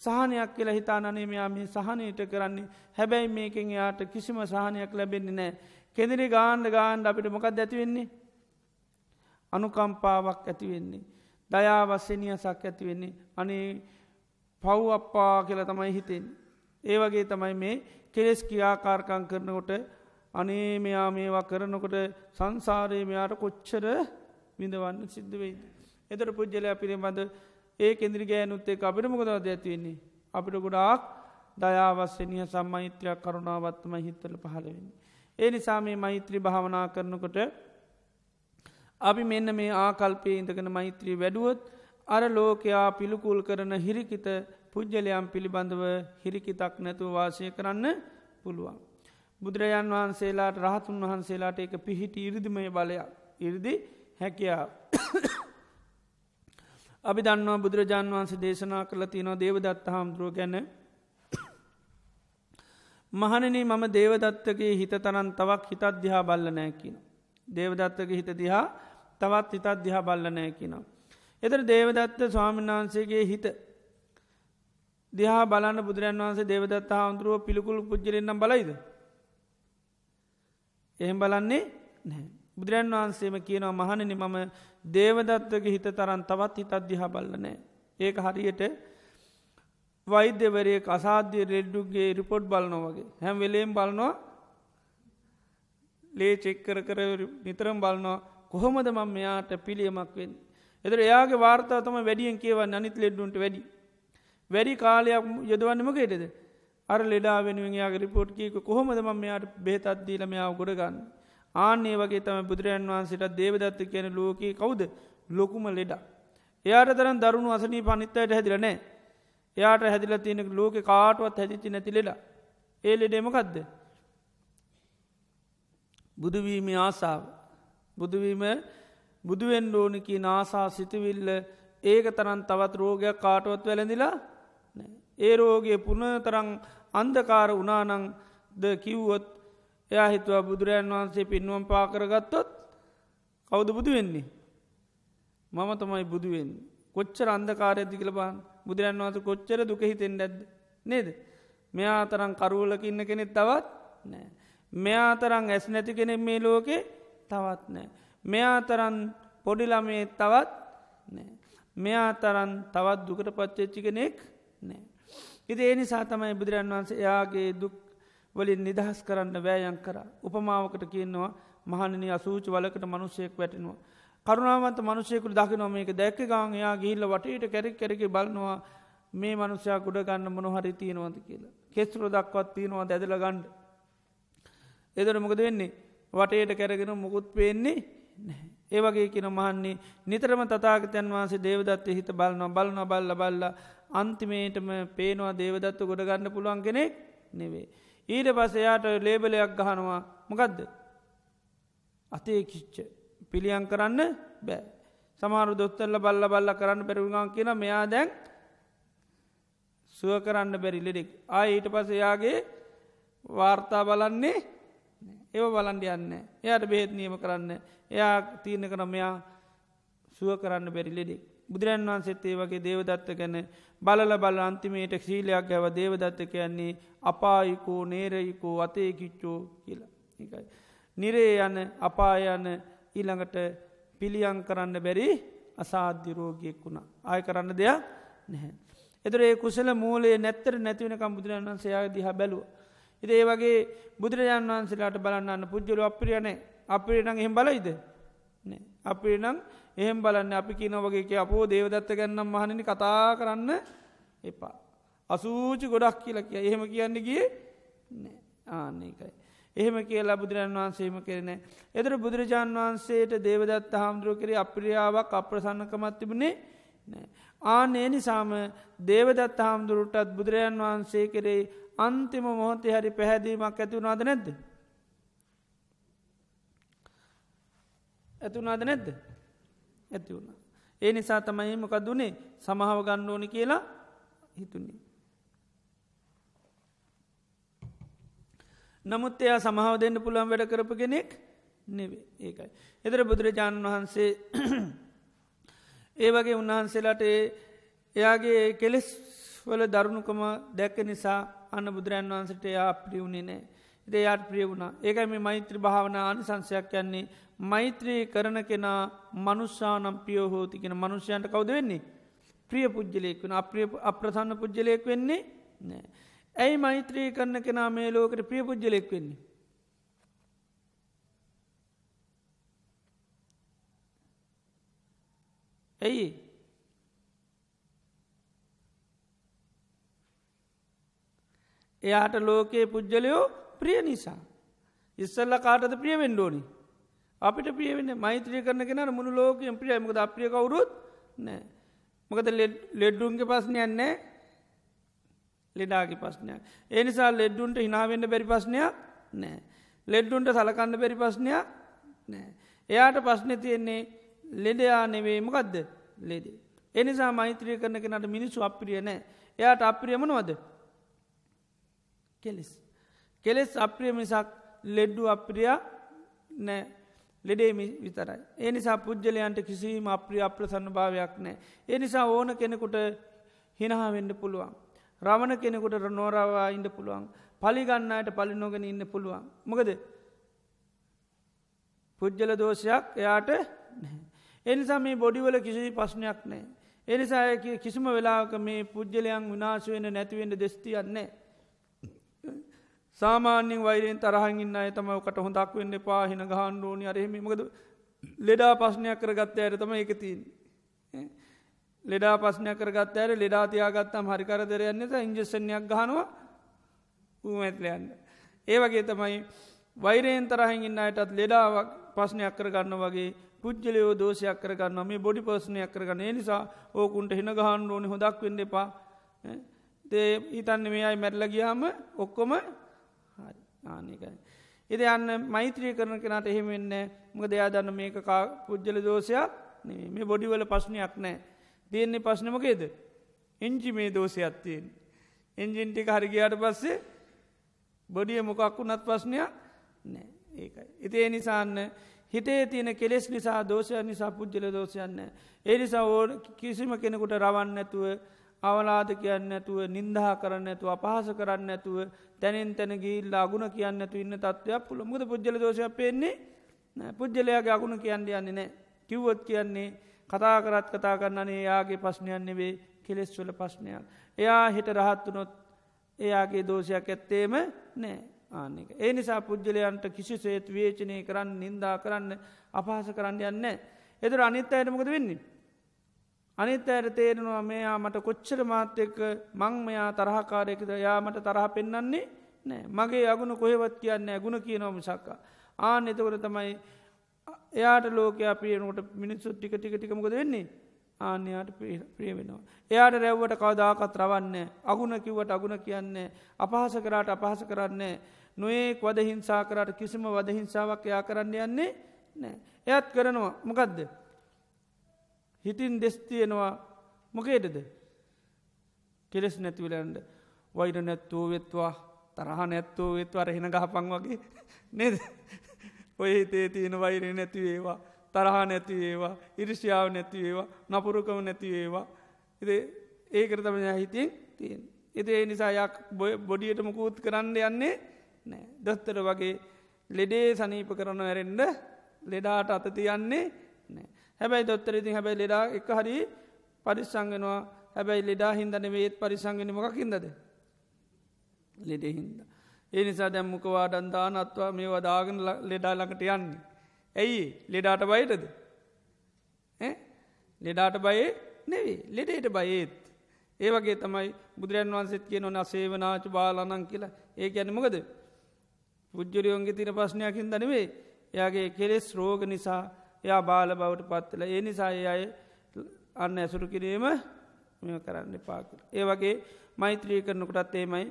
A: සහනයක් කියලා හිතානනේ මෙයා මේ සහනයට කරන්නේ. හැබැයි මේකෙන් යාට කිසිම සහනයක් ලැබෙන්නේ නෑ කෙදිරි ගාන්ඩ ගාන්ඩ අපිට මොකක් ඇතිවෙන්නේ අනුකම්පාවක් ඇතිවෙන්නේ දයාවස්සනියසක් ඇතිවෙන්නේ අනේ පව් අප්පා කියල තමයි හිතෙන් ඒ වගේ තමයි මේ කෙලෙස් කියාකාර්කං කරනකොට අනේ මෙයා මේවා කරනකොට සංසාරය මෙයාට කොච්චර විඳවන්න සිද්ධ වෙයිද. එතර පුද්ජලය පිළිබඳ ඒ කෙන්ද්‍රි ගෑනුත්තේ අපිට මොකදද ඇතිවෙන්නේ. අපිට ගොඩාක් දයාවස්සනිය සම්මෛත්‍රයක් කරුණාවත්ම හිත්තල පහළවෙන්නේ. ඒ නිසා මේ මෛත්‍රී භාවනා කරනකොට අපි මෙන්න මේ ආකල්පය ඉඳගෙන මෛත්‍රී වැඩුවොත් අර ලෝකයා පිළිකුල් කරන හිරිකිත පුද්ගලයම් පිළිබඳව හිරිකිතක් නැතුව වාසය කරන්න පුළුවන්. බුදුරජාන් වහන්සේලාට රහතුන් වහන්සේලාට එක පිහිටි ඉරිදිමය බලයක් ඉරිදි හැකියාව. අපි දන්නවා බුදුරජාන් වහන්සේ දේශනා කළ තියනවා දේවදත්ත හාමුදුරුව ගැන මහනන මම දේවදත්තගේ හිත තරන් තවක් හිතත් දිහා බල්ල නෑකින. දේවදත්තක හිත දිහා තවත් හිතත් දිහා බල්ල නෑකිනවා. එතර දේවදත්ත ස්වාමීන් වහන්සේගේ හිත දිහා බලන්න බුදුරන් වහන්සේ දේවදත්ත හාමුදුරුව පිළිකුල් පුද්ජලෙන්නම් බලයිද. එහෙම බලන්නේ නෑ. බුදුරන් වහන්සේම කියනවා මහනනි මම දේවදත්තක හිත තරන් තවත් හිතත් දිහා බල්ලනෑ. ඒක හරියට වෛද්‍යවරය අසාධ්‍ය රෙඩ්ඩුගේ රිපොට් බලනො වගේ හැම් වෙලේම් බලනවා ලේ චෙක්කර කර නිතරම් බලනවා කොහොමද මම මෙයාට පිළියමක් වෙන්. එතර එයාගේ වාර්තා තම වැඩියෙන් කියවන්න අනිත් ලෙඩ්ඩුන්ට වැඩි. වැඩි කාලයක් යොදවන්නමකේටද අර ලෙඩා වෙනුවෙන් යාගේ රිපෝට් කියක කොහොමද ම මෙයාට බේතත්දීල මෙයාව ගොඩගන්න. ආන්නේ වගේ තම බුදුරජන් වහන්සේට දේවදත්ත කියන ලෝකයේ කවුද ලොකුම ලෙඩා. එයාට තරන් දරුණු අසනී පනිත්තයට හැදිලනෑ එයාට හැදිල තියෙනෙක ලෝක කාටුවත් හැදිචි නැති ලෙඩා. ඒ ලෙඩේමකක්ද. බුදුවීම ආසාාව. බුදුවීම බුදුුවෙන් ඕනිකි නාසා සිතිවිල්ල ඒක තරන් තවත් රෝගයක් කාටුවත් වැලඳිලා ඒ රෝගේ පුන තරං අන්දකාර උනානං ද කිව්වොත් එයා හිතුවා බුදුරජන් වහන්සේ පින්වම් පාකරගත්තොත් කවුද බුදු වෙන්නේ. මම තමයි බුදුවෙන් කොච්චර අන්දකාරයදි කියල බාන් බුදුරන් වහන්ස කොච්චර දුක හිතෙන් ඇද නේද. මෙයා තරං කරුවලක ඉන්න කෙනෙත් තවත් නෑ. මෙයා තරං ඇස් නැති කෙනෙ මේ ලෝකේ තවත් නෑ. මෙයා තරන් පොඩිළමේ තවත් නෑ. මෙයා තරන් තවත් දුකට පච්චච්චි කෙනෙක් නෑ. ඉති ඒ නිසා තමයි බුදුරන් වහන්සේ එයාගේ දුක් වලින් නිදහස් කරන්න වෑයන් කර උපමාවකට කියන්නවා මහනනි අසූච වලකට මනුස්සයෙක් වැටෙනවා. කරුණාවන්ත මනුෂයකුට දකිනොම මේක දැක්ක ගාන් එයා ගිල්ල වටට කැරෙක් කැරෙක බලනවා මේ මනුෂයා ගුඩ ගන්න මොනහරි තියෙනවද කියලා. කෙස්තුර දක්වත් තියෙනවා දැදල ගණ්ඩ. එදර මොකද වෙන්නේ වටේට කැරගෙන මුකුත් පේන්නේ නැහැ. ඒවගේ කියන මහන්නේ නිතරම තතාගතයන් වහන්සේ දේවදත්ත හිත බලනවා බලන බල්ල බල්ල අන්තිමේටම පේනවා දේවදත්ත ගොඩ ගන්න පුළුවන් කෙනෙක් නෙවේ. ඊට පස එයාට ලේබලයක් ගහනවා. මොකදද. අතේ කිච්ච. පිළියන් කරන්න බෑ. සමාරු දොත්තල්ල බල්ල බල්ල කරන්න පැරුගන් කියන මෙයා දැන් සුව කරන්න බැරි ලෙඩෙක්. ආය ඊට පස එයාගේ වාර්තා බලන්නේ ඒව බලන්ඩ යන්න එයාට බේත් නියම කරන්න එයා තියන කරම මෙයා සුව කරන්න බැරි ලෙඩෙක්. බුදුරන් වහන්සෙත් ඒ වගේ දේවදත්ත ගැන බලල බල අන්තිමේට ශීලයක් ඇව දේවදත්ත කියන්නේ අපායිකෝ නේරයිකෝ අතේ කිච්චෝ කියලා එකයි. නිරේ යන අපාය යන ඊළඟට පිළියං කරන්න බැරි අසාධ්‍ය රෝගයෙක් වුණා ආය කරන්න දෙයක් නැහැ. එතුරේ කුසල මූලේ නැත්තර නැතිවනකම් බුදුරන් වන්සයා දිහ බැලුව. ඉති ඒ වගේ බුදුරජාන් වහන්සේලාට බලන්න පුද්ජලු අප්‍රියනේ අපේ නං එහෙම බලයිද අපේ නං එහෙම බලන්න අපි කියනවගේ අපෝ දේවදත්ත ගැන්නම් මහණනි කතා කරන්න එපා. අසූචි ගොඩක් කියලා කිය එහෙම කියන්න ගිය ආන්නේකයි. එහෙම කියලා බුදුරන් වහන්සේම කරන. එදර බුදුරජාණන් වහන්සේට දේවදත්ත හාමුදුරුව කරේ අප්‍රියාවක් අප්‍රසන්නකමත් තිබුණේ නෑ. ආනේ නිසාම දේවදත්ත හාමුදුරුටත් බුදුරජාන් වහන්සේ කරේ අන්තිම මොහොතේ හරි පැහැදීමක් ඇතිවුණාද නැද්ද. ඇතුනාද නැද්ද ඇති වුණ. ඒ නිසා තමයි මොකක් දුනේ සමහාව ගන්න ඕනි කියලා හිතුන්නේ. නමුත් එයා සමහාව දෙන්න පුළන් වැඩ කරපු කෙනෙක් නෙවේ ඒකයි. එදර බුදුරජාණන් වහන්සේ ඒ වගේ උන්වහන්සේලාට එයාගේ කෙලෙස් වල දරුණුකම දැක්ක නිසා අන්න බුදුරන් වහන්සට එයා ප්‍රියවුණේ නෑ. එයාට ප්‍රිය වුණා ඒකයි මේ මෛත්‍ර භාවන ආනිසංසයක් යන්නේ මෛත්‍රී කරන කෙනා මනුෂ්‍යානම් පියෝහෝති කෙන මනුෂ්‍යයන්ට කවද වෙන්නේ. ප්‍රිය පුද්ජලයෙක් වන අප්‍රිය අප්‍රසන්න පුද්ජලයෙක් වෙන්නේ නෑ. ඇයි මෛත්‍රී කරන කෙනා මේ ලෝකට ප්‍රිය පුද්ජලෙක් වෙන්නේ. ඇයි එයාට ලෝකයේ පුද්ජලයෝ ප්‍රිය නිසා. ඉස්සල්ල කාටද ප්‍රිය වෙන්ඩෝනි. අපිට ප්‍රියවෙන්න මෛත්‍රය කරන කෙන මුණු ලෝකයෙන් ප්‍රිය මකද අප්‍රිය කවුරුත් නෑ. මොකද ලෙඩ්ඩුන්ගේ පස්්නයන්නේ ලෙඩාගේ පස්්නයක්. ඒ නිසා ලෙඩ්ඩුන්ට හිනාවෙන්න බැරි පස්්නයක් නෑ. ලෙඩ්ඩුන්ට සලකන්න බැරි පස්්නයක් නෑ. එයාට පස්්න තියෙන්නේ ලෙඩයා නෙවේ මොකක්ද ලෙඩේ. එනිසා මෛත්‍රය කරන කෙනට මිනිස්සු අප්‍රිය නෑ එයාට අප්‍රියමනවද කෙලෙස්. කෙලෙස් අප්‍රිය මිසක් ලෙඩ්ඩු අප්‍රිය නෑ ලෙඩේමි විතරයි. ඒ නිසා පුද්ගලයන්ට කිසිීම අප්‍රිය අප්‍රසන්න භාවයක් නෑ. ඒ නිසා ඕන කෙනෙකුට හිනහා වෙන්න පුළුවන්. රවණ කෙනෙකුට නෝරවා ඉන්න පුළුවන්. පලිගන්නයට පලි නොගෙන ඉන්න පුළුවන්. මොකද පුද්ගල දෝෂයක් එයාට එනිසා මේ බොඩිවල කිසි පස්්නයක් නෑ. එනිසා කිසිම වෙලාක මේ පුද්ගලයන් විනාශවෙන නැතිවෙන්න දෙස්තියන්නේ. සාමාන්‍යෙන් වෛරයෙන් තරහගන්න අය තම කට හොඳක් වෙන්න පාහින ගහන්ඩෝනි අරහෙමමකද ලෙඩා පස්්නයක් කරගත්ත ඇයට තම එක තින්. ලෙඩා පස්්නයක් කරගත් ඇර ලෙඩාතියාගත්තම් හරිකර දෙරයන්නත ඉංජෙසනයක් ගහනවා ඌමැත්ලයන්න. ඒ වගේ තමයි වෛරයෙන් තරහහින්න අයටත් ලෙඩාවක් පස්්නයක් කරගන්න වගේ පුද්ජලයෝ දෝෂයක් කරගන්න මේ බොඩි පස්නයක් කරගන්න. නිසා ඕකුන්ට හින ගහන්ඩ ඕනි හොදක් වෙන්න එපා. දේ ඉතන්න මේ අයි මැරල ගියාම ඔක්කොම ආනකයි. එද යන්න මෛත්‍රී කරන කෙනට එහෙමෙන්න මක දෙයා දන්න මේක පුද්ජල දෝෂයක් මේ බොඩිවල පස්්නයක් නෑ. තියෙන්නේ පශ්නමකේද. එංජි මේ දෝෂයක් තියෙන්. එන්ජින්ටික හරිගයාට පස්සේ බොඩිය මොකක්කු නත් පස්්නයක් නෑ ඒකයි. ඉතිේ නිසාන්න හිතේ තියෙන කෙලෙස් නිසා දෝෂය නිසා පුද්ජල දෝෂයන්න. ඒ නිසා ඕ කිසිම කෙනෙකුට රවන්න ඇතුව අවලාද කියන්න ඇතුව නින්දහා කරන්න ඇතුව අපහස කරන්න ඇතුව තැනින් තැන ගිල්ල අගුණ කියන්න ඇතු ඉන්න තත්වයක් පුළ මුද පුද්ජල දෝෂයක් පෙන්නේ පුද්ජලයාගේ අගුණ කියන්න යන්නේ නෑ කිව්වොත් කියන්නේ කතා කරත් කතා කරන්නනේ යාගේ පස්්නයන්න වේ කෙලෙස්වල පස්්නයක්. එයා හිට රහත්වනොත් එයාගේ දෝෂයක් ඇත්තේම නෑ ආනෙක. ඒ නිසා පුද්ජලයන්ට කිසිසේත් වේචනය කරන්න නින්දා කරන්න අපහස කරන්න යන්න. එතුර අනිත් අයටමකද වෙන්නේ. අනිත් අයට තේරෙනවා මෙයා මට කොච්චර මාත්‍ය එක්ක මං මෙයා තරහකාරයකද යාමට තරහ පෙන්න්නන්නේ නෑ මගේ අගුණ කොහෙවත් කියන්න ඇගුණ කියනවම සක්කා. ආන එතකොට තමයි එයාට ලෝකයා පියනකොට මිනිස්සු ටික ටික ටිකමකද වෙන්නේ ආන්‍යයාට ප්‍රිය වෙනවා. එයාට රැව්වට කවදාකත් රවන්න අගුණ කිව්වට අගුණ කියන්නේ අපහස කරාට අපහස කරන්නේ නොඒක් වද හිංසා කරට කිසිම වද හිංසාවක් එයා කරන්න යන්නේ නෑ. එයත් කරනවා මොකදද. හිතින් දෙස්තියෙනවා මොකේටද කෙලෙස් නැතිවලන්ඩ වෛර නැත්තෝ වෙත්වා තරහ නැත්තෝ වෙත්වර හෙන ගහපං වගේ. නේද? ඔය හිතේ තියෙන වෛරය නැතිවේවා තරහා නැතිවේවා ඉරිෂාව නැතිවේවා නපුරුකම නැතිවේවා එ ඒකර තම හිතින් තියෙන් එති ඒ නිසායක් බොඩියට මුකුත් කරන්න යන්නේ නෑ. දොස්තර වගේ ලෙඩේ සනීප කරන ඇරෙන්ඩ ලෙඩාට අත තියන්නේ නෑ. හැබැයි දොත්තර ඉතින් හැබැයි ලෙඩා එක හරි පරිස්සංගෙනවා හැබැයි ලෙඩා හින්දන වේත් පරිසංගෙන මොකින්දද ලෙඩේ හින්ද. ඒ නිසා දැම්මකවා ඩන්දා නත්වා මේ වදාගෙන ලෙඩා ළඟට යන්නේ. ඇයි ලෙඩාට බයිටද. ලෙඩාට බයේ නෙවේ ලෙඩේට බයේත්. ඒ වගේ තමයි බුදුරන් වන්සෙත් කිය නොන සේවනාච බාලනං කියලා ඒ ඇනමකද. පුද්ජුරියෝන්ගේ තින ප්‍රශ්නයකින් දනවේ එයාගේ කෙලෙස් රෝග නිසා එයා බාල බවට පත්වල ඒ නිසා ඒ අය අන්න ඇසුරු කිරීම මෙ කරන්න පාකර. ඒ වගේ මෛත්‍රී කරනකොටත් ඒමයි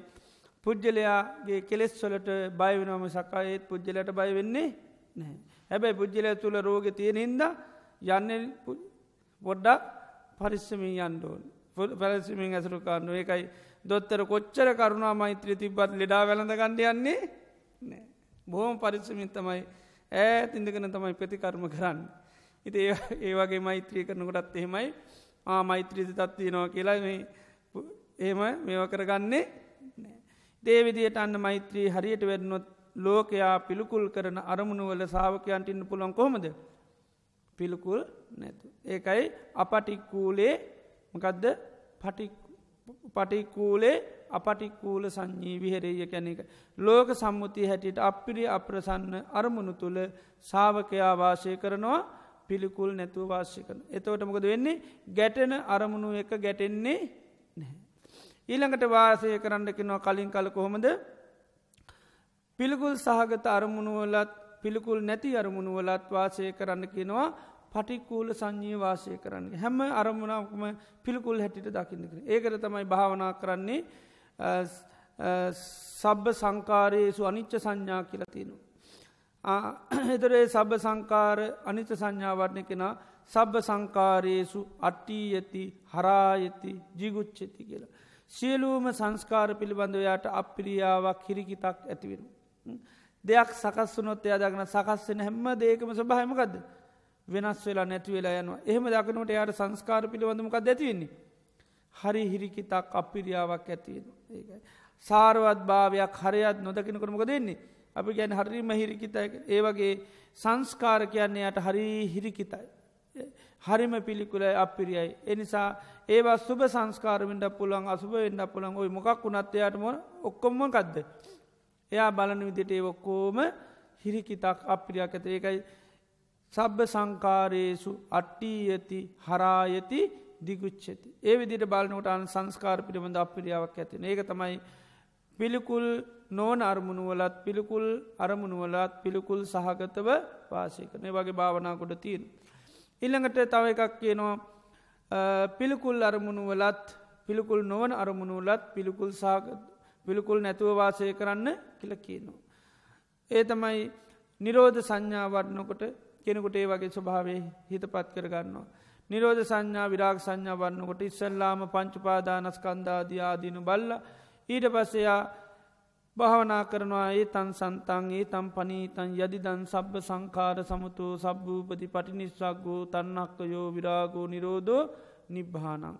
A: පුද්ජලයාගේ කෙලෙස් වලට බයවෙනම සකායේත් පුද්ජලට බය වෙන්නේ නැහැ. හැබැයි පුද්ජලය තුළ රෝග තියෙන හින්ද යන්න පොඩ්ඩක් පරිස්සමින් යන්ඩෝන් පැලසිමින් ඇසරු කාරන්න ඒකයි දොත්තර කොච්චර කරුණා මෛත්‍රී තිබත් ලෙඩා වැළඳ ගණඩ යන්නේ බොහොම පරිස්සමින් තමයි ඈත් ඉඳගෙන තමයි ප්‍රතිකර්ම කරන්න. ඉති ඒ වගේ මෛත්‍රී කරනකොටත් එහෙමයි ආ මෛත්‍රීති තත්තියනවා කියලා මේ එහෙම මේව කරගන්නේ දේවිදියට අන්න මෛත්‍රී හරියට වෙන්නොත් ලෝකයා පිළිකුල් කරන අරමුණුවල සාාවකයන්ට ඉන්න පුළන් කොහොමද පිළිකුල් නැතු. ඒකයි අපටික්කූලේ මකදද පටික්කූලේ අපටික්කූල සංඥී විහෙරෙය කැන එක. ලෝක සම්මුතිය හැටියට අපිරි අප්‍රසන්න අරමුණු තුළ සාාවකයා වාශය කරනවා පිළිකුල් නැතුව වාශ්‍ය කරන. එතවට මොකද වෙන්නේ ගැටෙන අරමුණු එක ගැටෙන්නේ නැහැ. ඊළඟට වාසය කරන්නකිනවා කලින් කල කොහොමද පිළිකුල් සහගත අරමුණුවලත් පිළිකුල් නැති අරමුණුවලත් වාසය කරන්න කියෙනවා පටික්කූල සංඥී වාසය කරන්න හැම අරමුණක්ම පිළිකුල් හැටිට දකින්නකර. ඒකට තමයි භාවනා කරන්නේ සබ්බ සංකාරයේසු අනිච්ච සංඥා කියලතිනු. එතරේ සබ සංකාර අනිත සංඥාවරණය කෙනා සබ්බ සංකාරයේසු අට්ටී ඇති හරායති ජිගුච්චති කියලා. සියලූම සංස්කාර පිළිබඳව යායට අප්‍රියාවක් හිරිකිතක් ඇතිවෙන. දෙයක් සකස් වනොත් එයාදගන සකස්වෙන හැම්ම දේකම සභහමකක්ද වෙනස් වෙලා නැති වෙලා යනවා එහෙම දකනට යායට සංස්කාර පිළිබඳමකක් ඇතිවෙන්නේ. හරි හිරිකිතක් අපිරියාවක් ඇතිවෙන ඒකයි. සාරවත් භාවයක් හරයත් නොදකිනකරමක දෙන්නේ අපි ගැන හරිම හිරිකිතයි ඒ වගේ සංස්කාර කියන්නේ යට හරි හිරිකිතයි. හරිම පිළිකුලයි අපිරියයි. එනිසා ඒවා සුබ සංස්කාරමෙන්ට පුළන් අසුබ වෙන්ඩ පුළන් ඔයි මොකක් වුණත්තයාටම ඔක්කොම්ම කක්ද. එයා බලන විදිට ඒ ඔක්කෝම හිරිකිතක් අපිරියක් ඇත ඒකයි සබ්බ සංකාරයේසු අට්ටී ඇති හරායති දිගුච්චති. ඒ විදිට බලනට අන් සංස්කාර පිළිබඳ අපිරියාවක් ඇතින ඒක තමයි පිළිකුල් නෝන අරමුණුවලත් පිළිකුල් අරමුණුවලත් පිළිකුල් සහගතව වාසය කරනය වගේ භාවනාකොට තියෙන. ඉල්ළඟට තව එකක් කියනවා පිළිකුල් අරමුණුවලත් පිළිකුල් නොවන අරමුණුවලත් පිළිකුල් සාගත පිළිකුල් නැතුව වාසය කරන්න කියල කියනවා. ඒ තමයි නිරෝධ සංඥාවරණකොට කෙනෙකුට ඒ වගේ ස්වභාවේ හිත පත් කරගන්නවා. නිරෝධ සංඥා විරාග සංඥා වන්නකොට ඉස්සල්ලාම පංචුපාදානස්කන්ධාදී ආදීනු බල්ල ඊට පස්සයා භාවනා කරනවා ඒ තන් සන්තන් ඒ තම් පනීතන් යදිදන් සබ්බ සංකාර සමුතු සබ්භූපති පටිනිස්සක්ගෝ තන්නක්කයෝ විරාගෝ නිරෝධෝ නිබ්භානං.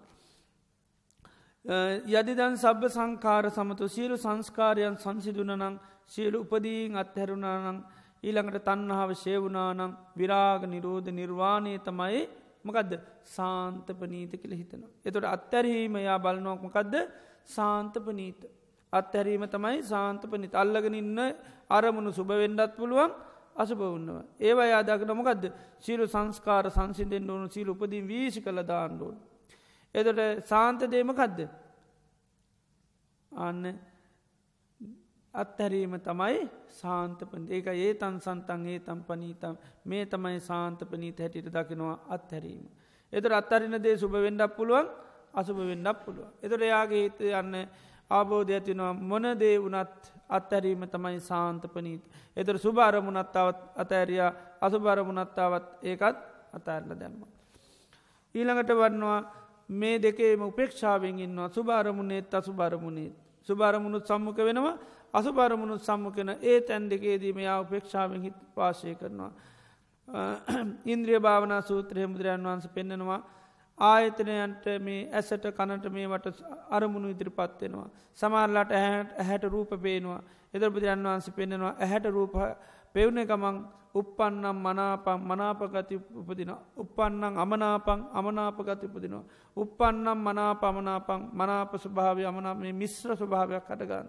A: යදිදන් සබ්බ සංකාර සමතු සියලු සංස්කාරයන් සංසිදුනනං සියලු උපදීන් අත්හැරුණානං ඊළඟට තන්නාව ශේවුනානම් විරාග නිරෝධ නිර්වාණය තමයි මකදද සාන්තපනීත කියල හිතනවා. එතොට අත්තරහීම යා බලනොක්මකදද සාන්තපනීත. අත්හැරීම තමයි සාන්තපනිත අල්ලගෙන ඉන්න අරමුණු සුභවෙන්ඩත් පුළුවන් අසුභවන්නව. ඒවා යාදක නොමකද සීලු සංස්කාර සංසිදෙන් ඕනු සීල උපදින් වීසි කළ දාන්නඩුවන්. එතට සාන්තදේමකදද. අන්න අත්හැරීම තමයි සාන්තපන ඒක ඒ තන් සන්තන් ඒ තම් පනීතම් මේ තමයි සාන්තපනීත හැටිට දකිනවා අත්හැරීම. එතර අත්හරින දේ සුභ වෙන්ඩක් පුළුවන් අසුභ වෙන්ඩක් පුළුව. එතර එයාගේ හිත යන්න ආබෝධ ඇතිනවා මොන දේ වනත් අත්හැරීම තමයි සාන්තපනීත. එතර සුභාරමුණත්තාවත් අතෑරයා අසුභාරමුණත්තාවත් ඒකත් අතඇරල දැම්ම. ඊළඟට වන්නවා මේ දෙකේම උපේක්ෂාවෙන් ඉන්නවා සුභාරමුණේත් අසුභාරමුණේත්. සුභාරමුණුත් සම්මක වෙනවා අසුභරමුණුත් සම්මකෙන ඒ තැන් දෙකේදීම යා උපේක්ෂාවෙන් හිත් පාශය කරනවා. ඉන්ද්‍රිය භාවනා සූත්‍රය බුදුරයන් වහන්ස පෙන්නෙනවා ආයතනයන්ට මේ ඇසට කනට මේ වට අරමුණු ඉදිරිපත්වෙනවා. සමාරලාට ඇහැට ඇහැට රූප පේනවා. එදර බුදුරන් වහන්ස පෙන්නෙනවා ඇහැට රූප පෙවුණ ගමන් උපපන්නම් මනාපං මනාපගති උපදින. උපන්නං අමනාපං අමනාපගති උපදිනවා. උපපන්නම් මනා පමනාපං මනාප ස්වභාවය අමනා මේ මිශ්‍ර ස්වභාවයක් හටගන්න.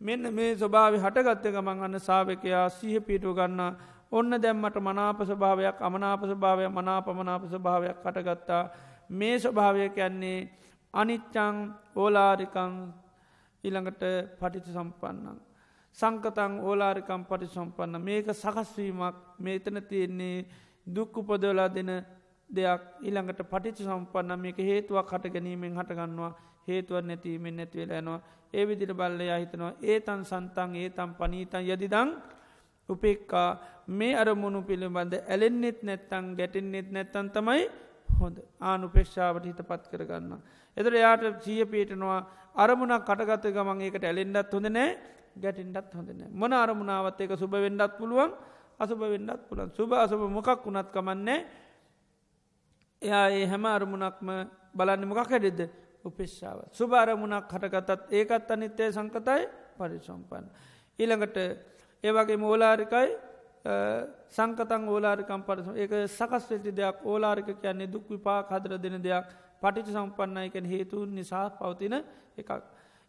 A: මෙන්න මේ ස්වභාව හටගත්ත ගමන් අන්න සාාවකයා සහ පිටුව ගන්න. ඔන්න දැම්මට මනාප ස්භාවයක් අමනාප ස්භාවය මනාපමනාප ස්භාවයක් කටගත්තා මේ ස්වභාවය කියන්නේ අනිච්චං ඕලාරිකං ඊළඟට පටිච සම්පන්නන්. සංකතං ඕලාරිකම් පටි සම්පන්න මේක සකස්වීමක් මේතන තියෙන්නේ දුක්කු පොදවලා දෙන දෙයක්. ඊළඟට පටිච සම්පන්න මේක හේතුවක් හට ගැනීමෙන් හටගන්නවා. හේතුව නැතිීමෙන් නැතිවෙල යනවා. ඒ විදිට බල්ලය හිතනවා ඒතන් සන්තන් ඒතම් පනීතන් යදිදං උපෙක්කා මේ අරමුණු පිළිබඳ ඇලෙන්න්නෙත් නැත්තං ගැටෙන්න්නෙත් නැත්තන් තමයි හොඳ. ආනුපේක්ෂාවට හිත පත් කරගන්න. එතර යාට සිය පීටනවා අරමුණක් කටගත ගමන් ඒකට ඇලෙන්ඩත් හොඳ නෑ ගැටින්ටත් හොඳන මොන අරමුණාවත් ඒක සුභ වෙන්ඩත් පුළුවන් අසුභ වෙන්ඩත් පුළන් සුභ අසුභ මොකක් වුණත් කමන්නේ? එයා ඒ හැම අරමුණක්ම බලන්න මොකක් හැඩෙද උපෙශ්ාව. සුභ අරමුණක් හටගතත් ඒකත් අනිත්‍යය සංකතයි පරිසම්පන්න. ඊළඟට ඒවගේ මෝලාරිකයි සංකතන් ඕලාරිකම් පරස ඒක සකස් වෙති දෙයක් ඕලාරික කියන්නේ දුක් විපා හදර දෙන දෙයක් පටිච සම්පන්නයකැන හේතුන් නිසා පවතින එකක්.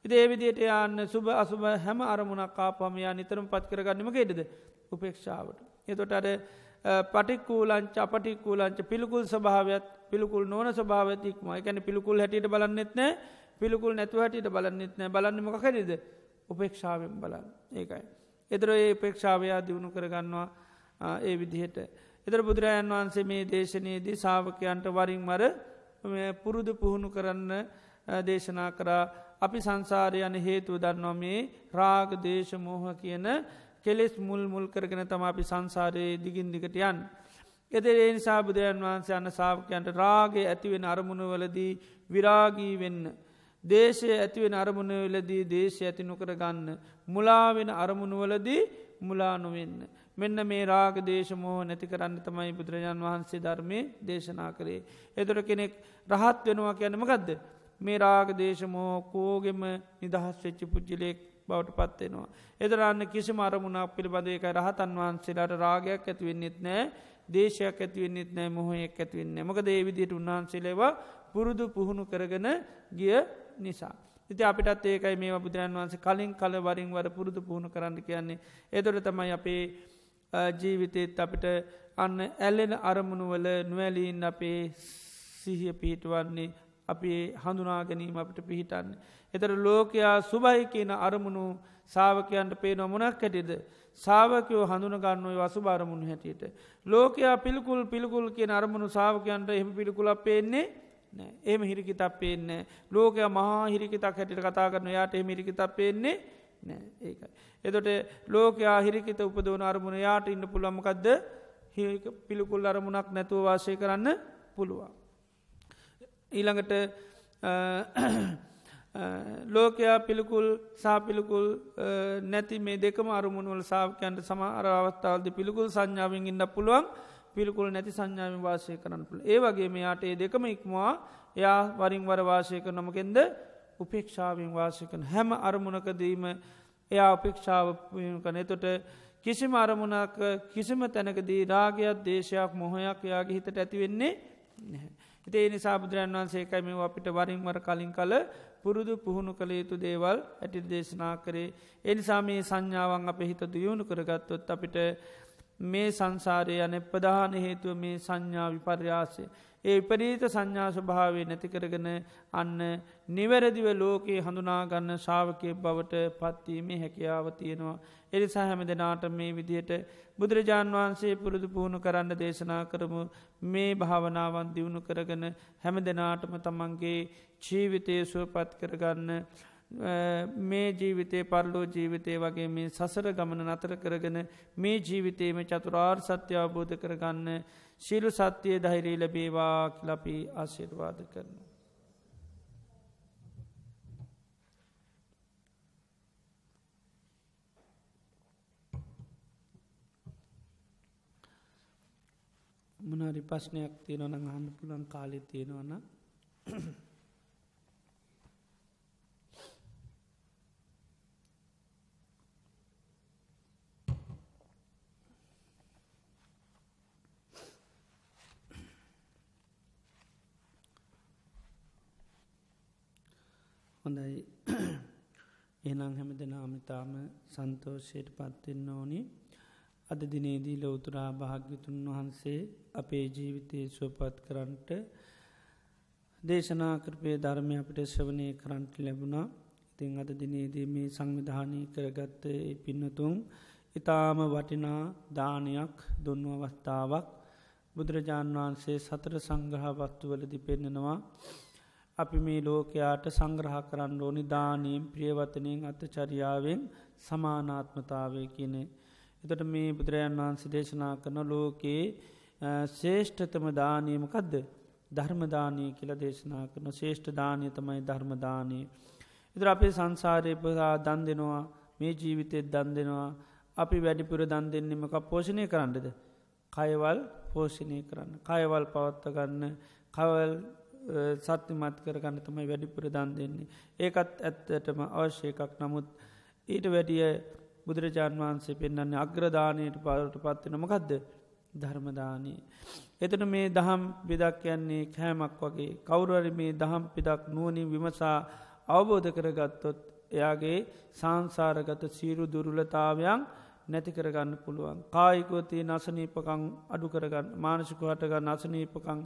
A: ඉදේ විදියට යන්න සුභ අසුභ හැම අරමුණක් කාපමයා නිතරම පත් කරගන්නම ගෙඩද උපේක්ෂාවට. එතොට අර පටික්කූලංච අපටික්කූලංච පිළිකුල් ස්භාවත් පිළිකුල් නොන ස්භාවතික්ම එකැන පිළිකුල් හැටියට බලන්නෙත් නෑ පිළිකුල් නැතුව හැටියට බලන්නෙත් නෑ බලන්නම කැරිද උපේක්ෂාවෙන් බලන්න ඒකයි. එතර ඒ උපේක්ෂාවයා දියුණු කරගන්නවා ඒ විදිහට. එතර බුදුරජාන් වහන්සේ මේ දේශනයේදී සාාවකයන්ට වරින් මර පුරුදු පුහුණු කරන්න දේශනා කරා අපි සංසාරය යන හේතුව දන්නවා මේ රාග දේශ මෝහ කියන කෙලෙස් මුල් මුල් කරගෙන තම අපි සංසාරයේ දිගින් දිගට යන්. එදේ ඒ නිසා බුදුරන් වහන්සේ අන්න සාාවකයන්ට රාගේ ඇතිවෙන අරමුණුවලදී විරාගී වෙන්න. දේශය ඇතිවෙන අරමුණවලදී දේශය ඇති නොකර ගන්න. මුලාවෙන අරමුණුවලදී මුලානුවෙන්න. මෙන්න මේ රාග දේශමෝහ නැති කරන්න තමයි බුදුරජාන් වහන්සේ ධර්මය දේශනා කරේ. එදොර කෙනෙක් රහත් වෙනවා කියන්නම ගදද. මේ රාග දේශමෝ කෝගෙම නිදහස් වෙච්චි පුද්ජිලෙක් බවට පත්වෙනවා. එදරන්න කිසි අරමුණක් පිළිබඳ එක රහතන් වහන්සේලාට රාගයක් ඇතිවෙන්නෙත් නෑ දේශයක් ඇතිවෙන්නෙත් නෑ මොහොයෙක් ඇතිවෙන්නේ මොක දේවිදියට උන්වහන්සේලේවා පුරුදු පුහුණු කරගෙන ගිය නිසා. ඉති අපිටත් ඒකයි මේ බුදුරන් වහන්සේ කලින් කල වරින් වර පුරුදු පුහුණු කරන්න කියන්නේ. එදොට තමයි අපේ ජීවිතයත් අපිට අන්න ඇල්ලෙන අරමුණුවල නොවැලීන් අපේ සිහිය පිහිටුවන්නේ අපි හඳුනා ගැනීම අපට පිහිටන්න. එතර ලෝකයා සුභයි කියන අරමුණු සාාවකයන්ට පේ නොමුණක් හැටිද. සාාවකයෝ හඳුනගන්නුව වසු බාරමුණ හැටියට. ලෝකයා පිළිකුල් පිළිකුල් කියන අරමුණු සාාවකයන්ට එහම පිළිකුලක් පේන්නේ නෑ එම හිරිකිතක් පේන්නේ ලෝකය මහා හිරිකිතක් හැටිට කතා කරන යාට එම හිරිකිතක් පේන්නේ නෑ ඒකයි. එතොට ලෝකයා හිරිකිත උපදවන අරමුණ යාට ඉන්න පුළමකක්ද පිළිකුල් අරමුණක් නැතුව වාශය කරන්න පුළුවන්. ඊළඟට ලෝකයා පිළිකුල් සාපිළිකුල් නැති මේ දෙකම අරුමුණුවල සාාවකයන්ට සම අරවස්ථාවද පිළිකුල් සංඥාවෙන් ඉන්න පුළුවන්. පිළිකුල් නැති සංඥාවෙන් වාසය කරන්න පුළ ඒ වගේ මෙයාට ඒ දෙකම ඉක්මවා එයා වරින් වර වාසය කරනමකෙන්ද උපේක්ෂාවෙන් වාසයකන හැම අරමුණකදීම එයා උපේක්ෂාව කන තොට කිසිම අරමුණක් කිසිම තැනකදී රාගයක් දේශයක් මොහොයක් යාගේ හිතට ඇතිවෙන්නේ නැහැ. හිතේ නිසා බුදුරන් වන්සේකයි මේ අපිට වරින්වර කලින් කල පුරුදු පුහුණු කළ යුතු දේවල් ඇටි දේශනා කරේ. එනිසා මේ සංඥාවන් අප හිත දියුණු කරගත්තොත් අපිට මේ සංසාරය යන ප්‍රධාන හේතුව මේ සංඥා විපර්යාසය. ඒ විපරීත සංඥා ස්වභාවේ නැතිකරගෙන අන්න නිවැරදිව ලෝකයේ හඳුනාගන්න ශාවකය බවට පත්වීමේ හැකියාව තියෙනවා. එනිසා හැම දෙනාට මේ විදියට බුදුරජාණන් වහන්සේ පුරුදු පුහුණු කරන්න දේශනා කරමු මේ භාවනාවන් දියුණු කරගන හැම දෙනාටම තමන්ගේ ජීවිතය සුවපත් කරගන්න මේ ජීවිතය පරලෝ ජීවිතය වගේ මේ සසර ගමන නතර කරගෙන මේ ජීවිතේම චතුරාර් සත්‍ය අවබෝධ කරගන්න ශිලු සත්‍යය ධෛරී ලබේවා කිලපි ආශිර්වාද කරන. මොනරි ප්‍රශ්නයක් තියෙනවන අහන්න පුළන් කාලෙ තියෙනවන හොඳයි. එනම් හැම දෙනාමිතාම සන්තෝෂයට පත්වෙන්න ඕනි. අද දිනේදී ලෝතුරා භාග්‍යතුන් වහන්සේ අපේ ජීවිතය සුවපත් කරන්ට දේශනා කරපය ධර්මය අපට ශ්‍රවනය කරන්ට ලැබුණා. ඉතිං අද දිනේදී මේ සංවිධානී කරගත්ත පින්නතුන් ඉතාම වටිනා දානයක් දුන්නු අවස්ථාවක් බුදුරජාණන් වහන්සේ සතර සංග්‍රහවත්තුවලදි පෙන්නෙනවා. අපි මේ ලෝකයාට සංග්‍රහ කරන්න ඕනි දානීම් ප්‍රියවතනයෙන් අතචරියාවෙන් සමානාත්මතාවය කියනෙ. එතට මේ බුදුරජාන් වහන්සේ දේශනා කරන ලෝකයේ ශේෂ්ඨතම දානීමකදද ධර්මදානී කියල දේශනා කරන ශේෂ්ඨ දානය තමයි ධර්මදානී. ඉදර අපේ සංසාරය පහා දන් දෙනවා මේ ජීවිතෙත් දන් දෙනවා අපි වැඩිපුර දන් දෙන්නෙමක පෝෂණය කරන්නද. කයවල් පෝෂණය කරන්න. කයවල් පවත්ත ගන්න කවල් සත්‍යමත් කරගන්න තමයි වැඩිපුර දන් දෙන්නේ. ඒකත් ඇත්තටම අවශ්‍ය එකක් නමුත් ඊට වැඩිය බුදුරජාණන් වහන්සේ පෙන්න්නන්නේ අග්‍රධානයට පාලට පත්වෙන මොකක්ද ධර්මදානී. එතන මේ දහම් බෙදක් කියන්නේ කෑමක් වගේ කවුරුවරි මේ දහම් පිදක් නුවනින් විමසා අවබෝධ කරගත්තොත් එයාගේ සංසාරගත සීරු දුරුලතාවයන් නැති කරගන්න පුළුවන්. කායිකෝතිය නසනීපකං අඩු කරගන්න මානසික හටගන්න අසනීපකං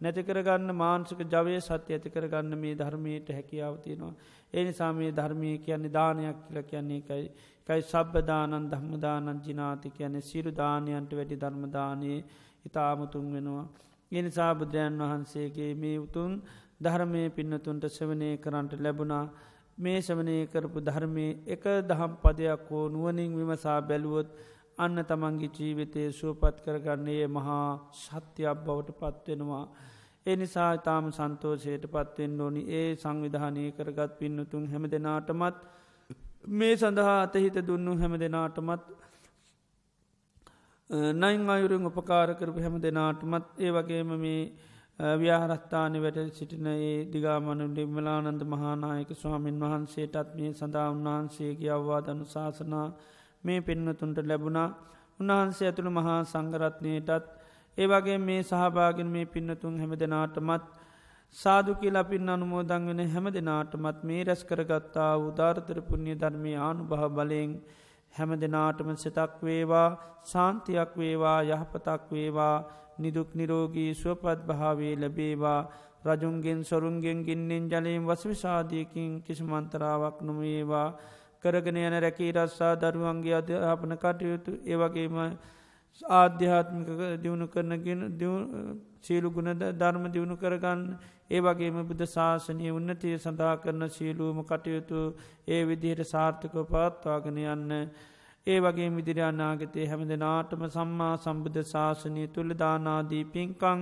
A: නැති කරගන්න මාන්සික ජවය සත්‍ය ඇති කරගන්න මේ ධර්මයට හැකියාවතියෙනවා. ඒ නිසා මේ ධර්මය කියන්නේ දානයක් කියල කියන්නේ එකයි කයි සබ්බදානන් ධම්මදානන් ජිනාති කියන්නේ සිරු දානයන්ට වැඩි ධර්මදානයේ ඉතාමුතුන් වෙනවා. එනිසා බුදුරයන් වහන්සේගේ මේ උතුන් ධර්මය පින්නතුන්ට සවනය කරන්නට ලැබුණා මේ සවනය කරපු ධර්මය එක දහම් පදයක් හෝ නුවනින් විමසා බැලුවොත් අන්න තමන්ගේ ජීවිතය සුවපත් කරගන්නේ මහා ශත්‍යයක් බවට පත්වෙනවා. ඒ නිසා ඉතාම සන්තෝෂයට පත්වෙන් ඕනි ඒ සංවිධානය කරගත් පින්නතුන් හැම දෙනාටමත් මේ සඳහා අතහිත දුන්නු හැම දෙනාටමත් නයින් අයුරුන් උපකාර කරපු හැම දෙනාටමත් ඒ වගේම මේ ව්‍යාහරස්ථානය වැට සිටින ඒ දිගාමනු ඩිම්මලානන්ද මහානායක ස්වාමීන් වහන්සේටත් මේ සඳහා උන්වහන්සේගේ අවවාදනු ශාසනා මේ පෙන්වතුන්ට ලැබුණා. උන්වහන්සේ ඇතුළු මහා සංගරත්නයටත් ඒවගේ මේ සහභාගෙන් මේ පින්නතුන් හැම දෙනාටමත් සාදු කියලා පින් අනුමෝදං වෙන හැම දෙනාටමත් මේ රැස් කරගත්තා උදාර්තර පුුණ්්‍ය ධර්මය ආනු බහ බලයෙන් හැම දෙනාටම සිතක් වේවා සාන්තියක් වේවා යහපතක් වේවා නිදුක් නිරෝගී සුවපත් භාවේ ලැබේවා. රජුන්ගෙන් සොරුන්ගෙන් ගින්නෙන් ජලයෙන් වසවිසාධයකින් කිසිමන්තරාවක් නොමේවා කරගෙන යන රැකී රස්සා දරුවන්ගේ අධ්‍යාපන කටයුතු ඒවගේම ආධ්‍යාත්මික දියුණු කරනගෙන සීලු ගුණ ධර්ම දියුණු කරගන්න ඒ වගේම බුද්ධ ශාසනය උන්නතිය සඳහා කරන සීලූම කටයුතු ඒ විදිහයට සාර්ථකව පවත්වාගෙන යන්න. ඒ වගේ විදිරි අනාගතය හැම දෙනාටම සම්මා සම්බුද්ධ ශාසනය තුළ දානාදී පින්කං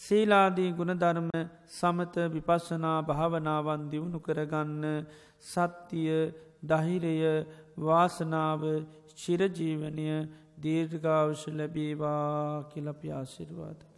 A: සීලාදී ගුණධර්ම සමත විපස්සනා භාවනාවන් දියුණු කරගන්න සත්තිය දහිරය වාසනාව චිරජීවනය දීර්ඝාවශ ලැබේවා කියලපි ආශිර්වාදක.